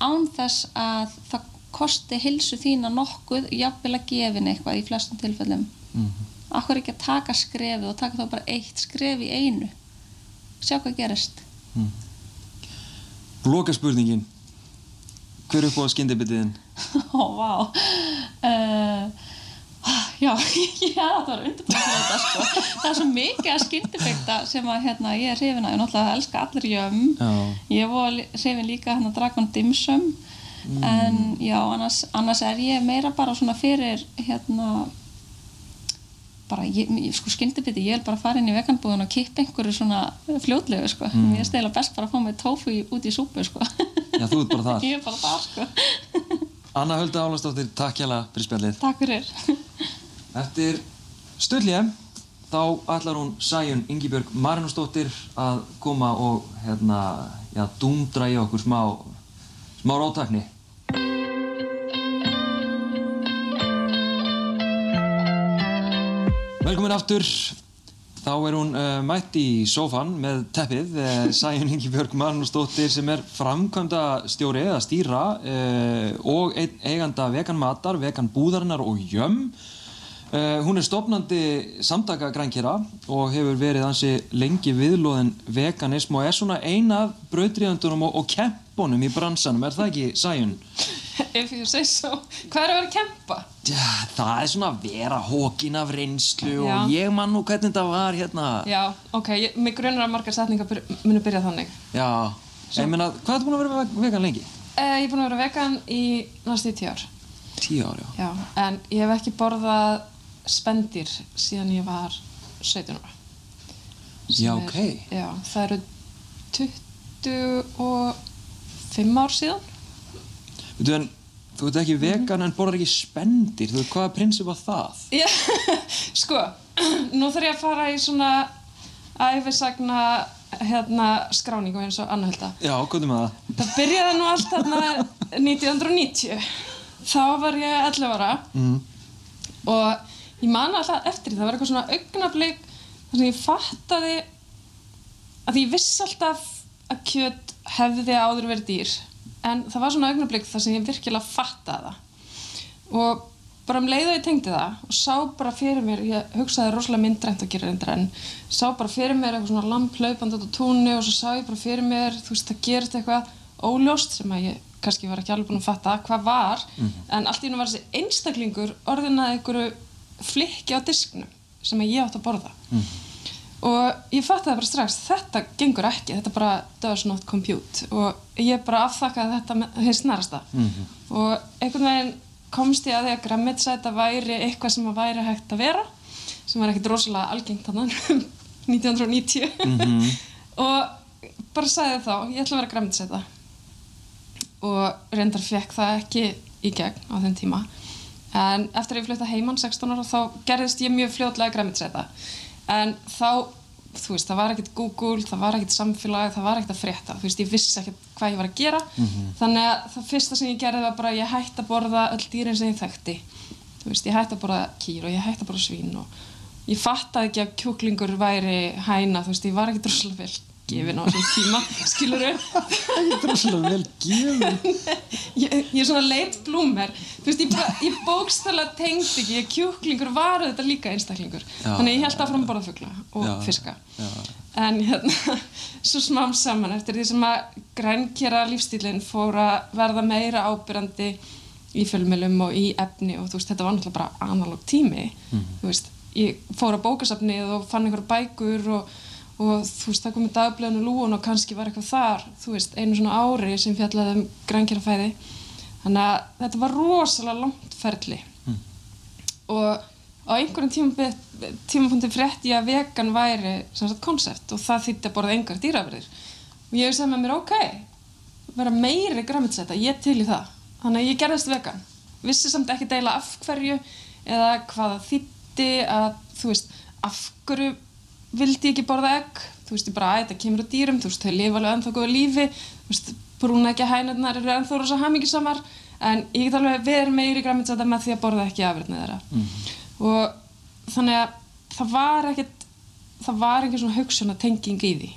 án þess að það kosti hilsu þína nokkuð jafnvel að gefin eitthvað í flestum tilfellum. Mm. akkur ekki að taka skrefið og taka þá bara eitt skref í einu? Sjá hvað gerist. Loka spurningin hver er upp á skyndibitiðin? Ó, vá. Uh, Já, ég hef að það var undirbúin fyrir þetta sko. Það er svo mikið að skyndifekta sem að hérna, ég er hrifin að ég náttúrulega elska allir jömm Já, Ég var hrifin líka hérna Dragon Dimsum. En já, annars, annars er ég meira bara svona fyrir hérna bara, ég, sko skyndibiti, ég er bara að fara inn í veganbúðun og kippa einhverju svona fljótlegu sko, mm. ég er stela best bara að fá mig tofu í- út í súpu sko. Já, þú ert bara þar. Ég er bara þar sko Anna Hölda Álastóttir, takk hjá fyrir spjallið Takk fyrir Eftir stöðlið þá ætlar hún Sæjun Ingibjörg Marinósdóttir að koma og hérna, já, dúndra í okkur smá Smá róttakni. Velkomin aftur. Þá er hún uh, mætt í sófan með teppið, uh, Sæjun Ingi Björg Magnúsdóttir sem er framkvæmda stjóri eða stýra uh, og eiganda vegan matar, vegan búðarinnar og jömm. Hún er stopnandi samtaka grænkera og hefur verið ansi lengi viðlóðin veganism og er svona eina af brautriðandunum og, og kempunum í bransanum, er það ekki Sæjun? If you say so. Hvað er að vera að kempa? Já, það er svona að vera hókin af reynslu Já. og ég man nú hvernig þetta var hérna. Já, ok, ég, mig grunar að margar setningar byr, munu byrja þannig. Já, ég meina, hvað ertu búin að vera ve- vegan lengi? Uh, ég er búin að vera vegan í næstu í tíu ár. Tíu ár, já. Já, en ég hef ekki borðað spendir síðan ég var 17 ára. Já, er- ok. Já, það eru 25 ár síðan. Veitu, en þú ert ekki vegan en borðar ekki spendir, þú veit, hvaða prinsip var það? Já, sko, nú þarf ég að fara í svona æfisagna hérna skráningu eins og Anna Hilda. Já, er með það? Það byrjaði nú allt þarna 1990. Þá var ég 11 ára og ég man alltaf eftir það var eitthvað svona augnablík þar sem ég fattaði að ég vissi alltaf að kjöt hefði áður verið dýr en það var svona augnablík þar sem ég virkilega fattaði það. Og bara um leið og ég tengdi það og sá bara fyrir mér, ég hugsaði rosalega myndrænt að gera reyndar en sá bara fyrir mér eitthvað svona lamp hlaupandi út á túnni og svo sá ég bara fyrir mér, þú veist, það gerist eitthvað óljóst sem að ég kannski var ekki alveg búin að fatta hvað var. En allt í hennu var þessi einstaklingur orðin að einhverju flikki á disknum sem að ég átt að borða og ég fattaði bara strax þetta gengur ekki, þetta bara does not compute. Og ég bara afþakkaði þetta því snarasta. Og einhvern veginn komst ég að því að grammitsæta væri eitthvað sem að væri hægt að vera sem var ekkert rosalega algengt þannig 1990 og bara sagði þá, ég ætla að vera grammitsæta og reyndar fekk það ekki í gegn á þenn tíma. En eftir að ég flytta heimann 16 ára þá gerðist ég mjög fljótlega græmitsreita en þá, þú veist, það var ekkert Google, það var ekkert samfélag, það var ekkert að frétta. Þú veist, ég vissi ekkert hvað ég var að gera. Þannig að það fyrsta sem ég gerði var bara ég hætti að borða öll dýrin sem ég þekkti. Þú veist, ég hætti að borða kýr og ég hætti að borða svín og ég fattaði ekki að kjúklingur væri hæna, þú veist, ég var ekkert droslega vel gefin á þessum tíma, skilur Það er droslega vel gefið. ég, ég er svona leit blúmer þú veist, ég, ég bókstæðlega tengdi ekki, ég kjúklingur var þetta líka einstaklingur, Já, þannig ég held að borða fugla og Já, fiska. já. en hérna, svo smám saman eftir því sem að grænkjara lífstílinn fór að verða meira ábyrrandi í fjölmjölum og í efni og þú veist, þetta var náttúrulega bara analóg tími. Þú veist, ég fór að bókasafnið og fann einhverja bækur og, og þú veist, það komið dagblöðinu lúun og kannski var eitthvað þar, þú veist, einu svona ári sem fjallaði um grænkjarafæði þannig að þetta var rosalega langt ferli. Og á einhverjum tímapunkti tímapunkti frétti ég að vegan væri sagt konsept og það þýtti að borða engar dýrafriðir og ég hef með mér ok vera meiri græmitsetta, ég til í það. Þannig að ég gerðist vegan. Vissi samt ekki deila af hverju eða hvað það þýtti að þú veist, af hverju vildi ekki borða egg. Þú veist, ég bara, að þetta kemur á dýrum. Þú veist, þau lifa alveg ennþá góðu lífi. Þú veist, brúna ekki hænurnar eru ennþá rosa hamingisamar en ég get alveg verið meiri græmitsetta með því að borða ekki afritnið þeirra. Og þannig að það var ekkert það var ekki svona hugsun tenging í því.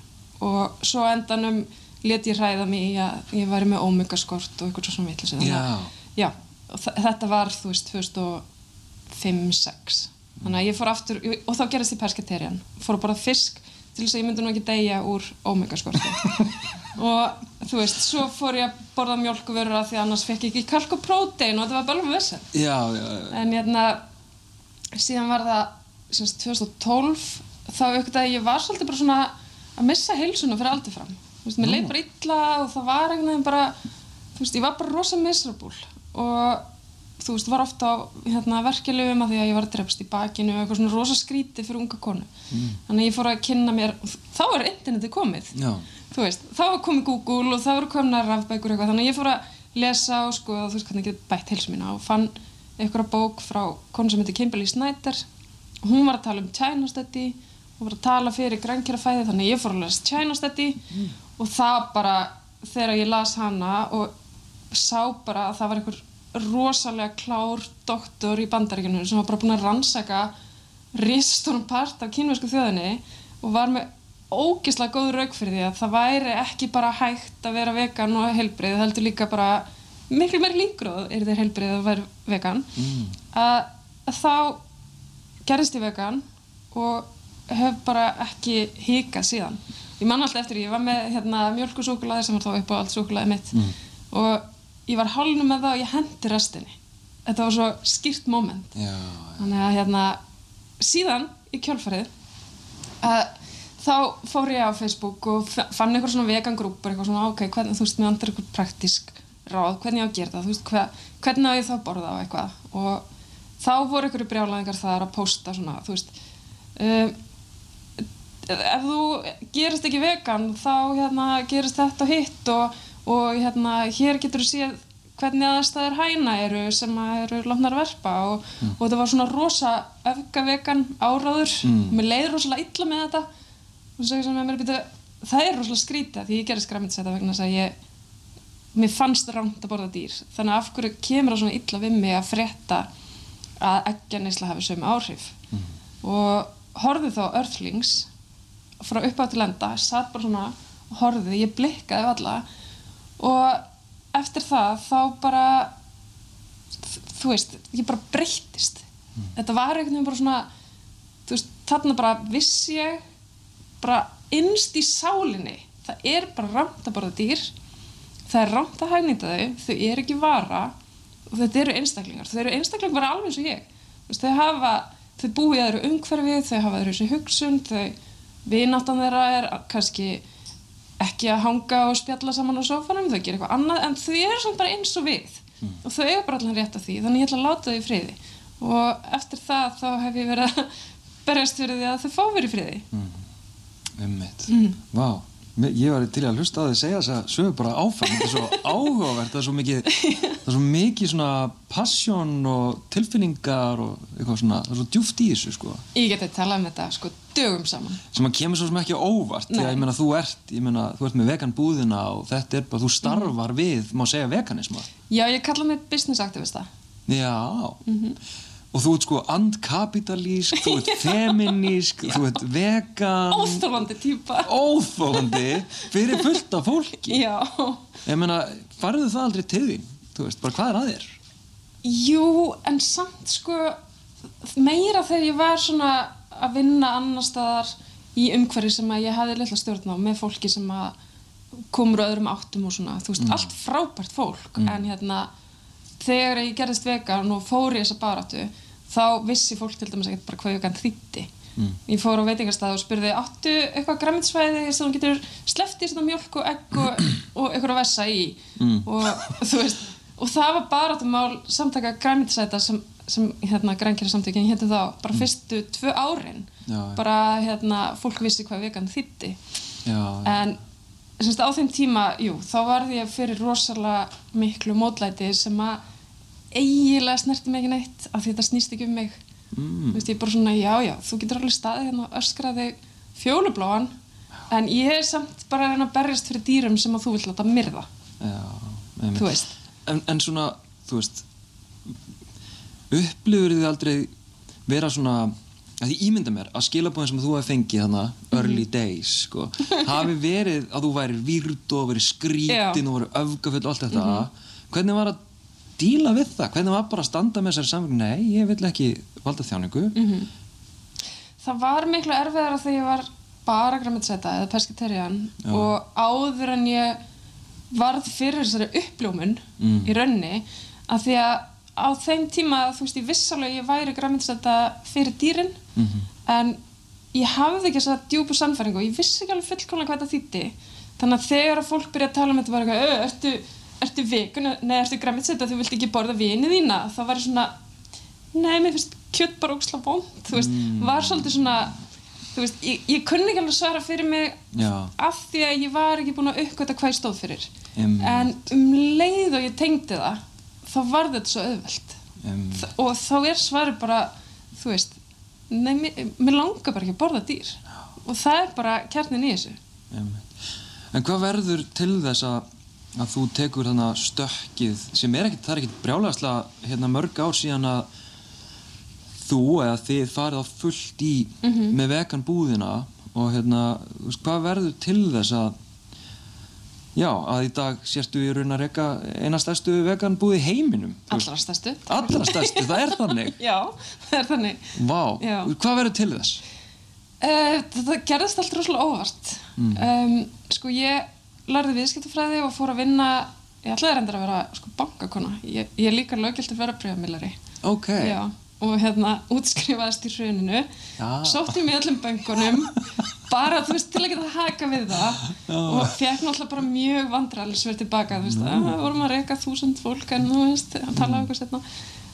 Og svo endanum let ég hræða mig í að ég væri með ómyggaskort og eitthvað svona vitlis Já. já, þetta var þú veist 2005-06 þannig að ég fór aftur og þá gerðist ég pesketerian fór borða fisk til þess að ég myndi nú ekki deyja úr ómyggaskorti og þú veist, svo fór ég að borða mjólkuvörur af því að annars fekk ég ekki kalk og þetta var bara með vissin Já, já, já. en hérna síðan var það semst, 2012 þá aukvitað að ég var svolítið bara svona að missa heilsuna fyrir aldrei fram. Þú veist, mér leið bara illa og það var veginn bara þú veist, ég var bara rosa miserable. Og þú veist, var ofta á hérna, verkefliðum að því að ég var að drefst í bakinu og eitthvað svona rosa skrítið fyrir unga konu. Þannig að ég fór að kynna mér þá er interneti komið. Veist, þá var komið Google og þá voru komna rafbækur eitthvað, þannig að ég fór að lesa og sko, þú veist hvernig ég get bætt heilsu mína og fann einhverja bók frá konu sem heitir Kimberly Snyder. Hún var að tala um China Study hún var að tala fyrir grænkjærafæði þannig að ég fór að lesa China Study og það bara, þegar ég las hana og sá bara að það var einhver rosalega klár doktor í bandaríkjunum sem var bara búin að rannsaka ristórum part af kínversku þjóðinni og var með ógislega góð rauk fyrir því að það væri ekki bara hægt að vera vegan og heilbrið, heldur líka bara miklu meir á er þeir heilbrið að vera vegan mm. að, að þá gerðist ég vegan og hef bara ekki hikað síðan ég man alltaf eftir, ég var með hérna, mjölkusúkulaði sem var þá upp á allt súkulaði mitt mm. og ég var hálnum með það og ég hendi restinni. Þetta var svo skýrt moment. Já, þannig að hérna síðan í kjálfarið að þá fór ég á Facebook og fa- fann eitthvað svona vegan grúpur eitthvað svona ok, hvernig, þú veist, mér vantar eitthvað praktísk ráð, hvernig ég á að gera það, veist, hver, hvernig á ég þá að borða á eitthvað? Og þá voru einhverju brjálæðingar þar að posta svona, þú veist um, ef þú gerist ekki vegan þá hérna gerist þetta hitt og, og hérna hér getur þú séð hvernig aðstæður hæna eru sem að eru látnar verpa og, og þetta var svona rosa öfgavegan áráður mm. mér leiði rosalega illa með þetta. Og svo sem mér byrja það er rosalega skrítið því ég gerði skræmitsæta vegna þess að ég mér fannst rámt að borða dýr. Þannig að af hverju kemur það svona illa við mig að frétta að eggjaneysla hafi sömu áhrif? Og horfði þá Earthlings frá uppá til enda satt bara svona og horfði, ég blikkaði á alla og eftir það þá bara þú veist, ég bara breyttist. Þetta var einhvern veginn bara svona þú veist, þarna bara vissi ég bara innst í sálinni. Það er bara rámt að borða dýr það er rámt að hagnýta þau þau eru ekki vara og þetta eru einstaklingar, þau eru einstaklingar bara alveg eins og ég. Veist, þau hafa þau búið í öðru umhverfi, þau hafa öðru hugsun, þau vináttan þeirra er kannski ekki að hanga og spjalla saman á sofanum, þau gera eitthvað annað en þau eru samt bara eins og við. Og þau eru bara allan rétt af því, þannig ég ætla að láta þau í friði. Og eftir það þá hef ég verið að berjast fyrir því að þau fá verið í friði. Ummitt Vá, Me- ég var til að hlusta á þið segja þess að sögur bara áfram. Þetta er svo áhugavert, það er svo mikið það er svo mikið svona passion og tilfinningar og eitthvað svona það er svo djúft í þessu sko. Ég geti talað um þetta sko dögum saman. Sem að kemur svo sem ekki óvart að ég meina þú ert, ég meina þú ert með vegan búðina og þetta er bara, þú starfar við má segja veganisma. Já, ég kalla mig business activista Já og þú ert sko andkapitalísk þú ert feminísk, þú ert vegan. Óþólandi típa. Óþólandi fyrir fullt af fólki. Já. Ég meina, farðu það aldrei til þín þú veist, bara hvað er að þér? Jú, en samt sko meira þegar ég var svona að vinna annar staðar í umhverfi sem að ég hafði litla stjórn á með fólki sem að komur á öðrum áttum og svona, þú veist, allt frábært fólk. En hérna þegar ég gerðist vegan og fór í þessa baráttu þá vissi fólk til dæmis ekkert bara hvað vegan þýtti ég fór á veitingastað og spurði áttu eitthvað græmitsvæði sem þú getur sleppt í svona mjölk og egg og, og eitthvað að vessa í? Og þú veist og það var baráttumál samtaka græmitsæta sem, sem hérna grænkjara samtökin hétti þá bara fyrstu tvö árin. Já, bara hérna fólk vissi hvað vegan þýtti já, en semst, á þeim tíma, jú, þá varði ég fyrir rosalega miklu mótlæti sem að eiginlega snerti mig ekki neitt af því þetta snýst ekki um mig. Mm. veist, ég er bara svona, já, já, þú getur alveg staðið hérna og öskraði fjólubláan en ég er samt bara að reyna að berjast fyrir dýrum sem að þú vill láta myrða. Já þú veist. En, en svona, þú veist upplifur þið aldrei vera svona að því ímynda mér að skilabóðin sem þú hefði fengið þannig early days sko, hafi verið að þú væri výrd og verið skrítin Já. og verið öfgafull og allt þetta. Hvernig var að díla við það? Hvernig var bara að standa með þessari samfélag nei, ég vil ekki valda þjáningu. Það var miklu erfiðara þegar ég var bara græmitsæta eða pesketerian og áður en ég varð fyrir þessari uppljómun í raunni að því að á þeim tíma þú veist ég viss alveg að ég væri græmitsæta fyrir dýrin en ég hafði ekki þessa djúpu sannfæringu og ég vissi ekki alveg fullkomlega hvað þetta þýtti þannig að þegar að fólk byrja að tala um þetta bara eitthvað, "Ö, ertu, vegan, nei ertu græmitsæta þú vilt ekki borða vinið þína? Þá var ég svona nei, mér finnst kjött bara óksla vond þú veist, var svolítið svona þú veist, ég, ég kunni ekki alveg svara fyrir mig Já. af því að ég var ekki búin að uppgöta hvað ég stóð fyrir. Einmitt. en um leið og ég tengdi það þá var þetta svo auðvelt. Einmitt. Þ- og þá er svari bara þú veist, nei, mér, mér langar bara ekki að borða dýr. Og það er bara kjarnin í þessu. Einmitt. En hvað verður til þess að að þú tekur þarna stökkið sem er ekkit, það er ekkit brjálæðislega hérna, mörg ár síðan að þú eða þið farið á fullt í með vegan búðina og hérna, þú veist, hvað verður til þess að já, að í dag sérstu í raun að reyka eina stærstu vegan búð í heiminum. Allra stærstu. allra stærstu, það er þannig Já, það er þannig. Vá, Já. hvað verður til þess? Uh, þetta gerðist allt rosalega óvart. Um, sko ég lærði viðskiptafræði og fór að vinna, ég ætlaði reyndar að vera sko bankakona. Ég, ég er líka löggilt að vera breyfamillari. Ok, Já, og hérna útskrifaðist í hruninu, Já. sótti mig öllum böngunum, bara þú veist til að geta haka við það. Og fekk náttúrulega bara mjög vandræðlisverð tilbaka, þú veist, að við vorum að reyka þúsund fólk en þú veist, að tala um eitthvað setna.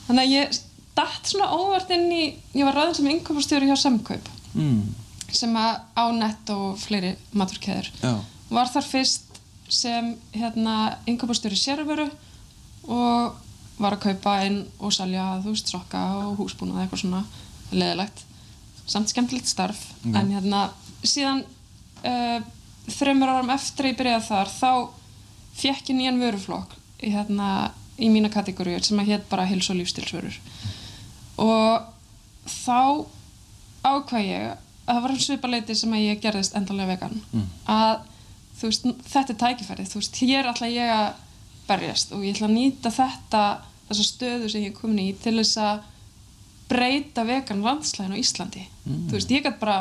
Þannig að ég datt svona óvart inn í, ég var ráðin sem innkaupastjóri hjá Samkaup. Mm, sem að á nett og fleiri maturkeður já, var þar fyrst sem hérna innkaupastjóri sérveru og var að kaupa inn og salja þú veist sokka og húsbúnað eitthvað svona leðilegt samt skemmtilegt starf. Ok. en hérna síðan uh, þreymur árum eftir að ég byrjaði þar þá fekk ég nýjan vöruflokk í, hérna, í mína kategóriur sem að hétt bara hils og lífstilsvörur og þá ákvað ég að það var svipaleiti sem að ég gerðist endanlega vegan. Að þú veist, þetta er tækifærið þú veist, hér ætla ég að berjast og ég ætla að nýta þetta þessa stöðu sem ég er komin í til þess að breyta vegan landslæðin á Íslandi. Þú veist, ég gæti bara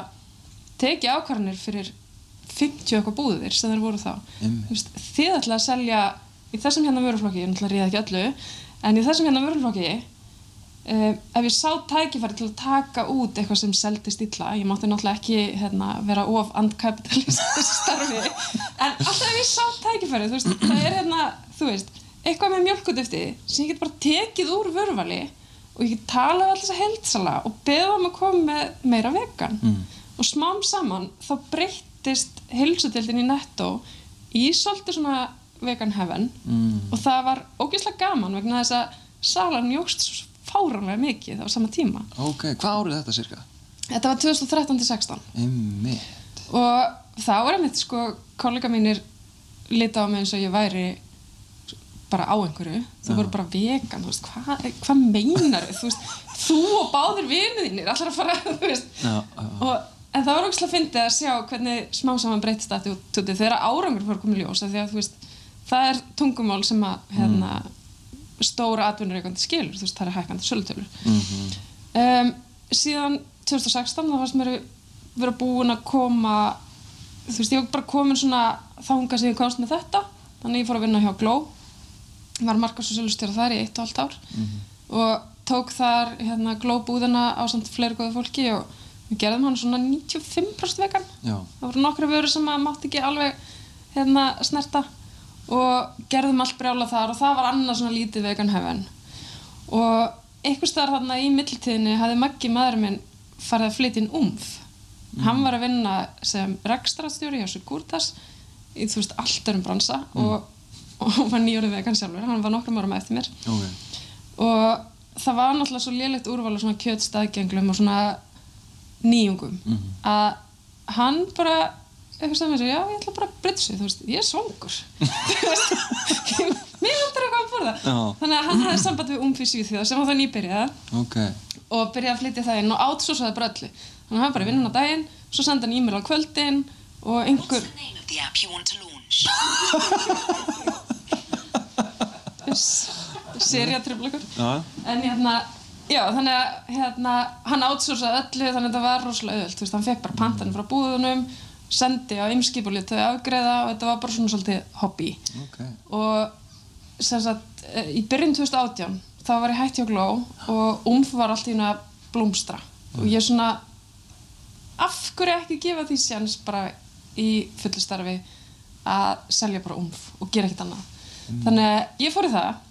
tekið ákvarðanir fyrir 50 eitthvað búðir sem þeir voru þá. Þú veist, þið ætla að selja í þessum hérna vöruflokki, ég náttúrulega ríða ekki öllu en í þessum hérna vöruflokki uh, ef ég sá tækifæri til að taka út eitthvað sem seldist illa ég mátti náttúrulega ekki hérna, vera of andkapitalist starfi. En alltaf ef ég sá tækifæri þú veist, það er hérna, þú veist eitthvað með mjölkudufti sem ég get bara tekið úr vöruvali og ég get talað alltaf heldsala og beða um að koma með meira vegan. Og smám saman þá breyttist heilsutildin í netto í svolítið svona vegan heaven mm, og það var ógeðslega gaman vegna þess að salan jógst svo fáránlega mikið á sama tíma. Ok, hvað árið þetta cirka? þetta var 2013-16 Einmitt, og þá er einmitt sko kollega mínir lita á mig eins og ég væri bara á einhverju. Þú voru bara vegan, þú veist, hvað hva meinar þú veist, þú og báðir vinið þínir allar að fara, þú veist. Já, já, og, en það var ógæslega fyndið að sjá hvernig smá saman breytist þetta út þegar árangur fór komið ljós af því að þú veist, það er tungumál sem að hérna, stóra atvinnureikandi skilur, þú veist, það er hækkandi sölutölur mhm, um, síðan 2016 þá fannst mér vera búin að koma þú veist, ég var bara komin svona þanga sem ég komst með þetta þannig ég fór að vinna hjá Gló var markas og sölustjóra þar í eitt og allt ár og tók þar hérna, Gló búðina á samt fleiri góða fólki og við gerðum hann svona 95% vegan. Já, það voru nokkra vörur sem að mátti ekki alveg hérna snerta og gerðum allt brjála þar og það var annað svona lítið vegan heaven. Og einhvers staðar þarna í mittiltíðinni hafði Maggi maður minn farið að flytja inn umf hann var að vinna sem rekstrastjóri hjá Sigurtas í þú veist allt örum bransa og, og var nýjórið vegan sjálfur. Hann var nokkrum árum eftir mér. Ok. Og það var náttúrulega svo lélegt úrval af svona kjötstaðgenglum og svona nýjungum að hann bara eitthvað sem er já ég ætla bara að breyta sig þú veist ég er svangur. Mér vantar eitthvað að borða. Já. þannig að hann hafði samband við umfís í því sem var það nýbyrjað. Ok, og byrjaði að flytja það inn og átsúsaði bara öllu. Þannig að hann bara vinnun á daginn svo sendi hann e-mail á kvöldin og einhver já, en hérna já þannig að hérna hann átsúsaði öllu þannig að þetta var rosalega öðvöld þú veist hann fekk bara pantanum frá búðunum sendi á ymskip og léttu afgreða og þetta var bara svona svolítið hobby. Ok. Og sem sagt eh, í byrjun 2018 þá var ég hætt hjá Gló og umf var allt í hérna að blómstra. Og ég svona af hverju ekki gefa því séns bara í fullu starfi að selja bara umf og gera ekkert annað? Þannig að ég fór í það.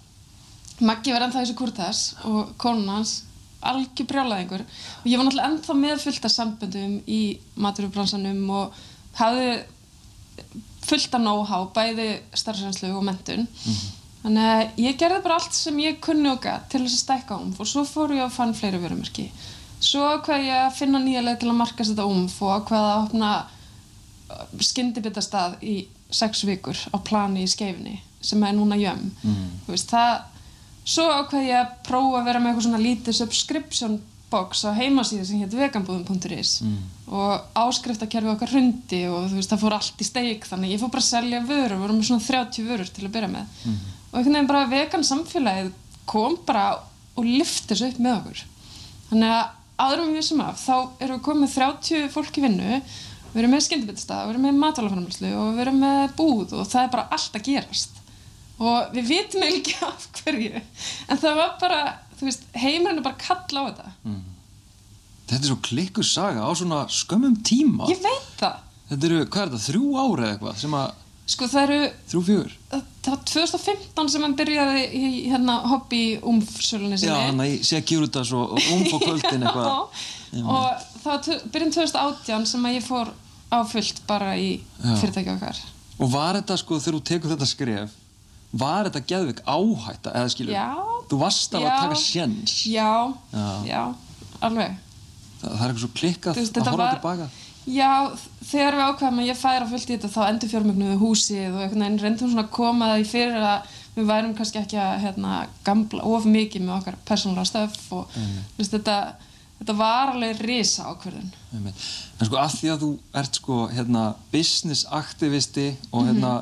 Maggi var ennþá þessi kurtas og konun hans algjör brjálæðingur. Og ég var náttúrulega ennþá með fullt af samböndum í maturubransanum og hafði fullt af know-how, bæði starfsreynslu og mentun þannig að ég gerði bara allt sem ég kunni og gat til þess að stækka umf og svo fór ég að fann fleiri vörumerki. Svo ákvað ég að finna nýja leið til að markast þetta umf og ákvað að opna skyndibitastað í sex vikur á plani í skeifinni sem er núna jömm þú veist, það svo ákveð ég að prófa að vera með eitthvað svona lítið subscription box á heimasíðu sem hétt veganbúðum.is og áskriftakerfi okkar hrundi og þú veist, það fór allt í steik þannig ég fór bara að selja vörur, við vorum með svona 30 vörur til að byrja með. Og einhvern veginn bara vegan samfélagið kom bara og lyfti þessu upp með okkur. Þannig að áðurum við sem af þá erum við komið með 30 fólk í vinnu við erum með skyndibitstað, við erum með matalaframlæslu og við erum með búð og það er bara allt að gerast og við vitum ekki af hverju en það var bara, þú veist, heimurinn er bara að kalla á þetta Þetta er svo klikku saga á svona skömmum tíma. ég veit það, Þetta eru, hvað er þetta, þrjú ára eða eitthvað sem að, sko það eru þrjú fjögur? það var 2015 sem hann byrjaði í hérna hobby umfsölunni Já, sinni hann að ég sé að gjúra þetta svo umf og kvöldin eitthvað. Já, og það var byrjun 2018 sem að ég fór á fullt bara í Já. fyrirtæki okkar Og var þetta sko, þegar þú tekur þetta skref, var þetta geðvik áhætta, eða skilur? Já. Þú varst Já. að taka sjens. já, Já. já, alveg Það, það er eitthvað svo klikkað veist, að horfa var- tilbaka. Já, þegar við ákveðum að ég færa fullt í þetta þá endur fjármögnuðu húsið og einhvern veginn reyndum svona að koma það í fyrir að við værum kannski ekki að hérna, gamla of mikið með okkar persónulega stöf og þú veist, þetta, þetta var alveg risa. Einmitt. En sko að því að þú ert sko hérna business aktivisti og hérna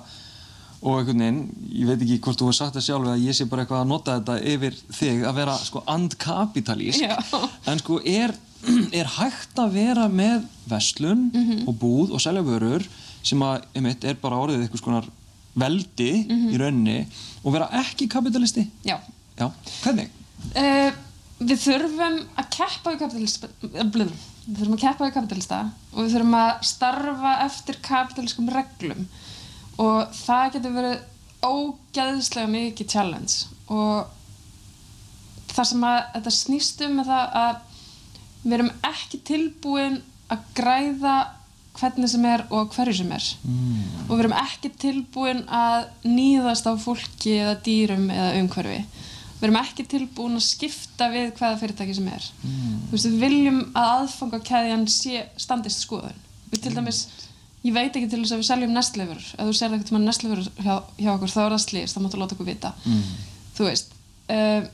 og einhvern veginn, ég veit ekki hvort þú hefur sagt það sjálf eða ég sé bara eitthvað að nota þetta yfir þig að vera sko andkapitalísk. En sko er, er hægt að vera með verslun og búð og selja vörur sem að, einmitt, er bara orðið eitthvað skonar veldi í rauninni og vera ekki kapitalisti? Já. Já, hvernig? Uh, við þurfum að keppa við kapitalista, blöðum, við þurfum að keppa við kapitalista og við þurfum að starfa eftir kapitalískum reglum og það getur verið ógeðslega mikið challenge. Og það sem að þetta snýst um er það að við erum ekki tilbúin að græða hvernig sem er og hverju sem er. Mm. og við erum ekki tilbúin að nýðast á fólki eða dýrum eða umhverfi. Við erum ekki tilbúin að skipta við hvaða fyrirtæki sem er. Mm. veist, við viljum að aðfangakæðjan sé standist skoðun. Við til dæmis, ég veit ekki til þess að við seljum nestlefur, ef þú serði eitthvað nestlefur hjá, hjá okkur þá er það slýst, þá máttu láta okkur vita. Mm. þú veist uh,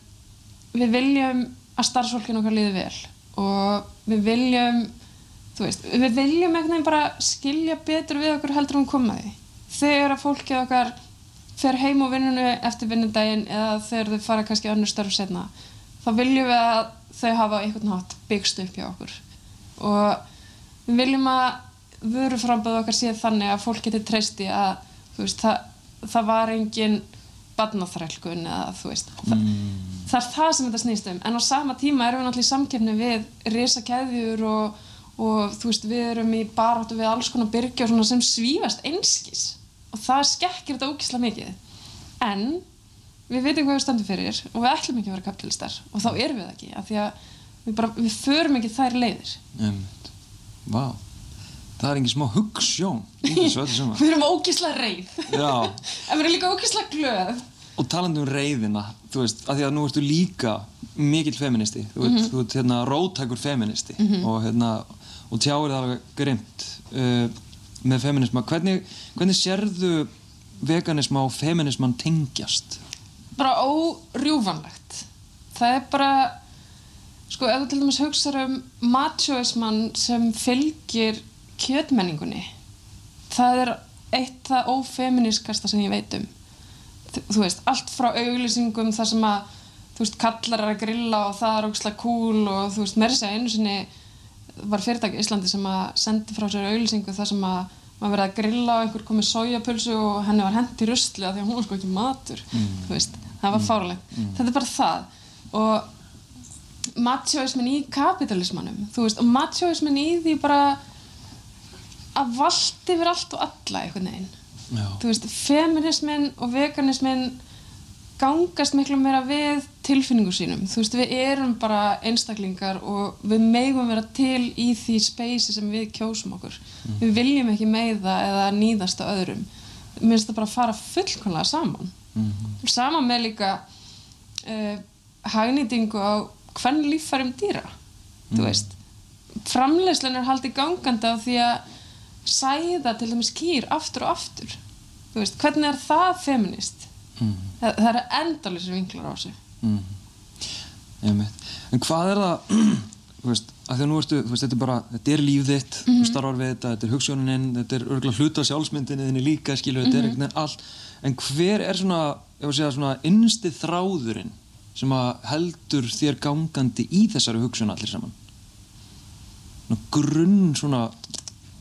við viljum að starfsfólkinu okkar líði vel og við viljum þú veist, við viljum veginn bara skilja betur við okkur heldur um komaði þegar að fólkið okkar fer heim úr vinnunu eftir vinnudaginn eða þegar þau fara kannski önnur störf setna þá viljum við að þau hafa einhvern hátt byggst upp hjá okkur. Og við viljum að vöruframböðu okkar sé þannig að fólk geti treysti að veist, það, það var engin barnaþrælkun eða þú veist það, það er það sem þetta snýst um. En á sama tíma erum við náttúrulega í samkeppni við risakæðjur og, og þú veist við erum í baráttu við alls konar svona sem svífast einskis. Og það skekkir þetta ógislega mikið. En við veitum hvað við stöndum fyrir og við ætlum ekki að vera kapitalistar og þá erum við ekki af því að við, bara, við förum ekki þær leiðir. Vá, það er engin smá hugssjón við erum ógislega reið. Já, en við erum líka ógislega glöð. Og talandi um reyðina, þú veist, að því að nú ertu líka mikill feministi, þú ert, þú ert hérna róttækur feministi. Og hérna, og tjáir það alveg grimt uh, með feminisma. Hvernig, hvernig sérðu veganisma og feminisman tengjast? bara órjúvanlegt það er bara sko ef þú til dæmis hugsar um machoismann sem fylgir kjötmenningunni. Það er eitt það ófeminiskasta sem ég veit um. Þú- veist, allt frá auglýsingum þar sem að þú veist, kallar er að grilla og það er ógslag cool og þú veist, meira segja einu sinni var fyrirtæki í Íslandi sem að sendi frá sér auglýsingu þar sem að maður verið að grilla og einhver komið sojapulsu og henni var hent í rusli af því að hún var sko ekki matur þú veist, það var fáralegt þetta er bara það. Og machoismin í kapitalismannum þú veist, og machoismin í því bara að valdi yfir allt og alla einhvern veginn. Já. þú veist, feminismin og veganismin gangast miklu meira við tilfinningu sínum. Þú veist, við erum bara einstaklingar og við megum vera til í því speysi sem við kjósum okkur. Við viljum ekki meiða eða nýðast á öðrum. Mér finnst það bara að fara fullkonlega saman. Saman með líka uh, hagnýtingu á hvern líffærum dýra þú veist. Framleiðslan er haldið gangandi á því að sæða til dæmis kýr aftur og aftur þú veist, hvernig er það feminist það, það eru endalisir vinklar á þessu Einmitt. En hvað er það, þú veist, að því að nú ertu, veist, þetta er bara, þetta er líf þitt, Mhm. þú starfar við þetta, þetta er hugsunin, þetta er örgulega hluta sjálfsmyndinni þinni líka, skilu, þetta Mhm. er einhvern veginn allt. En hver er svona, svona, innsti þráðurinn sem að heldur þér gangandi í þessari hugsun allir saman? Grunn svona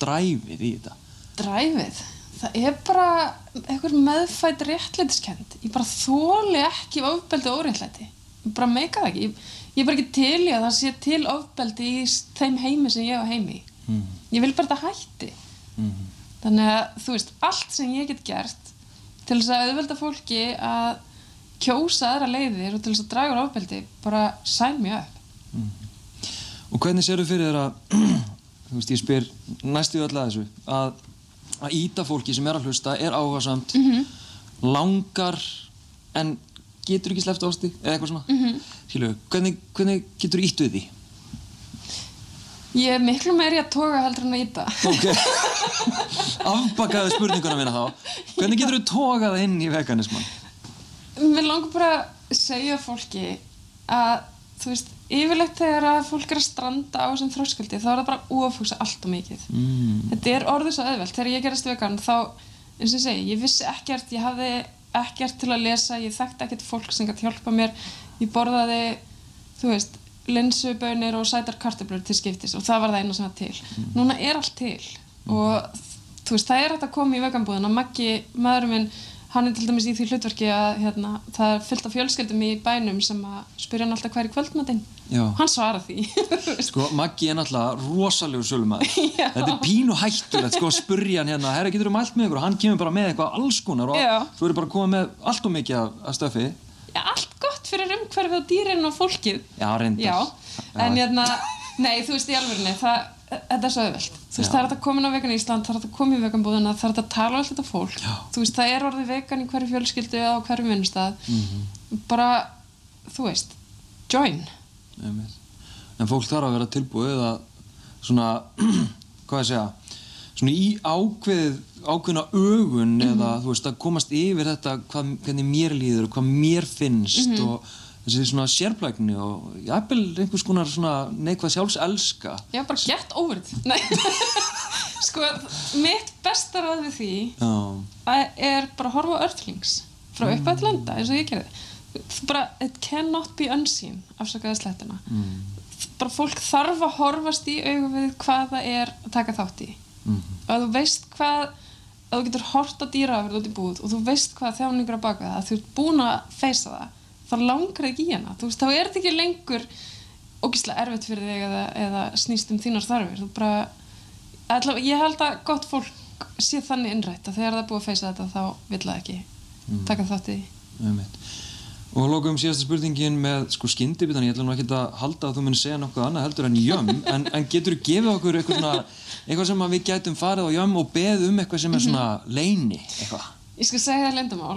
dræfið í þetta. dræfið? Það er bara einhver meðfætt réttlætiskend ég bara þóli ekki ofbeldi og óréttlæti. Ég bara meika það ekki. Ég, ég er bara ekki til í að það sé til ofbeldi í þeim heimi sem ég á heimi Mm. ég vil bara þetta hætti. Mm. þannig að þú veist allt sem ég get gert til þess að auðvelda fólki að kjósa aðra leiðir og til þess að draga úr ofbeldi bara sæl mér upp. Og hvernig sérðu fyrir þér að, þú veist, ég spyr næstu öll að þessu, að, að íta fólki sem er að hlusta, er áhugasamt, langar, en getur ekki sleppt ásti, eða eitthvað svona, mm -hmm. hvernig, hvernig getur ítt við því? ég er miklu meiri að toga heldur en að íta Ok, afbakaðu spurninguna mína þá, hvernig getur þú tókað inn í veganisman? Mér langar bara að segja fólki að þú veist, yfirleitt þegar að fólk er að stranda á þessum þróskuldi þá er það bara ofugsa allt og mikið. Mm. þetta er orðið svo auðvelt, þegar ég gerast vegan þá, eins og ég segi, ég vissi ekkert ég hafði ekkert til að lesa ég þekkti ekkert fólk sem gæti hjálpa mér. Ég borðaði, þú veist linsubönir og sætar kartöflur til skiptis og það var það eina sem var til. Núna er allt til og þú veist, það er hægt að koma í veganbúðin að Maggi, maðurinn minn hann er til dæmis í því hlutverki að hérna, það er fullt af fjölskyldum í bænum sem að spyrja hann alltaf hver í kvöldmatinn Já. hann svarar því þú. Sko, Maggi er náttúrulega rosalegu sölumæður. Þetta er pínu hættulegt, sko, að spurja hann hérna, herra, getur þú mælt með ykkur? Og hann kemur bara með eitthvað alls konar og Já. svo er bara að koma með allt og mikið af, stöfi. Já, allt gott fyrir umhverfið og dýrin og fólkið Já, reyndar. Já, en hérna, nei, þú veist í alvörinni, það, þetta er svo auðvelt. Þú veist, það er koma inn á vegan Ísland, það er að koma í veganbúðina, það er að tala um allt þetta fólk. Já. Þú veist, það er orðið vegan í hverju fjölskyldu eða á hverju vinnustad. Mhm. Bara, þú veist, join. Einmitt. En fólk þarf að vera tilbúið að svona, hvað ég segja, svona í ákveð, ákveðna augun eða þú veist að komast yfir þetta hvað, hvernig mér líður og hvað mér finnst og þessi svona sérplækni og jafnvel einhvers konar svona neikvað sjálfselska. Já, bara get over it. Nei, sko, mitt besta ráð við því Já, er bara að horfa á Earthlings frá Mm. uppætt landa eins og ég gerði bara, it cannot be unseen afsakaði slettuna Mm. bara fólk þarf að horfast í augu við hvað það er að taka þátt í Mhm. og að þú veist hvað að þú getur hort á dýraafrið út í búð og þú veist hvað þjáningur að baka það að þú ert búin að feysa það þá langar ekki í hana. Þú veist, þá er þetta ekki lengur ógislega erfitt fyrir þig eða, eða snýst um þínar þarfir. Þú bara allavega, ég held að gott fólk sé þannig innrætt að þegar það er búið að feysa þetta þá vill það ekki taka þátt í einmitt. Og lókum síðasta spurningin með sko skyndibítan, ég ætla nú ekki að halda að þú muni segja nokkuð annað heldur en jömm, en, en getur þú gefið okkur eitthvað svona, eitthvað sem við gætum farið á jömm og beðið um eitthvað sem er svona leini, eitthvað. ég skal segja það lendamál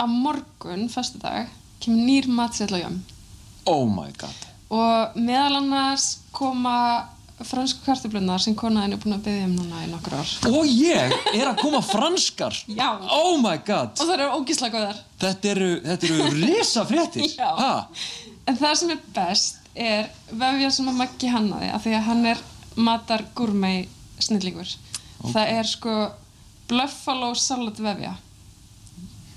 að morgun, föstudag kemur nýr matseðl á jömm Oh my god. og meðal annars koma fransku kartöflunar sem konaðin er búin að byggja um núna í nokkur ár Og ég er að koma franskar. Já. Oh my god. og það eru ógíslega góðar Þetta eru, þetta eru risa fréttir. En það sem er best er vefja sem að Maggi hannaði af því að hann er matar gourmet snillingur það er sko buffalo salad vefja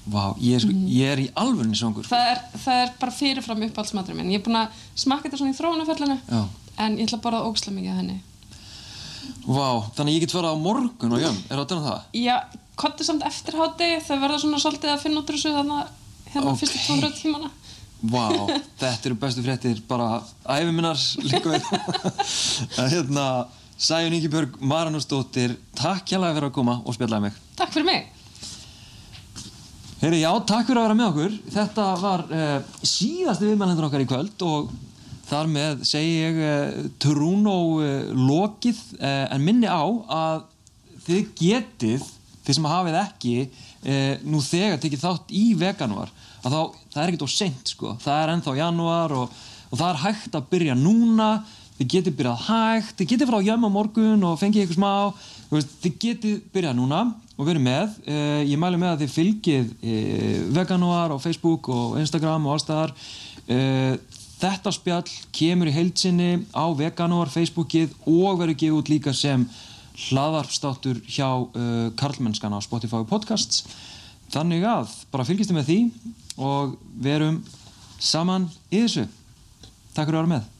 Vá, ég er, sko, ég er í alvörni svangur. það er, það er bara fyrirfram uppáhaldsmaturinn minn ég er búin að smakka þetta svona í þróunafellinu en ég ætla að borða ógæslega mikið af henni Vá, þannig að ég get farið á morgun og jömm. Er það þannig það? já, kontið samt eftir háti þau verða svona svolítið að finna út úr þessu þannig að hérna Ok. fyrstu 200 tímana Vá, þetta eru bestu fréttir bara æfi minnar líka við að hérna Sæjun Íkibjörg Maranúsdóttir takk hjálpa fyrir að koma og spjallaði mig takk fyrir mig Heyri, já, takk fyrir að vera með okkur. Þetta var uh, síðasti viðmælendur okkar í kvöld og þar með segi ég uh, trúnó uh, lokið en minni á að þið getið þið sem hafið ekki nú þegar tekið þátt í veganuar að þá, það er ekkert of seint sko. Það er ennþá janúar og, og það er hægt að byrja núna. Þið getið byrjað hægt, þið getið frá jömm á morgun og fengið eitthvað smá, veist, þið getið byrjað núna og verið með. Uh, ég mælu með að þið fylgið uh, Veganuar á Facebook og Instagram og allstaðar. Uh, þetta spjall kemur í heilsinni á Veganuar Facebookið og verður gefið út líka sem hlaðarpstáttur hjá Karlmennskan á Spotify podcasts. Þannig að bara fylgist þið með því og verum saman í þessu. Takk fyrir að vera með.